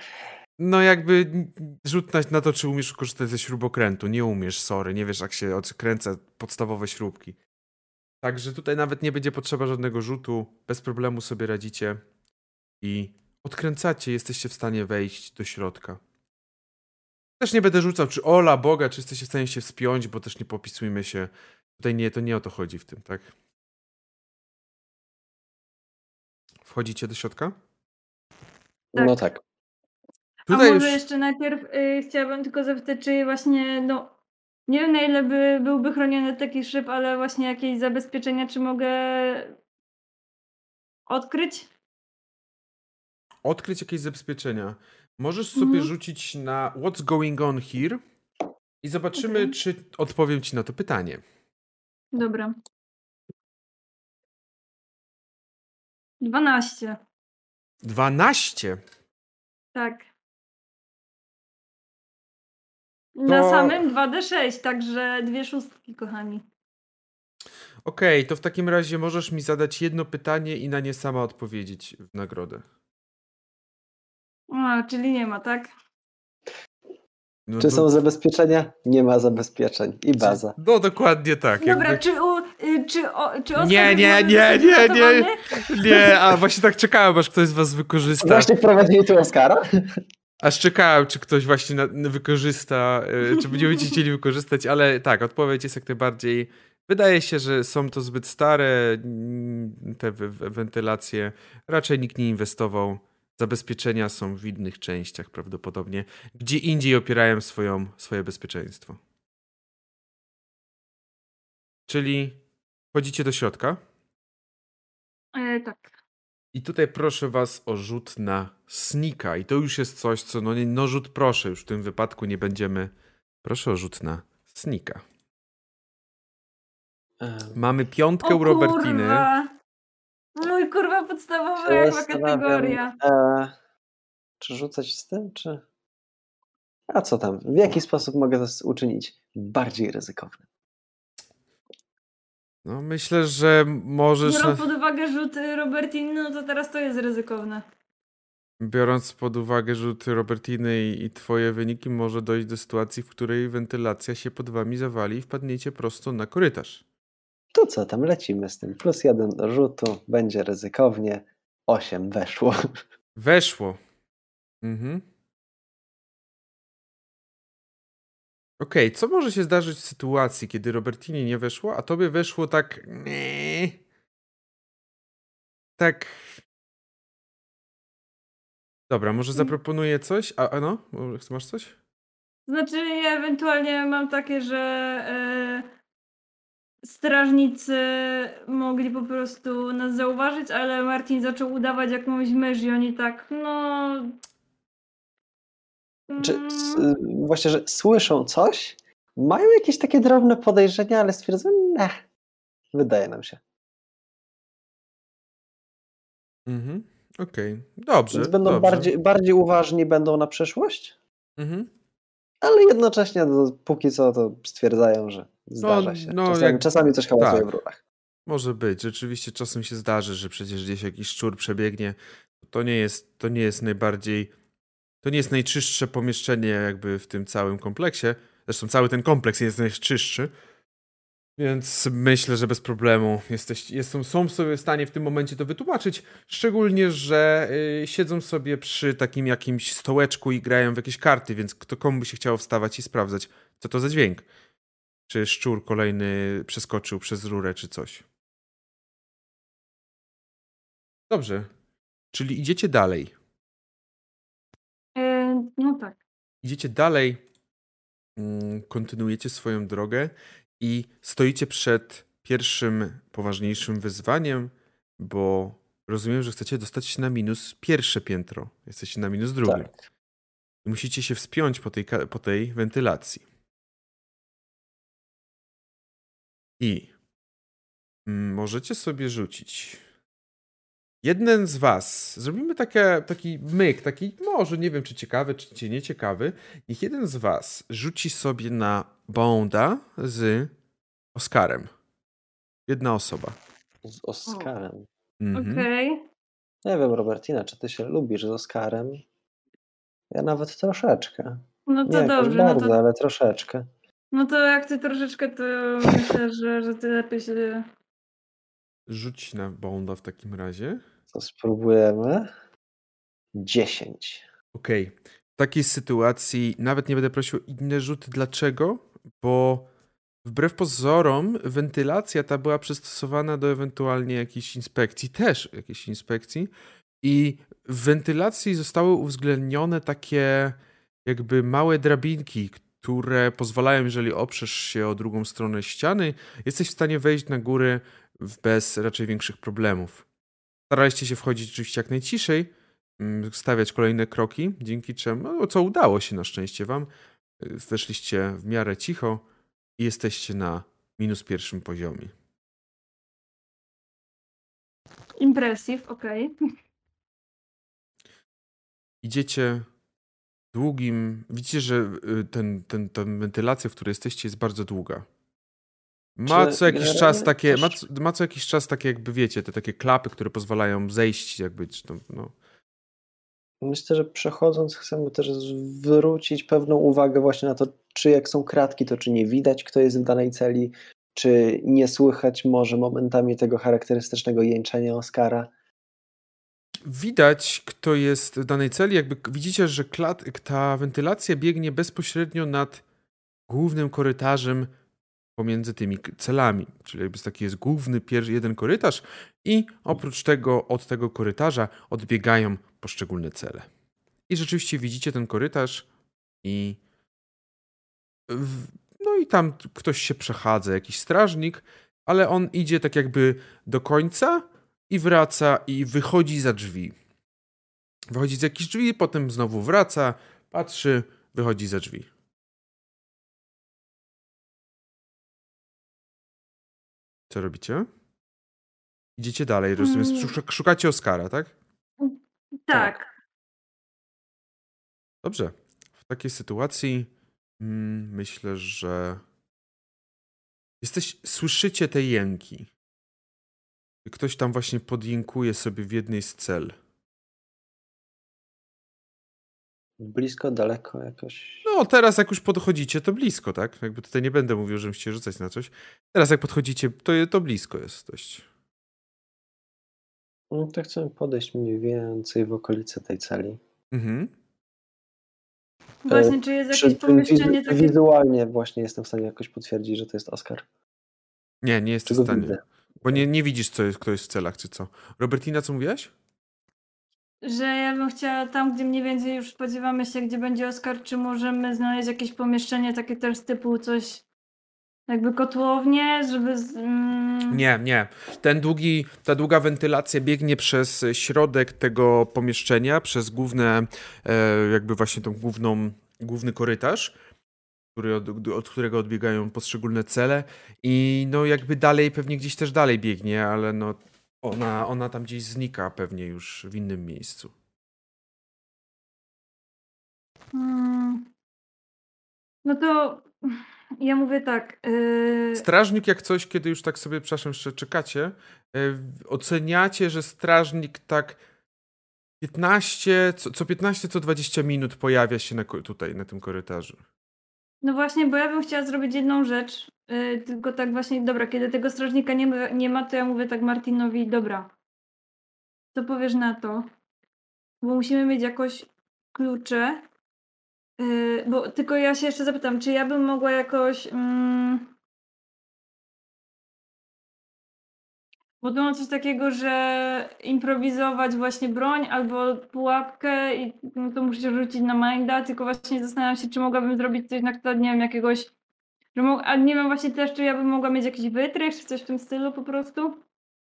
No jakby rzut na, na to, czy umiesz korzystać ze śrubokrętu. Nie umiesz, sorry, nie wiesz jak się odkręca podstawowe śrubki. Także tutaj nawet nie będzie potrzeba żadnego rzutu. Bez problemu sobie radzicie i odkręcacie, jesteście w stanie wejść do środka. Też nie będę rzucał, czy ola Boga, czy jesteście w stanie się wspiąć, bo też nie popisujmy się. Tutaj nie, to nie o to chodzi w tym, tak? Wchodzicie do środka? Tak. No tak. Tutaj A może już- jeszcze najpierw y, chciałabym tylko zapytać, czy właśnie, no nie wiem na ile by, byłby chroniony taki szyb, ale właśnie jakieś zabezpieczenia, czy mogę odkryć? odkryć jakieś zabezpieczenia. Możesz sobie Mhm. rzucić na What's Going On Here i zobaczymy, czy odpowiem ci na to pytanie. Dobra. 12. 12. Tak. Na To- samym 2D6, także dwie szóstki, kochani. Okej, to w takim razie możesz mi zadać jedno pytanie i na nie sama odpowiedzieć w nagrodę. A, czyli nie ma, tak? No, Czy no- są zabezpieczenia? Nie ma zabezpieczeń. I baza. No dokładnie tak. Dobra, jakby- czy, u, y, czy, o, czy Oskar Nie, nie, nie, nie, nie. Nie, a właśnie tak czekałem, aż ktoś z was wykorzysta. Właśnie prowadzili tu Oskara? Aż czekałem, czy ktoś właśnie na, na wykorzysta, y, czy będziemy chcieli wykorzystać, ale tak, odpowiedź jest jak najbardziej. Wydaje się, że są to zbyt stare mm, te wentylacje. Raczej nikt nie inwestował. Zabezpieczenia są w innych częściach prawdopodobnie. Gdzie indziej opierają swoją, swoje bezpieczeństwo. Czyli wchodzicie do środka. E, tak. I tutaj proszę was o rzut na snika. I to już jest coś, co no, no rzut proszę, już w tym wypadku nie będziemy. Proszę o rzut na snika. Em, Mamy piątkę u O Robertiny. kurwa. Mój kurwa zastanawiam, kategoria. E, czy rzucać z tym, czy... A co tam? W jaki sposób mogę to uczynić bardziej ryzykownym? No myślę, że możesz, Biorąc pod uwagę rzut y, Robertiny, no to teraz to jest ryzykowne. biorąc pod uwagę rzuty Robertiny i, i twoje wyniki, może dojść do sytuacji, w której wentylacja się pod wami zawali i wpadniecie prosto na korytarz. To co tam, lecimy z tym. Plus jeden do rzutu, będzie ryzykownie. Osiem weszło. Weszło. Mhm. Okej, co może się zdarzyć w sytuacji, kiedy Robertini nie weszło, a tobie weszło tak. Nie. Tak. Dobra, może zaproponuję coś? A, a no? Może Masz coś? Znaczy ja ewentualnie mam takie, że e, strażnicy mogli po prostu nas zauważyć, ale Martin zaczął udawać jakąś mysz i oni tak, no... Czy, mm, y, właśnie, że słyszą coś, mają jakieś takie drobne podejrzenia, ale stwierdzają, ne, wydaje nam się. Mhm. Okej, dobrze. Więc będą dobrze. bardziej, bardziej uważni będą na przyszłość, Mhm. Ale jednocześnie no, póki co to stwierdzają, że zdarza się. no, czasami, jak- czasami coś hałasuje tak. w rurach. Może być. Rzeczywiście czasem się zdarzy, że przecież gdzieś jakiś szczur przebiegnie. To nie jest, to nie jest najbardziej. To nie jest najczystsze pomieszczenie jakby w tym całym kompleksie. Zresztą cały ten kompleks jest najczystszy. Więc myślę, że bez problemu jesteś, jest, są sobie w stanie w tym momencie to wytłumaczyć. Szczególnie, że y, siedzą sobie przy takim jakimś stołeczku i grają w jakieś karty, więc kto komu by się chciało wstawać i sprawdzać, co to za dźwięk. Czy szczur kolejny przeskoczył przez rurę, czy coś. Dobrze. Czyli idziecie dalej. e, no tak. Idziecie dalej, mm, kontynuujecie swoją drogę i stoicie przed pierwszym poważniejszym wyzwaniem, bo rozumiem, że chcecie dostać się na minus pierwsze piętro. Jesteście na minus drugim. Tak. I musicie się wspiąć po tej, po tej wentylacji. I możecie sobie rzucić. Jeden z was, zrobimy takie, taki myk, taki może nie wiem czy ciekawy, czy, czy nieciekawy. Niech jeden z was rzuci sobie na Bonda z Oskarem. Jedna osoba. Z Oscarem. Mhm. Okej. Nie wiem, Robertina, czy ty się lubisz z Oscarem? Ja nawet troszeczkę. No Nie to jakoś dobrze, no bardzo, to, ale troszeczkę. no to jak ty troszeczkę, to myślę, że, że ty lepiej się... Rzuć na Bonda w takim razie. To spróbujemy. 10. Okej. W takiej sytuacji nawet nie będę prosił o inne rzuty. Dlaczego? Bo wbrew pozorom wentylacja ta była przystosowana do ewentualnie jakiejś inspekcji, też jakiejś inspekcji. I w wentylacji zostały uwzględnione takie jakby małe drabinki, które pozwalają, jeżeli oprzesz się o drugą stronę ściany, jesteś w stanie wejść na górę w- bez raczej większych problemów. Staraliście się wchodzić oczywiście jak najciszej, mm, stawiać kolejne kroki, dzięki czemu, no, co udało się na szczęście wam, weszliście w miarę cicho i jesteście na minus pierwszym poziomie. Impressive, okej. Idziecie długim, widzicie, że y, ten, ten, ta wentylacja, w której jesteście jest bardzo długa. Ma Czy co jakiś czas takie, też- ma, co- ma co jakiś czas takie jakby wiecie, te takie klapy, które pozwalają zejść jakby, czy tam, no. Myślę, że przechodząc chcemy też zwrócić pewną uwagę właśnie na to, czy jak są kratki, to czy nie widać, kto jest w danej celi, czy nie słychać może momentami tego charakterystycznego jęczenia Oscara. Widać, kto jest w danej celi, jakby widzicie, że ta wentylacja biegnie bezpośrednio nad głównym korytarzem pomiędzy tymi celami. Czyli jakby taki jest główny jeden korytarz i oprócz tego od tego korytarza odbiegają poszczególne cele. I rzeczywiście widzicie ten korytarz i w, no i tam ktoś się przechadza, jakiś strażnik, ale on idzie tak jakby do końca i wraca i wychodzi za drzwi. Wychodzi z jakichś drzwi, potem znowu wraca, patrzy, wychodzi za drzwi. Co robicie? Idziecie dalej, rozumiem. Mm. Szuk- Szukacie Oskara, tak? Tak. Dobrze. W takiej sytuacji mm, myślę, że jesteś, słyszycie te jęki. Ktoś tam właśnie podjękuje sobie w jednej z cel. Blisko, daleko jakoś. No, teraz jak już podchodzicie, to blisko, tak? Jakby tutaj nie będę mówił, że musicie rzucać na coś. Teraz jak podchodzicie, to, to blisko jest dość. No to chcemy podejść mniej więcej w okolice tej celi. Mhm. Właśnie, czy jest jakieś czy pomieszczenie takie... wizualnie właśnie jestem w stanie jakoś potwierdzić, że to jest Oscar. Nie, nie jesteś w stanie. widzę? Bo nie, nie widzisz, co jest, kto jest w celach, czy co. Robertina, co mówiłaś? Że ja bym chciała tam, gdzie mniej więcej już spodziewamy się, gdzie będzie Oskar, czy możemy znaleźć jakieś pomieszczenie takie też typu coś jakby kotłownie, żeby... Z, mm, Nie, nie. Ten długi, ta długa wentylacja biegnie przez środek tego pomieszczenia, przez główne, e, jakby właśnie tą główną, główny korytarz, który od, od którego odbiegają poszczególne cele i no jakby dalej, pewnie gdzieś też dalej biegnie, ale no ona, ona tam gdzieś znika pewnie już w innym miejscu. Mm. No to ja mówię tak. Yy, Strażnik jak coś, kiedy już tak sobie, przepraszam, jeszcze czekacie, e, oceniacie, że strażnik tak 15, co, co 15, co 20 minut pojawia się na, tutaj, na tym korytarzu. no właśnie, bo ja bym chciała zrobić jedną rzecz. Yy, tylko tak właśnie, dobra, kiedy tego strażnika nie ma, nie ma, to ja mówię tak Martinowi, dobra. Co powiesz na to? Bo musimy mieć jakoś klucze. Yy, bo tylko ja się jeszcze zapytam, czy ja bym mogła jakoś. Mm, bo tu mam coś takiego, że improwizować właśnie broń albo pułapkę i no to muszę rzucić na minda, tylko właśnie zastanawiam się, czy mogłabym zrobić coś na przykład, nie wiem, jakiegoś Że a nie wiem właśnie też, czy ja bym mogła mieć jakiś wytrych, czy coś w tym stylu po prostu.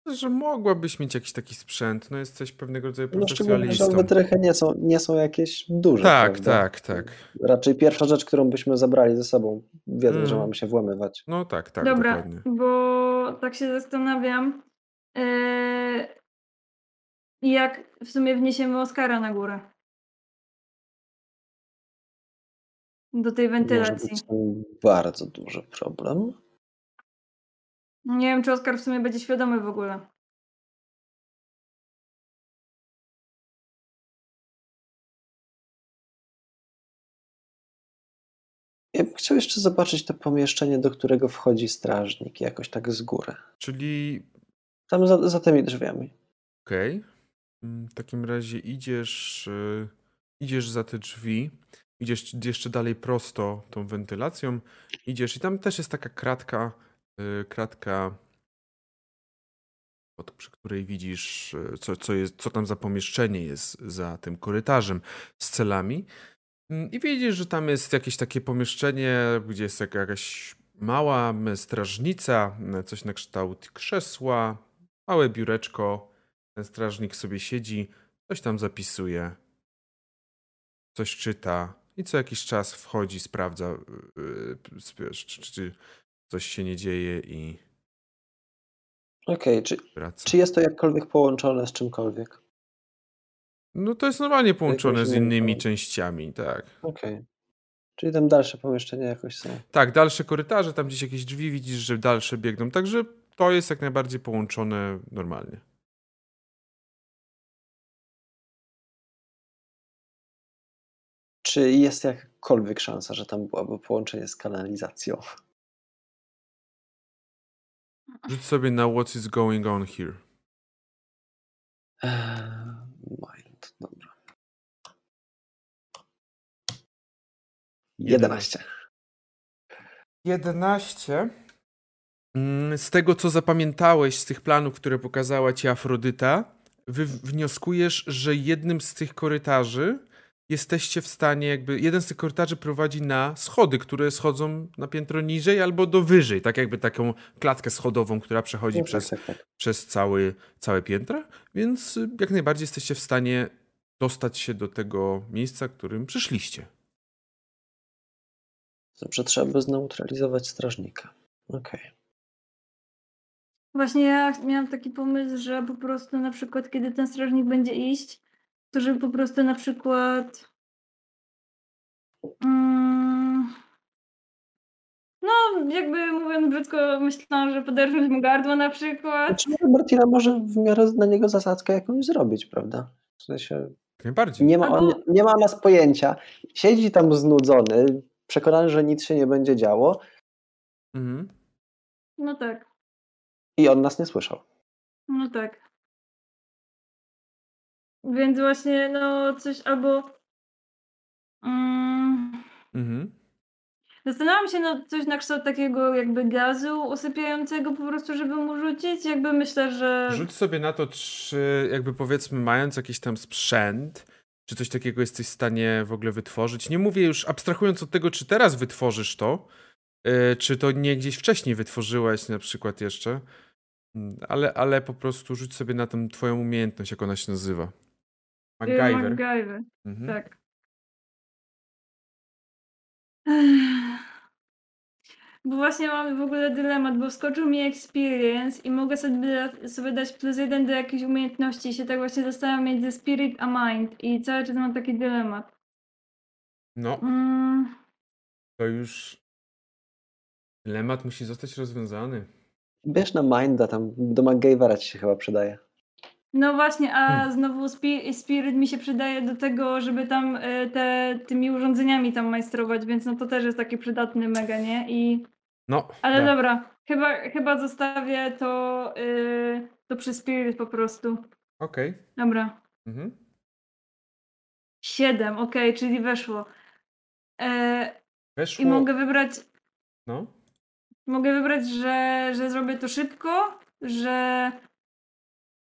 Że mogłabyś mieć jakiś taki sprzęt, no jesteś pewnego rodzaju No że profesjonalistą. wytrychy nie są, nie są jakieś duże. Tak, prawda? tak, tak. Raczej pierwsza rzecz, którą byśmy zabrali ze sobą, wiedząc, że Mm. mamy się włamywać. No tak, tak, Dobra, dokładnie. bo tak się zastanawiam, yy, jak w sumie wniesiemy Oskara na górę. Do tej Może wentylacji. bardzo duży problem. Nie wiem, czy Oskar w sumie będzie świadomy w ogóle. Ja bym chciał jeszcze zobaczyć to pomieszczenie, do którego wchodzi strażnik, jakoś tak z góry. Czyli Tam za, za tymi drzwiami. Okej. Mm, W takim razie idziesz, y, idziesz za te drzwi, idziesz jeszcze dalej prosto tą wentylacją, idziesz i tam też jest taka kratka, y, kratka, przy której widzisz, y, co, co, jest, co tam za pomieszczenie jest za tym korytarzem z celami. Mm, I widzisz, że tam jest jakieś takie pomieszczenie, gdzie jest jaka- jakaś mała strażnica, m, coś na kształt krzesła, małe biureczko. Ten strażnik sobie siedzi, coś tam zapisuje, coś czyta i co jakiś czas wchodzi, sprawdza, yy, wiesz, czy, czy coś się nie dzieje i Okej, czy, wraca. czy jest to jakkolwiek połączone z czymkolwiek? No to jest normalnie połączone z innymi częściami, tak. Okej. Czyli tam dalsze pomieszczenia jakoś są. Tak, dalsze korytarze, tam gdzieś jakieś drzwi widzisz, że dalsze biegną, także to jest jak najbardziej połączone normalnie. Czy jest jakakolwiek szansa, że tam byłaby połączenie z kanalizacją? Rzuć sobie na what is going on here. Eee, Mind, dobra. 11. 11. Mm, Z tego, co zapamiętałeś z tych planów, które pokazała ci Afrodyta, wy wnioskujesz, że jednym z tych korytarzy jesteście w stanie, jakby jeden z tych korytarzy prowadzi na schody, które schodzą na piętro niżej albo do wyżej, tak jakby taką klatkę schodową, która przechodzi No, przez, tak, tak, tak. przez cały, całe piętra, więc y, jak najbardziej jesteście w stanie dostać się do tego miejsca, którym przyszliście. Dobrze, trzeba by zneutralizować strażnika. Okej. Właśnie ja miałam taki pomysł, że po prostu na przykład, kiedy ten strażnik będzie iść, to żeby po prostu na przykład. Mm, no, jakby mówiąc brzydko, myślałam, że poderżnąć mu gardło na przykład. Znaczy, Martina może w miarę na niego zasadzkę jakąś zrobić, prawda? W sensie nie ma, on, nie ma nas pojęcia. Siedzi tam znudzony, przekonany, że nic się nie będzie działo Mhm. No tak, i on nas nie słyszał. no tak. Więc właśnie, no, coś albo. Mm, Mhm. Zastanawiam się, no coś na kształt takiego jakby gazu usypiającego po prostu, żeby mu rzucić. Jakby myślę, że. Rzuć sobie na to, czy jakby powiedzmy, mając jakiś tam sprzęt, czy coś takiego jesteś w stanie w ogóle wytworzyć. Nie mówię już abstrahując od tego, czy teraz wytworzysz to, yy, czy to nie gdzieś wcześniej wytworzyłeś na przykład jeszcze, Mm, ale, ale po prostu rzuć sobie na tą twoją umiejętność, jak ona się nazywa. MacGyver. MacGyver, Mhm. tak. Bo właśnie mamy w ogóle dylemat, bo wskoczył mi experience i mogę sobie, sobie dać plus jeden do jakiejś umiejętności i się tak właśnie zastanawiam między spirit a mind i cały czas mam taki dylemat. No, Mm, to już dylemat musi zostać rozwiązany. Bierz na Minda, tam do MacGyvera ci się chyba przydaje. No właśnie, a Hmm. znowu spi spirit mi się przydaje do tego, żeby tam y, te, tymi urządzeniami tam majstrować, więc no to też jest taki przydatny mega, nie? I No, Ale dobra, chyba, chyba zostawię to, yy, to przy Spirit po prostu. Okej. Dobra. Mhm. Siedem, okej, czyli weszło. E, Weszło. I mogę wybrać, No. mogę wybrać, że, że zrobię to szybko, że,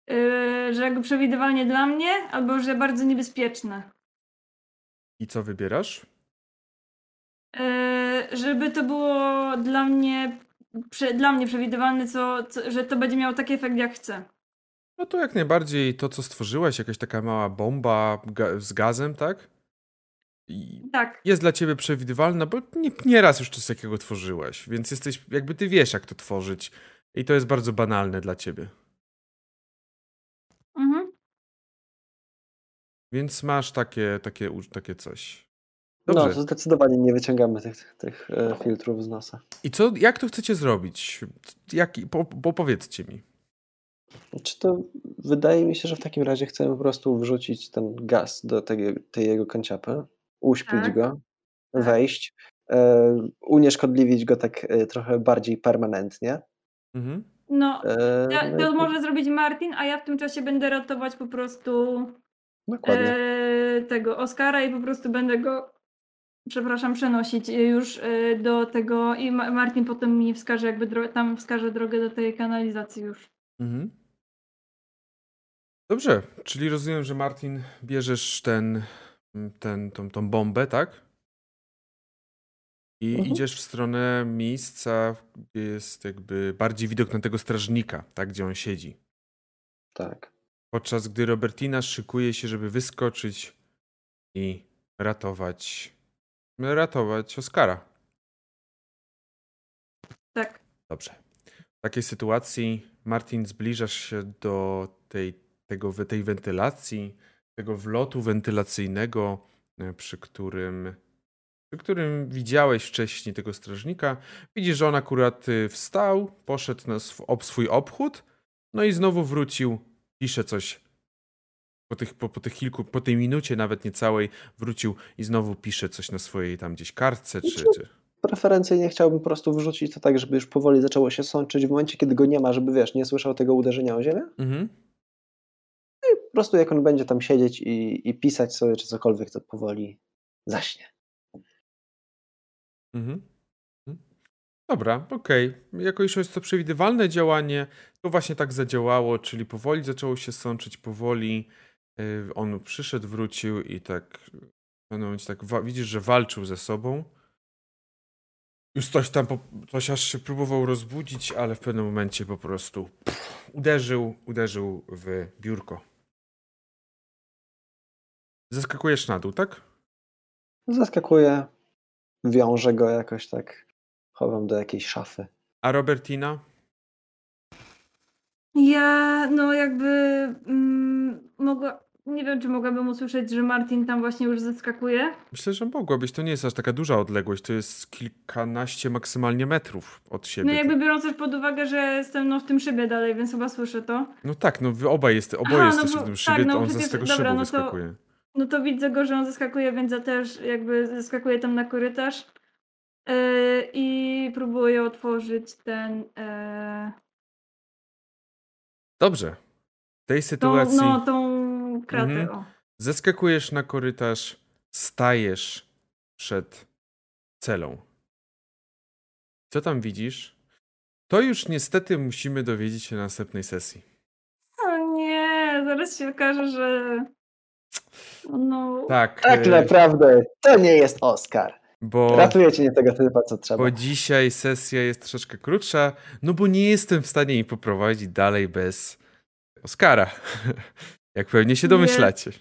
yy, że jakby przewidywalnie dla mnie, albo że bardzo niebezpieczne. I co wybierasz? e, żeby to było dla mnie, prze, dla mnie przewidywalne, co, co, że to będzie miało taki efekt, jak chcę. No to jak najbardziej to, co stworzyłaś, jakaś taka mała bomba ga z gazem, tak? I Tak. jest dla ciebie przewidywalna, bo nie, nie raz już coś takiego tworzyłaś, więc jesteś, jakby ty wiesz, jak to tworzyć. I to jest bardzo banalne dla ciebie. Mhm. Więc masz takie, takie, takie coś. No, Dobrze. to zdecydowanie nie wyciągamy tych, tych e, filtrów z nosa. I co, jak to chcecie zrobić? Jak, po, po, powiedzcie mi. Czy to wydaje mi się, że w takim razie chcemy po prostu wrzucić ten gaz do tej, tej jego kanciapy, uśpić Tak. go, Tak. wejść, e, unieszkodliwić go tak e, trochę bardziej permanentnie. Mhm. No, E, ja, no to po- może zrobić Martin, a ja w tym czasie będę ratować po prostu Dokładnie. e, tego Oskara i po prostu będę go, przepraszam, przenosić już e, do tego i Ma- Martin potem mi wskaże jakby tam wskaże drogę do tej kanalizacji już. Mhm. Dobrze, czyli rozumiem, że Martin bierzesz ten, ten, tą, tą bombę, tak? I Mhm. idziesz w stronę miejsca, gdzie jest jakby bardziej widok na tego strażnika, tak, gdzie on siedzi. Tak. Podczas gdy Robertina szykuje się, żeby wyskoczyć i ratować, ratować Oskara. Tak. Dobrze. W takiej sytuacji Martin zbliżasz się do tej, tego, tej wentylacji, tego wlotu wentylacyjnego, e, przy którym, przy którym widziałeś wcześniej tego strażnika. Widzisz, że on akurat y, wstał, poszedł na swój obchód, no i znowu wrócił, pisze coś. Po tych, po, po tych kilku, po tej minucie nawet niecałej wrócił i znowu pisze coś na swojej tam gdzieś kartce, czy, czy... Preferencyjnie chciałbym po prostu wrzucić to tak, żeby już powoli zaczęło się sączyć w momencie, kiedy go nie ma, żeby wiesz, nie słyszał tego uderzenia o ziemię. Mhm. Po prostu jak on będzie tam siedzieć i, i pisać sobie czy cokolwiek, to powoli zaśnie. Mhm. Mhm. Dobra, okej. Jako iż jest to przewidywalne działanie, to właśnie tak zadziałało, czyli powoli zaczęło się sączyć, powoli y, on przyszedł, wrócił i tak w pewnym momencie tak widzisz, że walczył ze sobą. Już coś tam, coś aż się próbował rozbudzić, ale w pewnym momencie po prostu pff, uderzył, uderzył w biurko. Zeskakujesz na dół, tak? Zaskakuje, wiążę go jakoś tak, chowam do jakiejś szafy. A Robertina? Ja, no jakby mm, mogła, nie wiem, czy mogłabym usłyszeć, że Martin tam właśnie już zeskakuje. Myślę, że mogłabyś. To nie jest aż taka duża odległość. To jest kilkanaście maksymalnie metrów od siebie. No jakby biorąc też pod uwagę, że jestem no, w tym szybie dalej, więc chyba słyszę to. No tak, no wy obaj, jest, oboje Aha, no jesteście bo- w tym tak, szybie, no to on przecież- z tego dobra, szybu no to- wyskakuje. No to widzę go, że on zeskakuje, więc ja też jakby zeskakuję tam na korytarz yy, i próbuję otworzyć ten. Yy, Dobrze. W tej tą, sytuacji no, tą kratę. Mhm. Zeskakujesz na korytarz, stajesz przed celą. Co tam widzisz? To już niestety musimy dowiedzieć się na następnej sesji. O nie, zaraz się okaże, że. No. Tak, Tak e, naprawdę, to nie jest Oscar. Bo... Ratujecie nie tego typa, co trzeba. Bo dzisiaj sesja jest troszeczkę krótsza, no bo nie jestem w stanie jej poprowadzić dalej bez Oskara. Jak pewnie się domyślacie.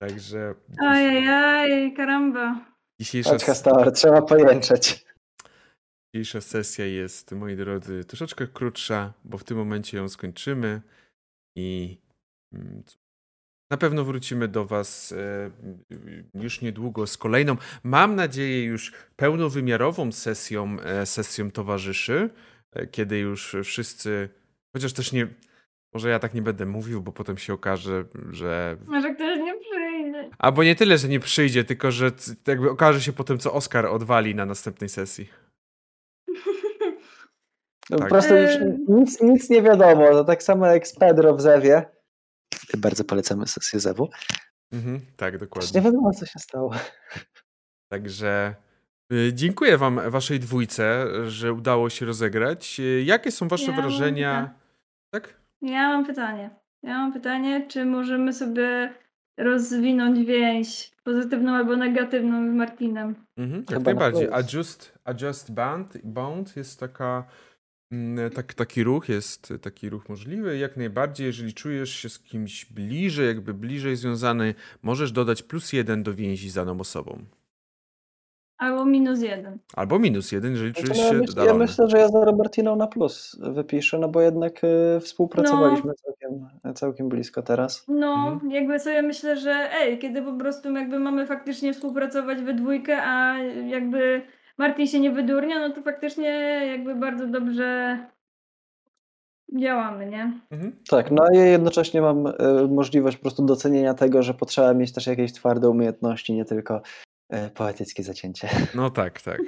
Także Ajajaj, karamba. dzisiejsza, Chodź, Hastauer, trzeba pojęczeć. dzisiejsza sesja jest, moi drodzy, troszeczkę krótsza, bo w tym momencie ją skończymy i mm, na pewno wrócimy do Was e, już niedługo z kolejną, mam nadzieję, już pełnowymiarową sesją, e, sesją towarzyszy, e, kiedy już wszyscy, chociaż też nie, może ja tak nie będę mówił, bo potem się okaże, że Może ktoś nie przyjdzie. Albo nie tyle, że nie przyjdzie, tylko że jakby okaże się potem, co Oskar odwali na następnej sesji. No, Tak. Po prostu już nic, nic nie wiadomo. To tak samo jak z Pedro w Zewie. Bardzo polecamy sesję Zewu. Mhm, tak, Też nie dokładnie. wiadomo, co się stało. Także y, dziękuję wam, waszej dwójce, że udało się rozegrać. Jakie są wasze Ja mam wrażenia? Tak? Ja mam pytanie. Ja mam pytanie, czy możemy sobie rozwinąć więź pozytywną albo negatywną z Martinem. Mhm, jak najbardziej. Adjust, adjust band, bound jest taka, tak, taki ruch, jest taki ruch możliwy. Jak najbardziej, jeżeli czujesz się z kimś bliżej, jakby bliżej związany, możesz dodać plus jeden do więzi z daną osobą. Albo minus jeden. Albo minus jeden, jeżeli Znaczy, czujesz no, ja, się myśl, ja myślę, że ja za Robertiną na plus wypiszę, no bo jednak y, współpracowaliśmy całkiem, całkiem blisko teraz. No, Mhm. jakby sobie myślę, że ej, kiedy po prostu jakby mamy faktycznie współpracować we dwójkę, a jakby Martin się nie wydurnia, no to faktycznie jakby bardzo dobrze działamy, nie? Mhm. Tak, no i jednocześnie mam y, możliwość po prostu docenienia tego, że potrzeba mieć też jakieś twarde umiejętności, nie tylko y, poetyckie zacięcie. No tak, tak.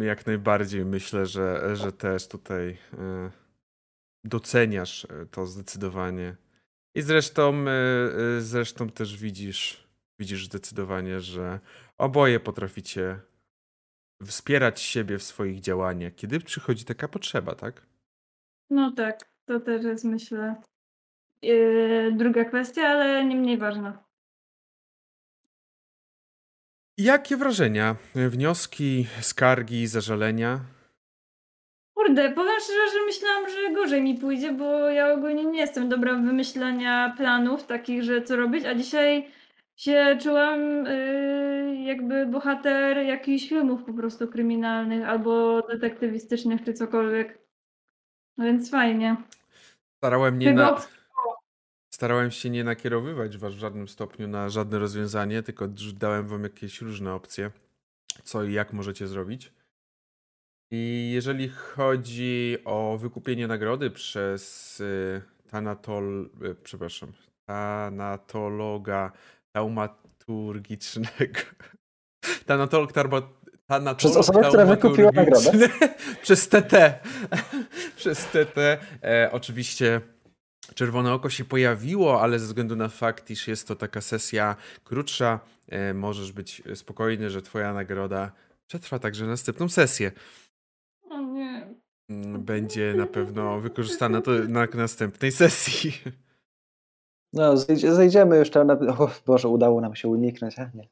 Jak najbardziej myślę, że, że też tutaj e, doceniasz e, to zdecydowanie. I zresztą, e, e, zresztą też widzisz, widzisz zdecydowanie, że oboje potraficie wspierać siebie w swoich działaniach, kiedy przychodzi taka potrzeba, tak? No tak, to też jest myślę yy, druga kwestia, ale nie mniej ważna. Jakie wrażenia, wnioski, skargi, zażalenia? Kurde, powiem szczerze, że myślałam, że gorzej mi pójdzie, bo ja ogólnie nie jestem dobra w wymyślania planów takich, że co robić, a dzisiaj się czułam yy, jakby bohater jakichś filmów po prostu kryminalnych albo detektywistycznych czy cokolwiek. No więc fajnie. Starałem, nie na, starałem się nie nakierowywać was w żadnym stopniu na żadne rozwiązanie, tylko dałem wam jakieś różne opcje, co i jak możecie zrobić. I jeżeli chodzi o wykupienie nagrody przez y, tanatol, y, przepraszam, tanatologa taumaturgicznego, tanatolog Przez osobę, która wykupiła taumaturgiczny- przez TT, przez TT, e, oczywiście Czerwone oko się pojawiło, ale ze względu na fakt, iż jest to taka sesja krótsza, e, możesz być spokojny, że twoja nagroda przetrwa także następną sesję. O nie. Mm, Będzie na pewno wykorzystana to na następnej sesji. No, zejdzie, zejdziemy już tam na... O Boże, udało nam się uniknąć, a nie.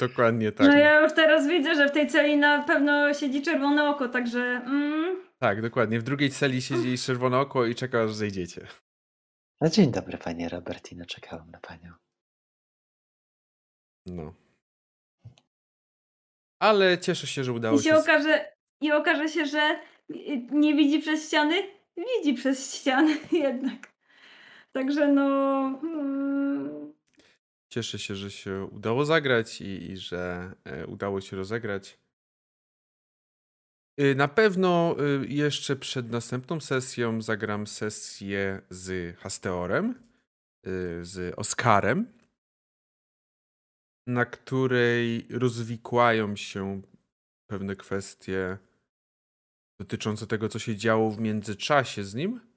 Dokładnie tak. No ja już teraz widzę, że w tej celi na pewno siedzi czerwone oko, także mm, Tak, dokładnie. W drugiej celi siedzi czerwone oko i czeka, aż zejdziecie. No, dzień dobry, panie Robertino, czekałem na panią. No. Ale cieszę się, że udało i się się. okaże, i okaże się, że y, nie widzi przez ściany, widzi przez ściany jednak. Także no. Mm, Cieszę się, że się udało zagrać i, i że e, udało się rozegrać. Y, Na pewno y, jeszcze przed następną sesją zagram sesję z Hasteorem, y, z Oskarem, na której rozwikłają się pewne kwestie dotyczące tego, co się działo w międzyczasie z nim.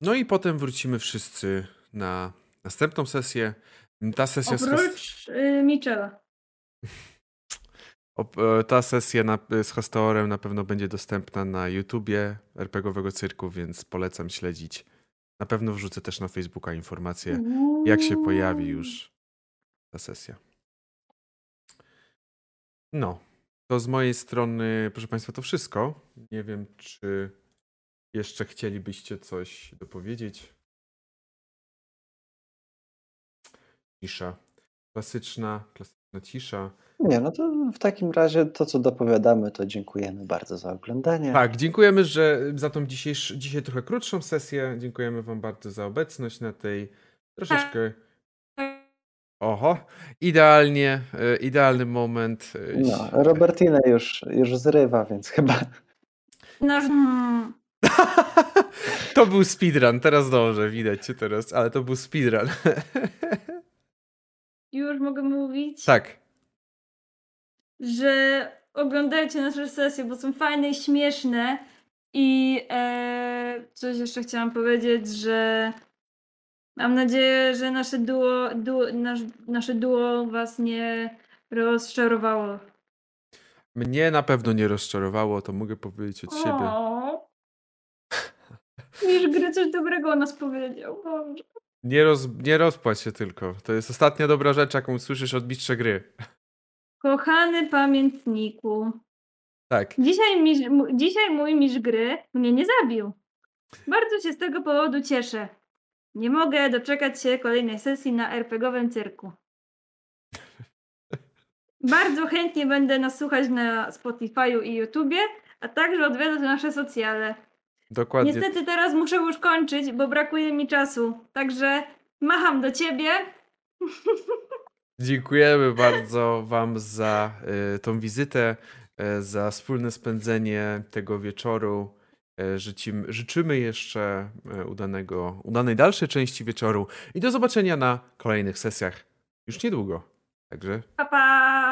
No i potem wrócimy wszyscy na następną sesję. Ta sesja z oprócz y, Michela. Op- e, Ta sesja na, z Hasteorem na pewno będzie dostępna na YouTubie RPGowego Cyrku, więc polecam śledzić. Na pewno wrzucę też na Facebooka informacje, jak się pojawi już ta sesja. No, to z mojej strony, proszę Państwa, to wszystko. Nie wiem, czy jeszcze chcielibyście coś dopowiedzieć. Cisza. Klasyczna, klasyczna cisza. Nie, no to w takim razie to, co dopowiadamy, to dziękujemy bardzo za oglądanie. Tak, dziękujemy że za tą dzisiejsz, dzisiaj trochę krótszą sesję. Dziękujemy Wam bardzo za obecność na tej troszeczkę. Oho, idealnie, e, idealny moment. e, No, Robertina już, już zrywa, więc chyba Nasz, mm, to był speedrun, teraz dobrze, widać cię teraz, ale to był speedrun. już mogę mówić, tak, że oglądajcie nasze sesje, bo są fajne i śmieszne. I e, coś jeszcze chciałam powiedzieć, że mam nadzieję, że nasze duo, duo, nasz, nasze duo was nie rozczarowało. mnie na pewno nie rozczarowało, to mogę powiedzieć od siebie. Niż gry coś dobrego o nas powiedział. Boże. Nie, roz, nie rozpłać się tylko. To jest ostatnia dobra rzecz, jaką słyszysz od mistrza gry. Kochany pamiętniku, Tak. dzisiaj, mistrz, m- dzisiaj mój mistrz gry mnie nie zabił. Bardzo się z tego powodu cieszę. Nie mogę doczekać się kolejnej sesji na RPGowym cyrku. Bardzo chętnie będę nas słuchać na Spotify'u i YouTubie, a także odwiedzać nasze socjale. Dokładnie. Niestety teraz muszę już kończyć, bo brakuje mi czasu. Także macham do ciebie. Dziękujemy bardzo Wam za y, tą wizytę, y, za wspólne spędzenie tego wieczoru. Y, życimy, życzymy jeszcze y, udanego, udanej dalszej części wieczoru i do zobaczenia na kolejnych sesjach już niedługo. Także Pa, pa!